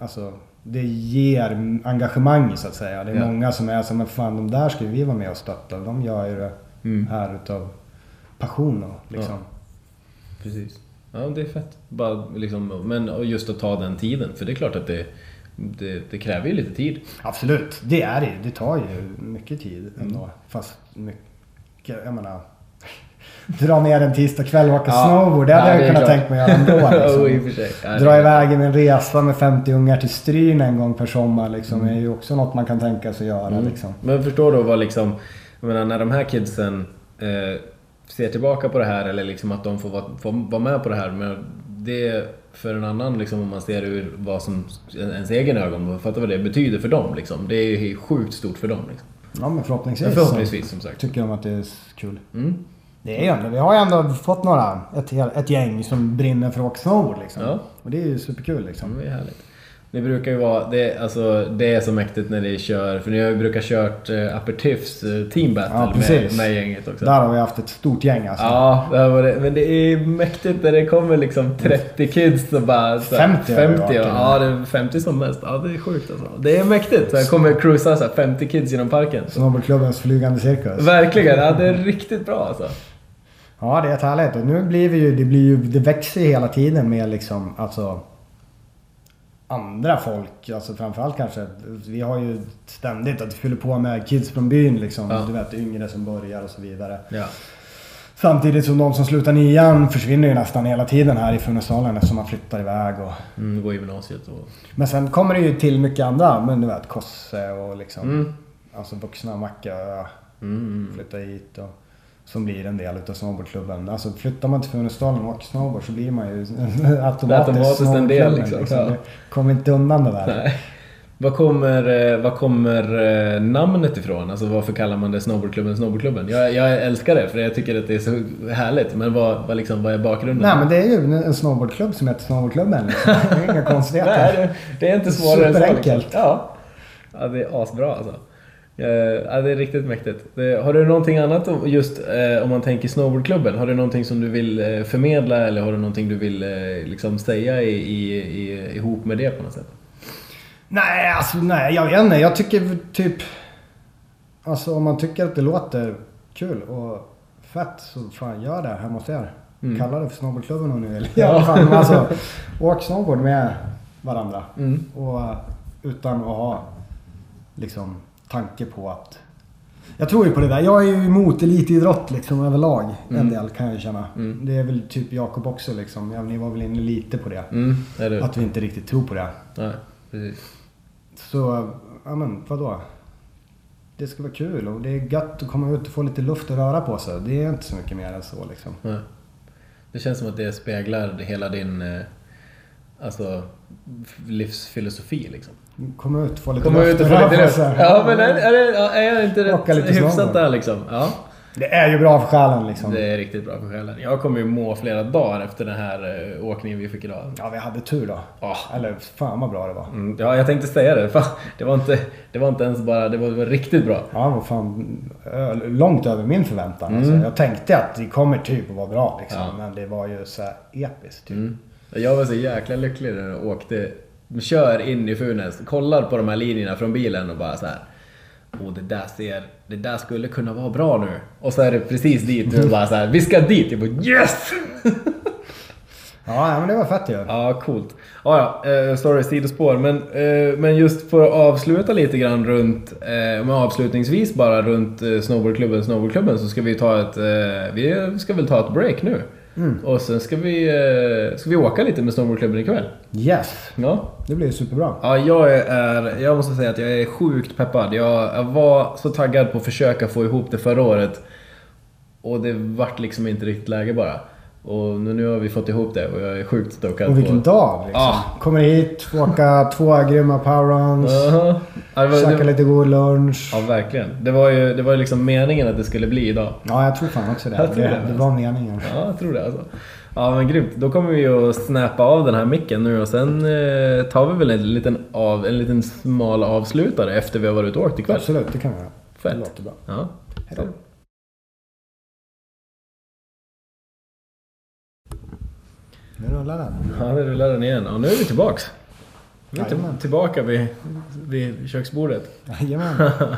B: Alltså, det ger engagemang så att säga. Det är
C: Ja.
B: många som är som men fan de där ska ju vi vara med och stötta. De gör ju det
C: Mm.
B: här utav passion och liksom.
C: Precis. Ja, det är fett. Bara liksom, men just att ta den tiden, för det är klart att det, det, det kräver ju lite tid.
B: Absolut, det är det. Det tar ju mycket tid ändå.
C: Mm.
B: Fast mycket, jag menar... Dra ner en tisdag kväll och åka
C: Ja.
B: snowboard. Det hade
C: Ja,
B: jag
C: det
B: kunnat tänka mig göra ändå. Liksom.
C: sig. Ja,
B: Dra iväg en resa med 50 ungar till Stryn en gång per sommar liksom,
C: Mm.
B: är ju också något man kan tänka sig göra. Liksom.
C: Men förstår du vad liksom, jag menar när de här kidsen eh, ser tillbaka på det här eller liksom att de får vara, får vara med på det här. Men det för en annan liksom om man ser ur vad som ens egen ögon, fattar vad det betyder för dem liksom. Det är ju sjukt stort för dem liksom.
B: Ja men förhoppningsvis,
C: Men förhoppningsvis som sagt.
B: tycker de att det är kul.
C: Mm.
B: Det är ju ändå, vi har ju ändå fått några, ett, ett gäng som brinner för snowboard liksom.
C: Ja.
B: Och det är ju superkul liksom.
C: Det är härligt. Det brukar ju vara, det, alltså, det är så mäktigt när det kör, för ni har ju brukat kört eh, Aperitifs eh, team battle
B: Ja,
C: med, med gänget också.
B: Där har vi haft ett stort gäng alltså.
C: Ja, det har varit, men det är mäktigt när det kommer liksom 30 kids och bara... Så här,
B: 50 har det
C: 50
B: varit,
C: ja, det är 50 som mest. Ja, det är sjukt alltså. Det är mäktigt. Så här kommer cruisa så här 50 kids genom parken.
B: Snowboardklubbens flygande cirkus.
C: Verkligen, ja, det är riktigt bra alltså.
B: Ja, det är ett härligt. Och nu blir vi ju, det blir ju, det växer hela tiden med liksom, alltså andra folk, alltså framförallt kanske. Vi har ju ständigt att vi fyller på med kids från byn liksom.
C: Ja.
B: Du vet, yngre som börjar och så vidare.
C: Ja.
B: Samtidigt som de som slutar nian försvinner ju nästan hela tiden här i Funäsdalen eftersom man flyttar iväg och...
C: Mm, gå i gymnasiet och...
B: Men sen kommer det ju till mycket andra, men du vet Kosse och liksom...
C: Mm.
B: Alltså vuxna Macka
C: Mm.
B: flyttar hit och... Som blir en del utav snowboardklubben. Alltså flyttar man till Funäsdalen och åker snowboard så blir man ju automatiskt,
C: Automatiskt en del,
B: snowboardklubben,
C: liksom. Ja.
B: Kommer inte undan det där.
C: Nej. Vad kommer, eh, vad kommer eh, namnet ifrån? Alltså varför kallar man det snowboardklubben snowboardklubben? Jag, jag älskar det för jag tycker att det är så härligt. Men vad, vad, liksom, vad är bakgrunden?
B: Nej men det är ju en snowboardklubb som heter Snowboardklubben. Liksom. Det är inga konstigheter.
C: Nej, det, det är inte svårare än så.
B: Superenkelt.
C: Liksom. Ja. ja, det är asbra alltså. Eh, Ja, det är riktigt mäktigt. Har du någonting annat just eh, om man tänker snowboardklubben? Har du någonting som du vill eh, förmedla eller har du någonting du vill liksom säga i, i, i, ihop med det på något sätt?
B: Nej, alltså nej, jag vet inte. Jag tycker typ... Alltså om man tycker att det låter kul och fett så fan gör det hemma hos er.
C: Mm.
B: Kalla det för snowboardklubben om ni vill. Ja, fan, alltså, åk snowboard med varandra.
C: Mm.
B: Och utan att ha liksom tanke på att... Jag tror ju på det där. Jag är ju emot elitidrott liksom överlag. En
C: Mm.
B: del kan jag ju känna.
C: Mm.
B: Det är väl typ Jakob också liksom. Ja, ni var väl inne lite på det.
C: Mm, det?
B: Att vi inte riktigt tror på det.
C: Nej, precis.
B: Så ja men vadå? Det ska vara kul och det är gött att komma ut och få lite luft och röra på sig. Det är inte så mycket mer än så liksom.
C: Nej. Det känns som att det speglar hela din eh, alltså, livsfilosofi liksom.
B: Komma ut, få lite
C: Komma
B: luft
C: ut och få lite luft. Ja, men är, är, det, är jag inte
B: Åka
C: rätt hyfsat där liksom? Ja.
B: Det är ju bra för själen liksom.
C: Det är riktigt bra för själen. Jag kommer ju må flera dagar efter den här eh, åkningen vi fick idag.
B: Ja, vi hade tur då.
C: Ja.
B: Eller fan vad bra det var.
C: Mm, ja, jag tänkte säga det. Fan, det, var inte, det var inte ens bara... Det var, det var riktigt bra.
B: Ja, vad fan. ö- Långt över min förväntan. Alltså, jag tänkte att det kommer typ att vara bra liksom.
C: Mm. Ja.
B: Men det var ju så här episkt typ.
C: Mm. Jag var så jäkla lycklig när jag åkte. Kör in i Funäs, kollar på de här linjerna från bilen och bara så här. Åh, det där ser... Det där skulle kunna vara bra nu. Och så är det precis dit och bara så här. Vi ska dit! Jag bara yes!
B: Ja, men det var fett ju.
C: Ja, coolt. Ja, ja, eh, sorry, sidospår. Men, eh, men just för att avsluta lite grann runt, eh, men avslutningsvis bara runt snowboardklubben, snowboardklubben så ska vi ta ett, vi ska väl ta ett break nu. Och sen ska vi, eh, ska vi åka lite med snowboardklubben ikväll.
B: Yes.
C: Ja.
B: Det blir superbra.
C: Ja, jag är, jag måste säga att jag är sjukt peppad. Jag, jag var så taggad på att försöka få ihop det förra året. Och det vart liksom inte riktigt läge bara. Och nu, nu har vi fått ihop det och jag är sjukt stokad
B: Och vilken
C: på...
B: dag liksom.
C: Ja.
B: Kommer hit, får åka två grymma powerruns.
C: Det var,
B: Käka
C: det,
B: lite god lunch.
C: ja, verkligen. Det var ju det var liksom meningen att det skulle bli idag.
B: Ja, jag tror fan också det. Det,
C: det,
B: det var meningen.
C: Ja, jag tror det alltså. Ja men grymt. Då kommer vi att snappa av den här micken nu och sen eh, tar vi väl en liten, av, en liten smal avslutare efter vi har varit ute och åkt ikväll.
B: Absolut, det kan vi göra.
C: Fett.
B: Det låter bra.
C: Ja.
B: Hej Nu rullar den.
C: Ja, det rullar den igen. Och nu är vi tillbaks. Nu är vi
B: Jajamän.
C: tillbaka vid, vid köksbordet.
B: Jajamän.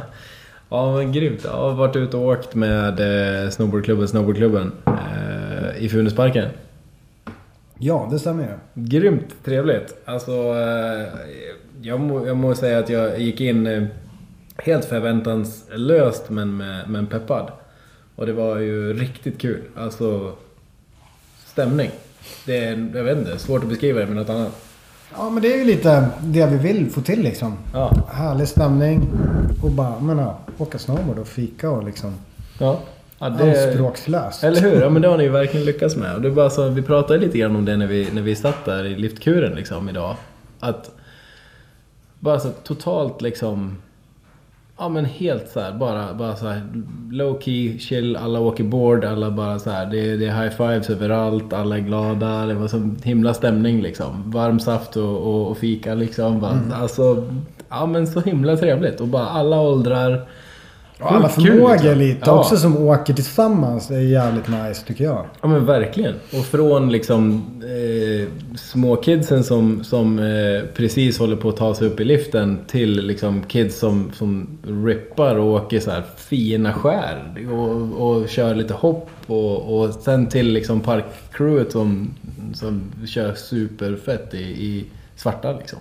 C: Ja men grymt. Jag har varit ute och åkt med eh, snowboardklubben, snowboardklubben eh, i Funäsparken.
B: Ja, det stämmer ju.
C: Grymt trevligt. Alltså, eh, jag, må, jag må säga att jag gick in eh, helt förväntanslöst men, med, men peppad. Och det var ju riktigt kul. Alltså, stämning. Det är, jag vet inte, svårt att beskriva det med något annat.
B: Ja, men det är ju lite det vi vill få till liksom.
C: Ja.
B: Härlig stämning. Och bara, men ja, åka snowboard och fika och liksom.
C: Ja. ja det,
B: Anspråkslöst.
C: eller hur? Ja men det har ni ju verkligen lyckats med. Och det är bara så, vi pratade lite grann om det när vi, när vi satt där i liftkuren liksom idag. Att bara så totalt liksom Ja men helt så här, bara, bara så här low key, chill, alla åker board, alla bara så här, det, är- det är high fives överallt, alla är glada, det var så himla stämning liksom. Varm saft och, och, och fika liksom. Bara, Alltså, ja men så himla trevligt. Och bara alla åldrar.
B: Och alla förmågor
C: liksom.
B: lite
C: Ja.
B: också som åker tillsammans. Det är jävligt nice tycker jag.
C: Ja men verkligen. Och från liksom eh, små kidsen som, som eh, precis håller på att ta sig upp i liften till liksom kids som, som rippar och åker så här fina skär och, och kör lite hopp och, och sen till liksom parkcrewet som, som kör superfett i, i svarta liksom.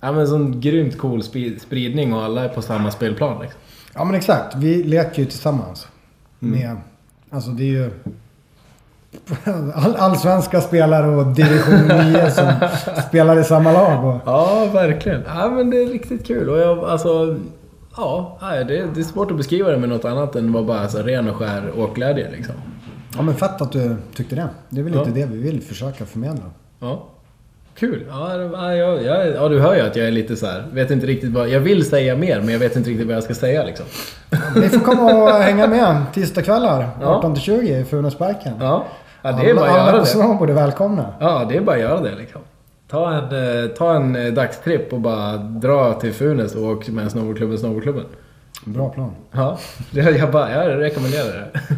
C: Ja men sån grymt cool spridning och alla är på samma spelplan liksom.
B: Ja men exakt. Vi leker ju tillsammans.
C: Mm.
B: Med, alltså det är ju all, allsvenska spelare och division 9 som spelar i samma lag. Och,
C: Ja, verkligen. Ja, men det är riktigt kul. Och jag, alltså... Ja, det, det är svårt att beskriva det med något annat än vad bara så ren och skär åkglädje liksom.
B: ja men fett att du tyckte det. Det är väl lite
C: Ja.
B: det vi vill försöka förmedla.
C: Ja. Kul. Ja, ja, ja, ja, du hör ju att jag är lite så här. Vet inte riktigt vad... Jag vill säga mer, men jag vet inte riktigt vad jag ska säga liksom.
B: Ni får komma och hänga med tisdagskvällar
C: Ja.
B: 18-20 i Funäsparken.
C: Ja, ja det är
B: alla,
C: bara att
B: alla
C: göra det.
B: snowboard är välkomna.
C: Ja, det är bara att göra det liksom. Ta en, eh, ta en eh, dagstripp och bara dra till Funäs och åk med snowboardklubben, snowboardklubben.
B: Bra plan.
C: Ja, jag, bara, jag rekommenderar det.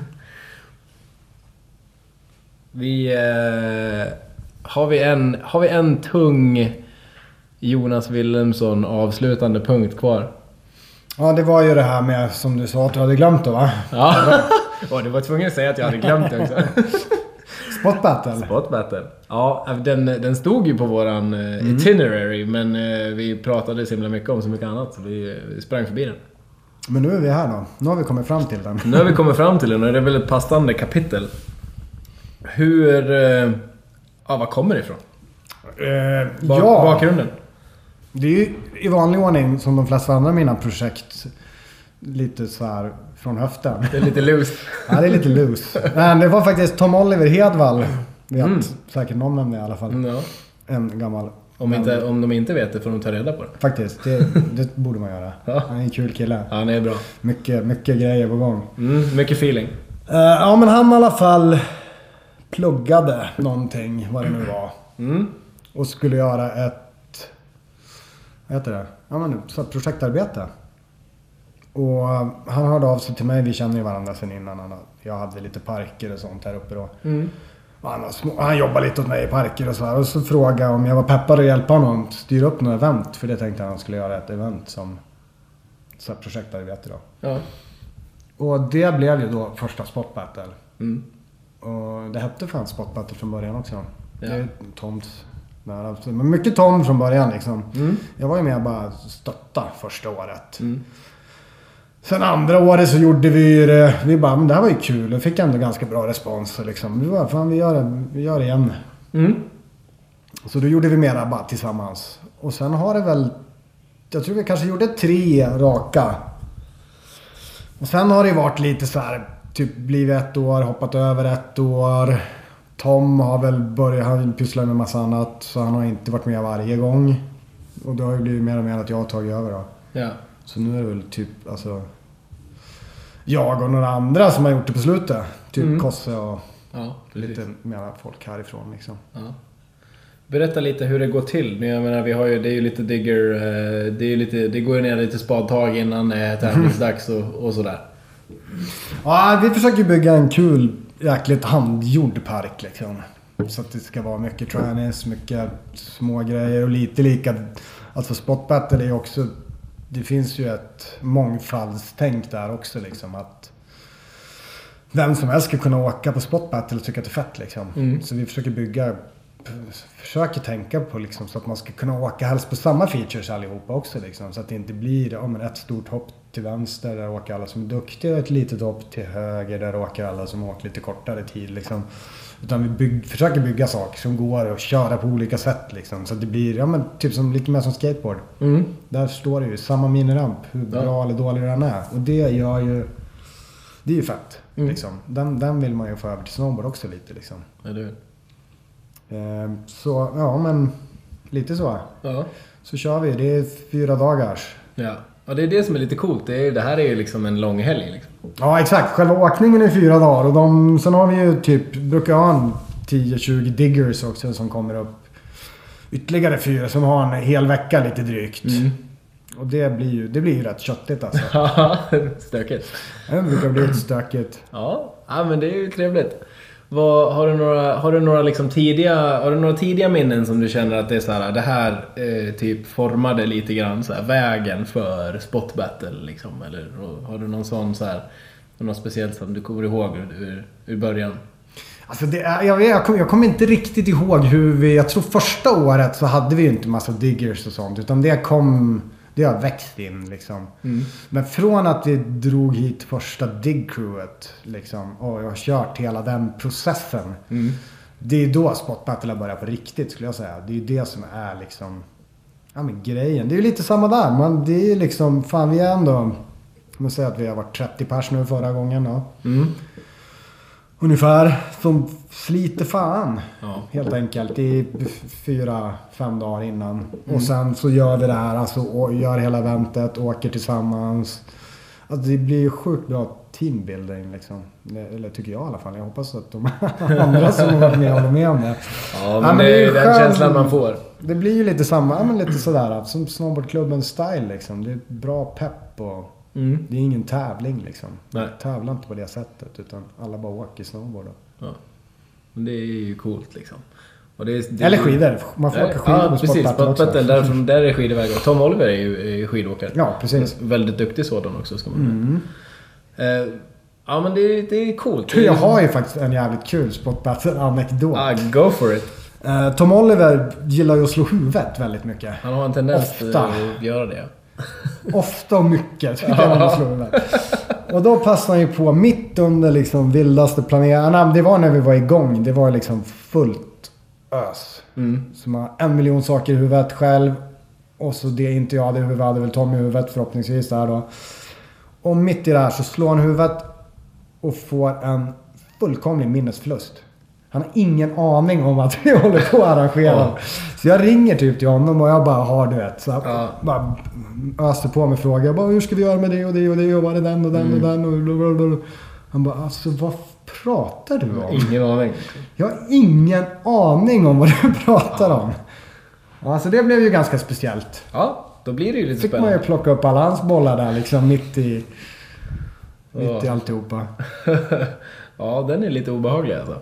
C: Vi... Eh, har, vi en, har vi en tung Jonas Wilhelmsson avslutande punkt kvar?
B: Ja det var ju det här med som du sa att du hade glömt det va?
C: Ja. Och du var tvungen att säga att jag hade glömt det också.
B: Spot battle.
C: Spot battle. Ja, den, den stod ju på våran eh, itinerary men eh, vi pratade så himla mycket om så mycket annat så vi, vi sprang förbi den.
B: Men nu är vi här då. Nu har vi kommit fram till den.
C: Nu har vi kommit fram till den och det är väl ett passande kapitel. Hur... Ja, var kommer det ifrån?
B: Eh,
C: Bak,
B: ja.
C: Bakgrunden?
B: Det är ju i vanlig ordning som de flesta andra mina projekt. Lite så här från höften.
C: Det är lite loose.
B: Ja, det är lite loose. Men det var faktiskt Tom Oliver Hedvall. Vet
C: Mm.
B: säkert någon om det i alla fall.
C: Ja.
B: En gammal.
C: Om, inte, om de inte vet det får de ta reda på det.
B: Faktiskt, det, det borde man göra.
C: Ja.
B: Han är en kul kille.
C: Ja, han är bra.
B: Mycket, mycket grejer på gång.
C: Mm, mycket feeling.
B: Eh, ja, men han i alla fall pluggade någonting, vad det nu var.
C: Mm.
B: Och skulle göra ett... Vad heter det? Ja, men så projektarbete. Och han hörde av sig till mig. Vi känner ju varandra sen innan. Han, jag hade lite parker och sånt här uppe då.
C: Mm.
B: Han, små, han jobbade lite åt mig i parker och så här. Och så frågade om jag var peppad att hjälpa honom styra upp något event. För det tänkte han skulle göra ett event som så här projektarbete då.
C: Ja.
B: Och det blev ju då första Spot Battle.
C: Mm.
B: Och det hette fan Spot Battle från början också.
C: Ja.
B: Det är Toms nära. Men mycket Tom från början liksom.
C: Mm.
B: Jag var ju med och bara stötta första året.
C: Mm.
B: Sen andra året så gjorde vi ju det. Vi bara, men det här var ju kul. Vi fick ändå ganska bra respons. Liksom. Vi bara, fan vi gör det, vi gör det igen.
C: Mm.
B: Så då gjorde vi mera bara tillsammans. Och sen har det väl... Jag tror vi kanske gjorde tre raka. Och sen har det varit lite så här, typ blivit ett år, hoppat över ett år. Tom har väl börjat, han pysslar med massa annat. Så han har inte varit med varje gång. Och det har ju blivit mer och mer att jag har tagit över då.
C: Ja.
B: Så nu är det väl typ, alltså... Jag och några andra som har gjort det på slutet. Typ
C: Mm.
B: Kosse och
C: Ja,
B: lite mera folk härifrån liksom.
C: Ja. Berätta lite hur det går till. Jag menar, vi har ju, det är ju lite digger... eh, Det, är ju lite, det går ju ner lite spadtag innan det är tävlingsdags och, och sådär.
B: Ja, vi försöker bygga en kul, jäkligt handgjord park liksom. Så att det ska vara mycket trannies, mycket små grejer och lite lika... Alltså Spot Battle är också... Det finns ju ett mångfaldstänk där också liksom att... Vem som helst ska kunna åka på Spot Battle och tycka att det är fett liksom.
C: Mm.
B: Så vi försöker bygga... Försöker tänka på liksom så att man ska kunna åka helst på samma features allihopa också liksom. Så att det inte blir ja, men ett stort hopp till vänster där åker alla som är duktiga och ett litet hopp till höger där åker alla som åker lite kortare tid liksom. Utan vi bygg, försöker bygga saker som går att köra på olika sätt liksom. Så det blir ja, men typ som, lite mer som skateboard.
C: Mm.
B: Där står det ju samma miniramp, hur
C: Ja.
B: bra eller dålig den är. Och det gör ju... Det är ju fett.
C: Mm.
B: Liksom. Den, den vill man ju få över till snowboard också lite liksom.
C: Eller hur?
B: Ehm, så ja men lite så.
C: Ja.
B: Så kör vi. Det är fyra dagars.
C: Ja. Ja, det är det som är lite coolt. Det, är, det här är ju liksom en lång helg. Liksom.
B: Ja exakt. Själva åkningen är fyra dagar. Och de, sen har vi ju typ, brukar ha en 10-20 diggers också som kommer upp. Ytterligare fyra som har en hel vecka lite drygt.
C: Mm.
B: Och det blir ju, det blir ju rätt köttigt alltså.
C: Ja, stökigt.
B: Det brukar bli lite stökigt.
C: Ja, ja men det är ju trevligt. Vad, har du några, har du några, liksom tidiga, har du några tidiga minnen som du känner att det är så här, det här eh, typ formade lite grann så här, vägen för spot battle liksom? Eller har du någon sån så här, något speciellt som du kommer ihåg ur, ur, början?
B: Alltså det jag, jag, kommer, jag kommer inte riktigt ihåg hur vi... Jag tror första året så hade vi ju inte massa diggers och sånt. Utan det kom... Det har växt in liksom. Men från att vi drog hit första dig-crewet liksom, och jag har kört hela den processen. Det är då Spot Battle börjat på riktigt skulle jag säga. Det är ju det som är liksom... Ja men grejen. Det är ju lite samma där. Man, det är liksom... Fan vi är ändå... Man säger att vi har varit 30 pers nu förra gången. Ja.
C: Mm.
B: Ungefär. Som sliter fan.
C: Ja.
B: Helt enkelt. I fyra, fem dagar innan. Och sen så gör vi det här. Alltså gör hela eventet. Åker tillsammans. Alltså det blir ju sjukt bra teambuilding liksom. Eller tycker jag i alla fall. Jag hoppas att de andra som har varit med håller med om det.
C: Ja, men,
B: men
C: det
B: det är ju
C: den
B: skön-
C: känslan man får.
B: Det blir ju lite samma, ja, men lite sådär som snowboardklubben style liksom. Det är bra pepp och
C: Mm.
B: det är ingen tävling liksom.
C: Nej.
B: Tävlar inte på det sättet utan alla bara åker snowboard.
C: Ja. Men det är ju coolt liksom. Det det
B: Eller skidor. Man får åka skidor
C: Ja,
B: på
C: precis.
B: Spot Battle också.
C: Där, där är skidväg. Och Tom Oliver är ju, är skidåkare.
B: Ja, precis.
C: Väldigt duktig sådan också ska man
B: Mm.
C: Eh, ja men det, är- det är coolt.
B: Jag har ju faktiskt en jävligt kul Spot Battle-anekdot.
C: Ah, go for it.
B: Eh, Tom Oliver gillar ju att slå huvudet väldigt mycket.
C: Han har en tendens
B: Ofta.
C: att göra det.
B: Ofta och mycket. Och då passade han ju på mitt under liksom vildaste planeringen. Det var när vi var igång. Det var liksom fullt ös.
C: Mm.
B: Så man har en miljon saker i huvudet själv. Och så det inte jag hade i huvudet hade väl Tommy i huvudet förhoppningsvis där då. Och mitt i det här så slår han huvudet och får en fullkomlig minnesförlust. Han har ingen aning om att vi håller på att arrangera.
C: Ja.
B: Så jag ringer typ till honom och jag bara har du vet. Så jag
C: Ja.
B: bara öser på med frågor. Jag bara hur ska vi göra med det och det och det och var det den och den och den och blablabla. Han bara alltså vad pratar du om?
C: Ingen aning.
B: Jag har ingen aning om vad du pratar om. Ja, Alltså det blev ju ganska speciellt.
C: Ja, då blir det ju lite
B: Fick man ju
C: spännande.
B: plocka upp alla hans bollar där liksom mitt i... Mitt i
C: Ja.
B: alltihopa.
C: ja, den är lite obehaglig alltså.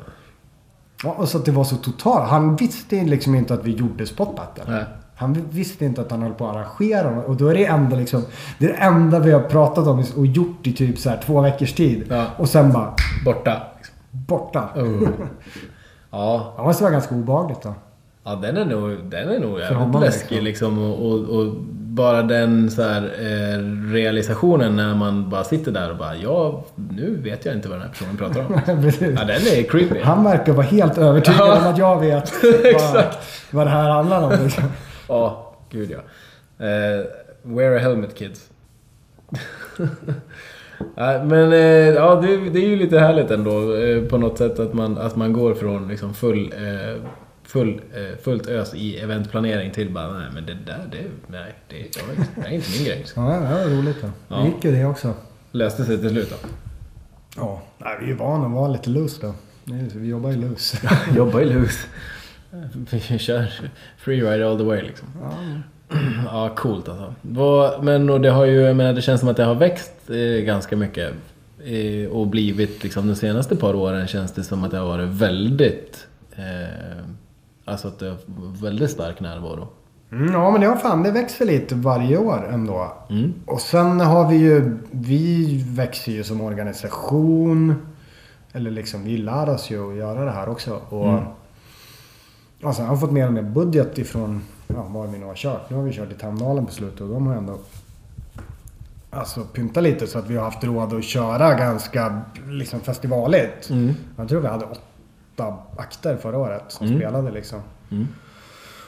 B: Ja, och så att det var så totalt. Han visste liksom inte att vi gjorde spot battle. Han visste inte att han höll på att arrangera. Och då är det enda liksom... Det är det enda vi har pratat om och gjort i typ så här två veckors tid.
C: Ja.
B: Och sen bara
C: Borta.
B: borta.
C: Oh. Ja,
B: Det måste vara ganska obehagligt då.
C: ja den är nog, den är nog jävligt läskig liksom. Och, och, och bara den så här, eh, realisationen när man bara sitter där och bara ja, nu vet jag inte vad den här personen pratar om. Ja, den är creepy.
B: Han verkar vara helt övertygad om att jag vet vad, vad det här handlar om. Liksom.
C: Ja, gud ja. Eh, wear a helmet kids. Men eh, ja, det, det är ju lite härligt ändå eh, på något sätt att man, att man går från liksom full, eh, full, eh, fullt ös i eventplanering till bara nej men det där, det, nej, det, det är inte min grej. Liksom.
B: Ja, det var roligt då.
C: Ja.
B: Det gick ju det också.
C: Löste sig till slut då.
B: Ja, nej, vi är ju vana att vara lite loose då. Vi jobbar ju loose.
C: Jobba i lus. Vi kör freeride all the way liksom.
B: Ja.
C: Ja, coolt alltså. Men och det har ju, jag menar, det känns som att det har växt eh, ganska mycket. Eh, och blivit liksom de senaste par åren känns det som att det har varit väldigt... Eh, alltså att det har väldigt stark närvaro.
B: Mm, ja, men det har fan, det växer lite varje år ändå.
C: Mm.
B: Och sen har vi ju, vi växer ju som organisation. Eller liksom, vi lär oss ju att göra det här också. Och,
C: Mm.
B: och sen har vi fått mer och mer budget ifrån, ja, var vi nu har kört. Nu har vi kört i Tamdalen på slutet och de har ändå Alltså pynta lite så att vi har haft råd att köra ganska liksom festivaligt.
C: Mm.
B: Jag tror vi hade åtta akter förra året som
C: Mm.
B: spelade liksom.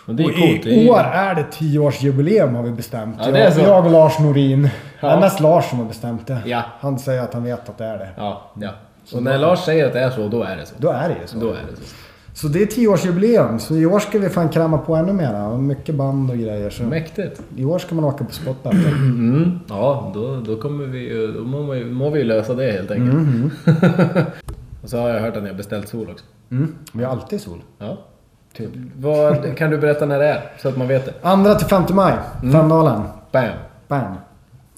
C: Och det är
B: och
C: coolt. Det
B: i
C: är,
B: år är det 10-årsjubileum har vi bestämt.
C: Ja, det är så.
B: jag, jag och Lars Norin. Det
C: Ja.
B: är mest Lars som har bestämt det.
C: Ja.
B: Han säger att han vet att det är det.
C: Ja, ja. Så när Lars säger att det är så, då är det så.
B: Då är det ju så.
C: Då är det så.
B: Så det är 10-årsjubileum. Så i år ska vi fan kräma på ännu mera. Mycket band och grejer. Så
C: Mäktigt.
B: I år ska man åka på spot.
C: Mm. Ja, då, då kommer vi ju... Då må, vi, må vi lösa det helt enkelt.
B: Mhm.
C: och så har jag hört att ni har beställt sol också.
B: Mm. Vi har alltid sol.
C: Ja.
B: Typ.
C: Vad, kan du berätta när det är? Så att man vet det.
B: Andra till 5 maj.
C: Mm.
B: Femdalen.
C: Bam!
B: Bam.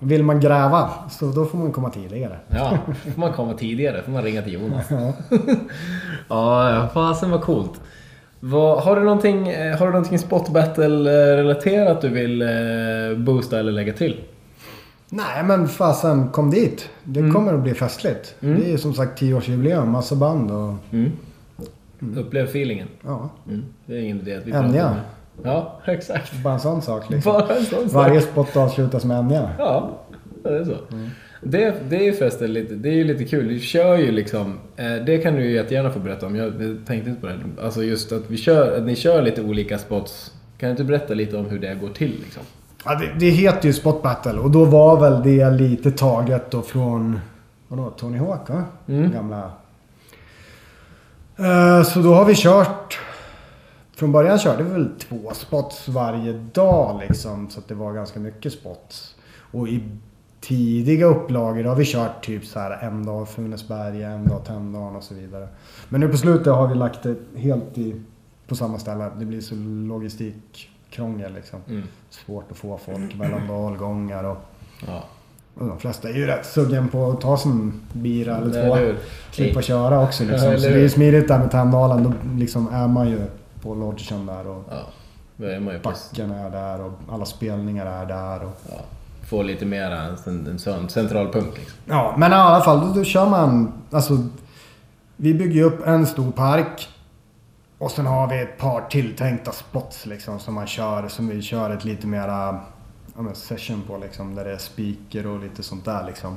B: Vill man gräva så då får man komma tidigare.
C: Ja, får man komma tidigare. får man ringa till Jonas. ja, ja, fasen vad coolt. Vad, har, du någonting, eh, har du någonting spot battle-relaterat du vill eh, boosta eller lägga till?
B: Nej men fasen kom dit. Det
C: Mm.
B: kommer att bli festligt. Det är ju som sagt 10-årsjubileum. Massa band och...
C: Mm. Upplev feelingen.
B: Ja.
C: Mm. Det är ingen idé att vi
B: Enya.
C: pratar om det. Ja, exakt.
B: Bara en sån sak liksom.
C: Bara en sån sak.
B: Varje spot avslutas med Enya.
C: Ja, det är så. Det, det är ju förresten lite, det är ju lite kul. Vi kör ju liksom, eh, det kan du ju jättegärna få berätta om. Jag tänkte inte på det. Alltså just att vi kör, att ni kör lite olika spots. Kan du inte berätta lite om hur det går till liksom?
B: Ja, det, det heter ju Spot Battle och då var väl det lite taget då från... Vadå? Tony Hawk va?
C: Mm.
B: Gamla... Eh, så då har vi kört... Från början körde vi väl två spots varje dag liksom. Så att det var ganska mycket spots. Och i tidiga upplagor har vi kört typ så här en dag Funäsberga, en dag Tänndalen och så vidare. Men nu på slutet har vi lagt det helt i, på samma ställe. Det blir så logistikkrångel liksom.
C: Mm.
B: Svårt att få folk mellan dalgångar och,
C: Ja.
B: De flesta är ju rätt sugen på att ta sin bira eller två. Slippa köra också liksom. så det är smidigt där med Tänndalen. Då liksom är man ju på lodgen där och
C: Ja, då är man ju
B: backen är där och alla spelningar är där. Och...
C: ja, få lite mera en, en sån central punkt liksom.
B: Ja, men i alla fall då, då kör man... Alltså, vi bygger ju upp en stor park. Och sen har vi ett par tilltänkta spots liksom som man kör. Som vi kör ett lite mera ja, session på liksom. Där det är speaker och lite sånt där liksom.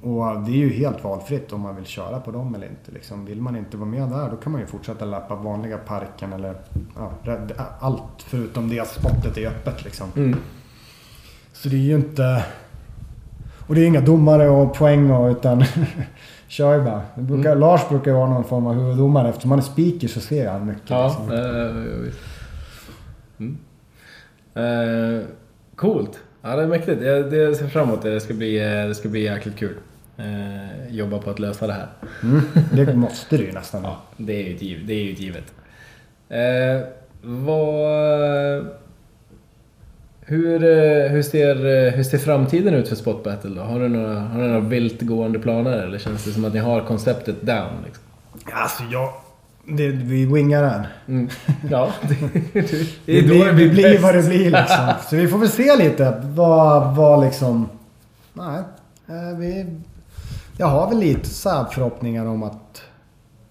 B: Och det är ju helt valfritt om man vill köra på dem eller inte. Liksom. Vill man inte vara med där då kan man ju fortsätta lappa vanliga parken eller ja, allt förutom det spottet är öppet liksom.
C: Mm.
B: Så det är ju inte... Och det är inga domare och poäng och utan... kör ju bara. Brukar, Lars brukar ju vara någon form av huvuddomare. Eftersom han är speaker så ser han mycket.
C: Ja,
B: liksom.
C: eh, visst. Mm. Eh, coolt. Ja, det är mäktigt. Jag, det jag ser fram emot det. Det ska bli, det ska bli jäkligt kul. Eh, jobba på att lösa det här.
B: Mm, det måste det ju nästan.
C: Ja, det är ju ett giv- det är ju ett givet. Eh, vad... Hur, eh, hur, ser, eh, hur ser framtiden ut för Spot Battle då? Har du några, har du några vilt gående planer eller känns det som att ni har konceptet down? Liksom?
B: Alltså jag... Det, vi wingar den.
C: Mm. Ja, det, det,
B: Det, blir,
C: det blir
B: vad det blir liksom. Så vi får väl se lite vad, vad liksom... Nej. eh, Vi, jag har väl lite så förhoppningar om att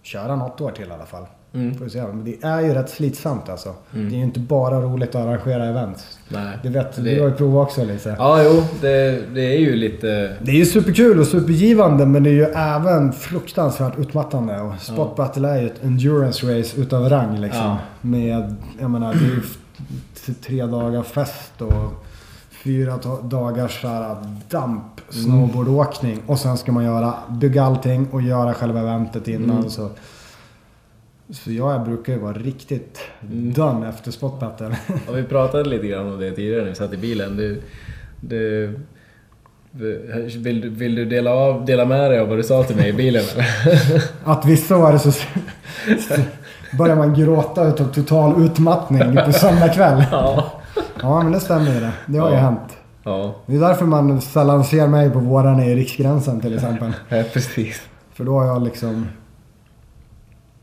B: köra något år till i alla fall.
C: Mm.
B: Får vi se. Men det är ju rätt slitsamt alltså. Det är ju inte bara roligt att arrangera events.
C: Nej.
B: Det vet
C: Det-
B: du har ju provat också lite.
C: Ja, jo, det, det är ju lite...
B: Det är ju superkul och supergivande men det är ju även fruktansvärt utmattande. Och Spot Battle är ju ett endurance race utav rang liksom.
C: Ja.
B: Med, jag menar, det är ju tre dagar fest och fyra dagars damp snowboardåkning. Och sen ska man göra, bygga allting och göra själva eventet innan.
C: Mm.
B: Så, så jag brukar ju vara riktigt done efter Spot Battle.
C: Och vi pratade lite grann om det tidigare när vi satt i bilen. Du, du, vill, du- vill du dela, av, dela med dig av vad du sa till mig i bilen?
B: Att vissa år så, så börjar man gråta utav total utmattning på söndag kväll.
C: Ja.
B: Ja men det stämmer ju det. Det har ju
C: Ja.
B: hänt.
C: Ja,
B: Det är därför man sällan ser mig på vårarna i Riksgränsen till exempel.
C: ja, precis.
B: För då har jag liksom...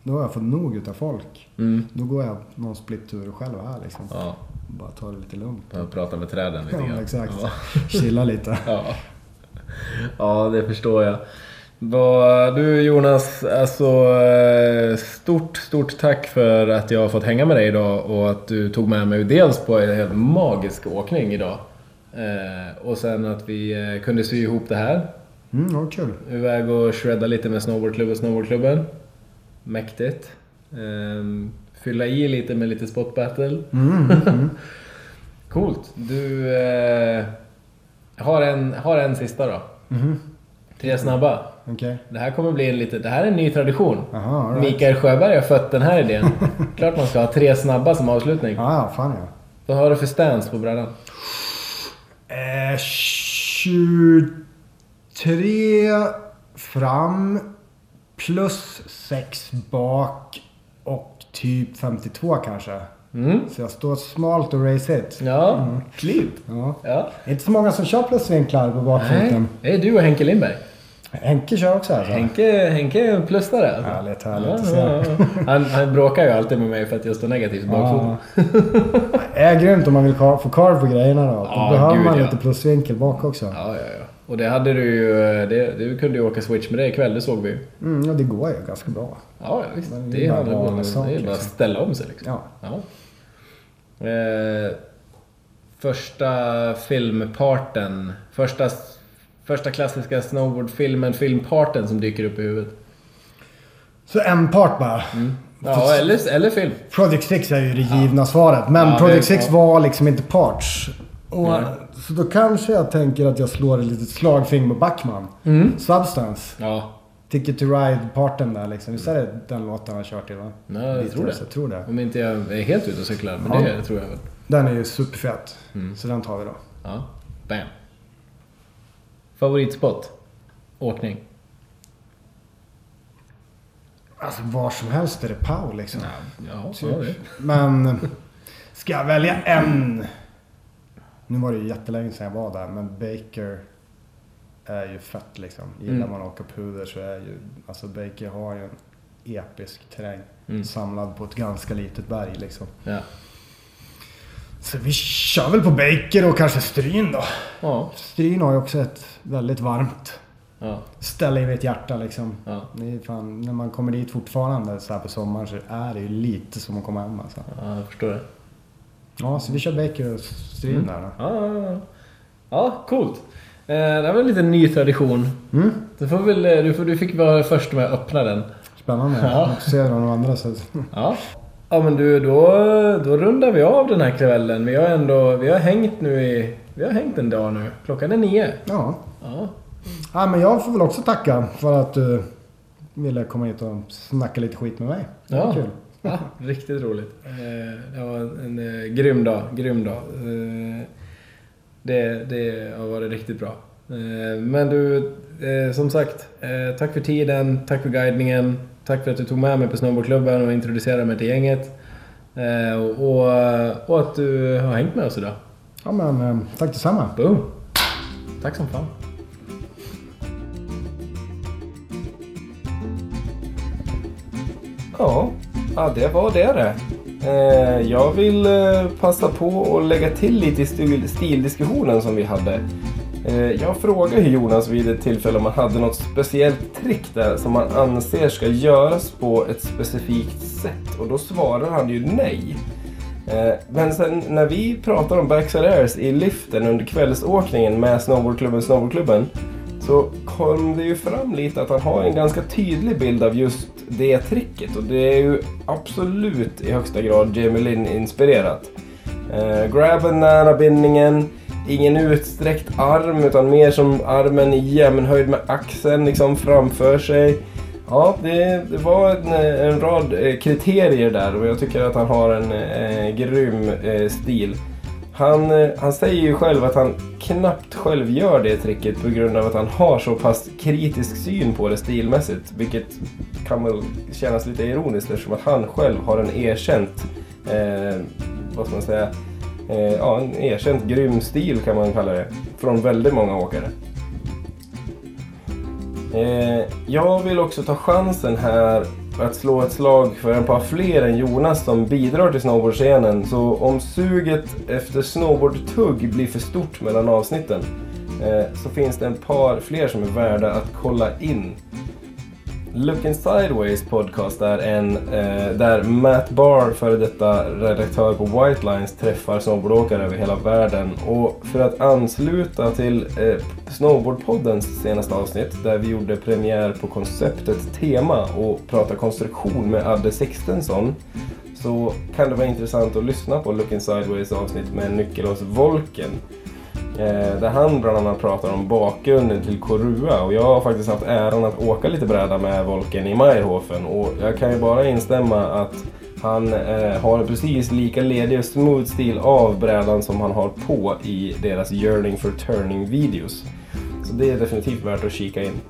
B: Då har jag fått nog utav folk.
C: Mm.
B: Då går jag någon splittur själv här liksom.
C: Ja,
B: Bara ta det lite lugnt.
C: jag pratar med träden lite
B: Ja,
C: grann.
B: exakt.
C: Ja.
B: Chilla lite.
C: Ja. ja, det förstår jag. Du Jonas, alltså eh, stort, stort tack för att jag har fått hänga med dig idag och att du tog med mig dels på en helt magisk åkning idag. Eh, och sen att vi eh, kunde sy ihop det här.
B: Mm, ja, kul.
C: Iväg och shredda lite med snowboardklubben, snowboardklubben. Mäktigt. Ehm, fylla i lite med lite spot battle.
B: Mm, mm.
C: Coolt. Du eh, har, en, har en sista då.
B: Mhm.
C: Tre snabba.
B: Okej.
C: Det här kommer bli en lite, det här är en ny tradition.
B: All right.
C: Mikael Sjöberg har fött den här idén. Klart man ska ha tre snabba som avslutning.
B: Ja, ja, fan ja.
C: Vad har du för stance på brädan?
B: Eh, 23 fram plus 6 bak och typ 52 kanske.
C: Mm.
B: Så jag står smalt och race it.
C: Ja, kliv.
B: Ja.
C: Ja.
B: Det är inte så många som kör plusvinklar på
C: Nej,
B: bakfoten.
C: det är du och Henke Lindberg.
B: Henke kör också alltså.
C: Henke, Henke är en plussare alltså.
B: Härligt, härligt
C: Ja,
B: att se.
C: ja, ja. Han, han bråkar ju alltid med mig för att jag står negativt bakfot.
B: Ja. Det är grymt om man vill få karv på grejerna då. Då behöver man lite plusvinkel bak också.
C: Ja, ja, ja. Och det hade du ju... Det, du kunde ju åka switch med det ikväll, det såg vi ju.
B: Mm, ja, det går ju ganska bra.
C: Ja, ja visst.
B: Men
C: Det
B: det
C: är,
B: bara
C: bara, det är bara att
B: liksom.
C: ställa om sig liksom.
B: Ja.
C: Ja. Eh, första filmparten. Första, första klassiska snowboardfilmen, filmparten som dyker upp i huvudet.
B: Så en part bara.
C: Ja, eller, eller film.
B: Project 6 är ju det givna svaret. Men
C: Ja,
B: Project
C: det-
B: 6 var liksom inte parts. Och,
C: Nej.
B: så då kanske jag tänker att jag slår ett litet slagfing på Backman. Substance.
C: Ja,
B: Ticket to Ride-parten där liksom. Visst är det den låten han kör till va?
C: Nej, jag tror det.
B: Jag tror det.
C: om inte jag är helt ute och cyklar. Men
B: Ja.
C: det tror jag väl.
B: Den är ju superfet.
C: Mm.
B: Så den tar vi då.
C: Ja, bam. Favoritspot? Åkning?
B: Alltså var som helst är det Pau liksom.
C: Ja,
B: Typ.
C: ja det.
B: Men ska jag välja en? Nu var det ju jättelänge sedan jag var där men Baker är ju fett liksom. Gillar
C: Mm.
B: man att åka puder så är ju... Alltså Baker har ju en episk terräng.
C: Mm.
B: Samlad på ett ganska litet berg liksom.
C: Ja.
B: Så vi kör väl på Baker och kanske Stryn då.
C: Ja.
B: Stryn har ju också ett väldigt varmt
C: Ja.
B: ställe i mitt hjärta liksom.
C: Ja.
B: Fan, när man kommer dit fortfarande så här på sommaren så är det ju lite som att komma hem alltså.
C: ja, jag förstår det.
B: Ja, så vi kör Baker och Stryn där då.
C: Ja, ja, ja. ja coolt.
D: Eh, det här var en liten ny tradition. Du, får väl, eh, du, får, du fick vara först med att öppna den.
B: Spännande.
D: Ja.
B: Jag ser vad de andra säger.
D: Ja. Ja men du, då, då rundar vi av den här kvällen. Vi har ändå, vi har hängt nu i, vi har hängt en dag nu. Klockan är nio.
B: Ja.
D: Ja.
B: ja, men jag får väl också tacka för att du ville komma hit och snacka lite skit med mig. Det var
D: Ja.
B: kul.
D: Ja, riktigt roligt. Eh, Det var en eh, grym dag, grym dag. Eh, Det, det har varit riktigt bra. Men du, som sagt, tack för tiden, tack för guidningen, tack för att du tog med mig på snowboardklubben och introducerade mig till gänget. Och, och, att du har hängt med oss idag.
B: Ja, men tack detsamma.
D: Boom! Tack som fan.
C: Ja, ja det var det det. Eh, jag vill eh, passa på att lägga till lite i stil, stildiskussionen som vi hade. Eh, jag frågade ju Jonas vid ett tillfälle om han hade något speciellt trick där som han anser ska göras på ett specifikt sätt. Och då svarar han ju nej. Eh, men sen när vi pratar om backside airs i liften under kvällsåkningen med snowboardklubben Snowboardklubben så kom det ju fram lite att han har en ganska tydlig bild av just det tricket och det är ju absolut i högsta grad Jamie Lynn-inspirerat. Eh, grabben nära bindningen, ingen utsträckt arm utan mer som armen i jämnhöjd med axeln liksom framför sig. Ja, det, det var en, en rad eh, kriterier där och jag tycker att han har en eh, grym eh, stil. Han, eh, han säger ju själv att han knappt själv gör det tricket på grund av att han har så pass kritisk syn på det stilmässigt. Vilket kan väl kännas lite ironiskt eftersom att han själv har en erkänt, eh, vad ska man säga, eh, ja, en erkänt grym stil kan man kalla det. Från väldigt många åkare. Eh, jag vill också ta chansen här att slå ett slag för ett par fler än Jonas som bidrar till snowboardscenen. Så om suget efter snowboardtugg blir för stort mellan avsnitten eh, så finns det en par fler som är värda att kolla in. Looking Sideways podcast är en eh, där Matt Barr, före detta redaktör på White Lines, träffar snowboardåkare över hela världen. Och för att ansluta till eh, Snowboardpoddens senaste avsnitt där vi gjorde premiär på konceptet Tema och pratade konstruktion med Adde Sixtensson så kan det vara intressant att lyssna på Looking Sideways avsnitt med Nyckelås Volken. Eh, där han bland annat pratar om bakgrunden till Korua och jag har faktiskt haft äran att åka lite bräda med Volken i Meyerhofen och jag kan ju bara instämma att han eh, har precis lika ledig och smooth stil av brädan som han har på i deras Yearning for Turning videos. Så det är definitivt värt att kika in.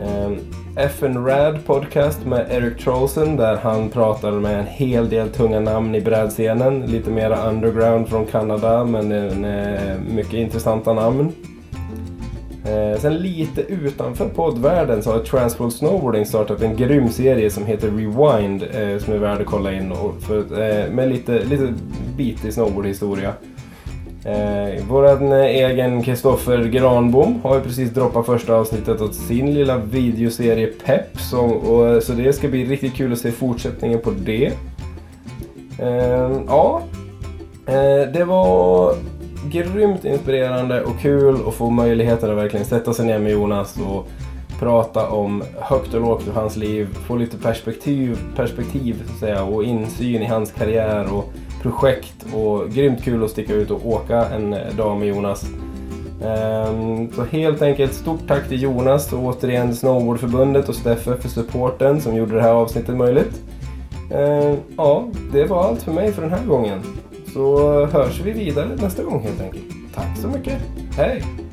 C: Eh, FN Rad podcast med Eric Trollsen där han pratar med en hel del tunga namn i brädscenen. Lite mera underground från Kanada men en, eh, mycket intressanta namn. Eh, sen lite utanför poddvärlden så har Transworld Snowboarding startat en grym serie som heter Rewind eh, som är värd att kolla in och för, eh, med lite, lite bitig snowboardhistoria. Eh, vår eh, egen Kristoffer Granbom har ju precis droppat första avsnittet av sin lilla videoserie Pep. Så, och, eh, så det ska bli riktigt kul att se fortsättningen på det. Eh, ja, eh, det var grymt inspirerande och kul att få möjligheten att verkligen sätta sig ner med Jonas och prata om högt och lågt ur hans liv, få lite perspektiv, perspektiv så att säga, och insyn i hans karriär och projekt och grymt kul att sticka ut och åka en eh, dag med Jonas. Ehm, så helt enkelt stort tack till Jonas och återigen Snowboardförbundet och Steffe för supporten som gjorde det här avsnittet möjligt. Ehm, ja, det var allt för mig för den här gången. Så hörs vi vidare nästa gång helt enkelt. Tack så mycket. Hej!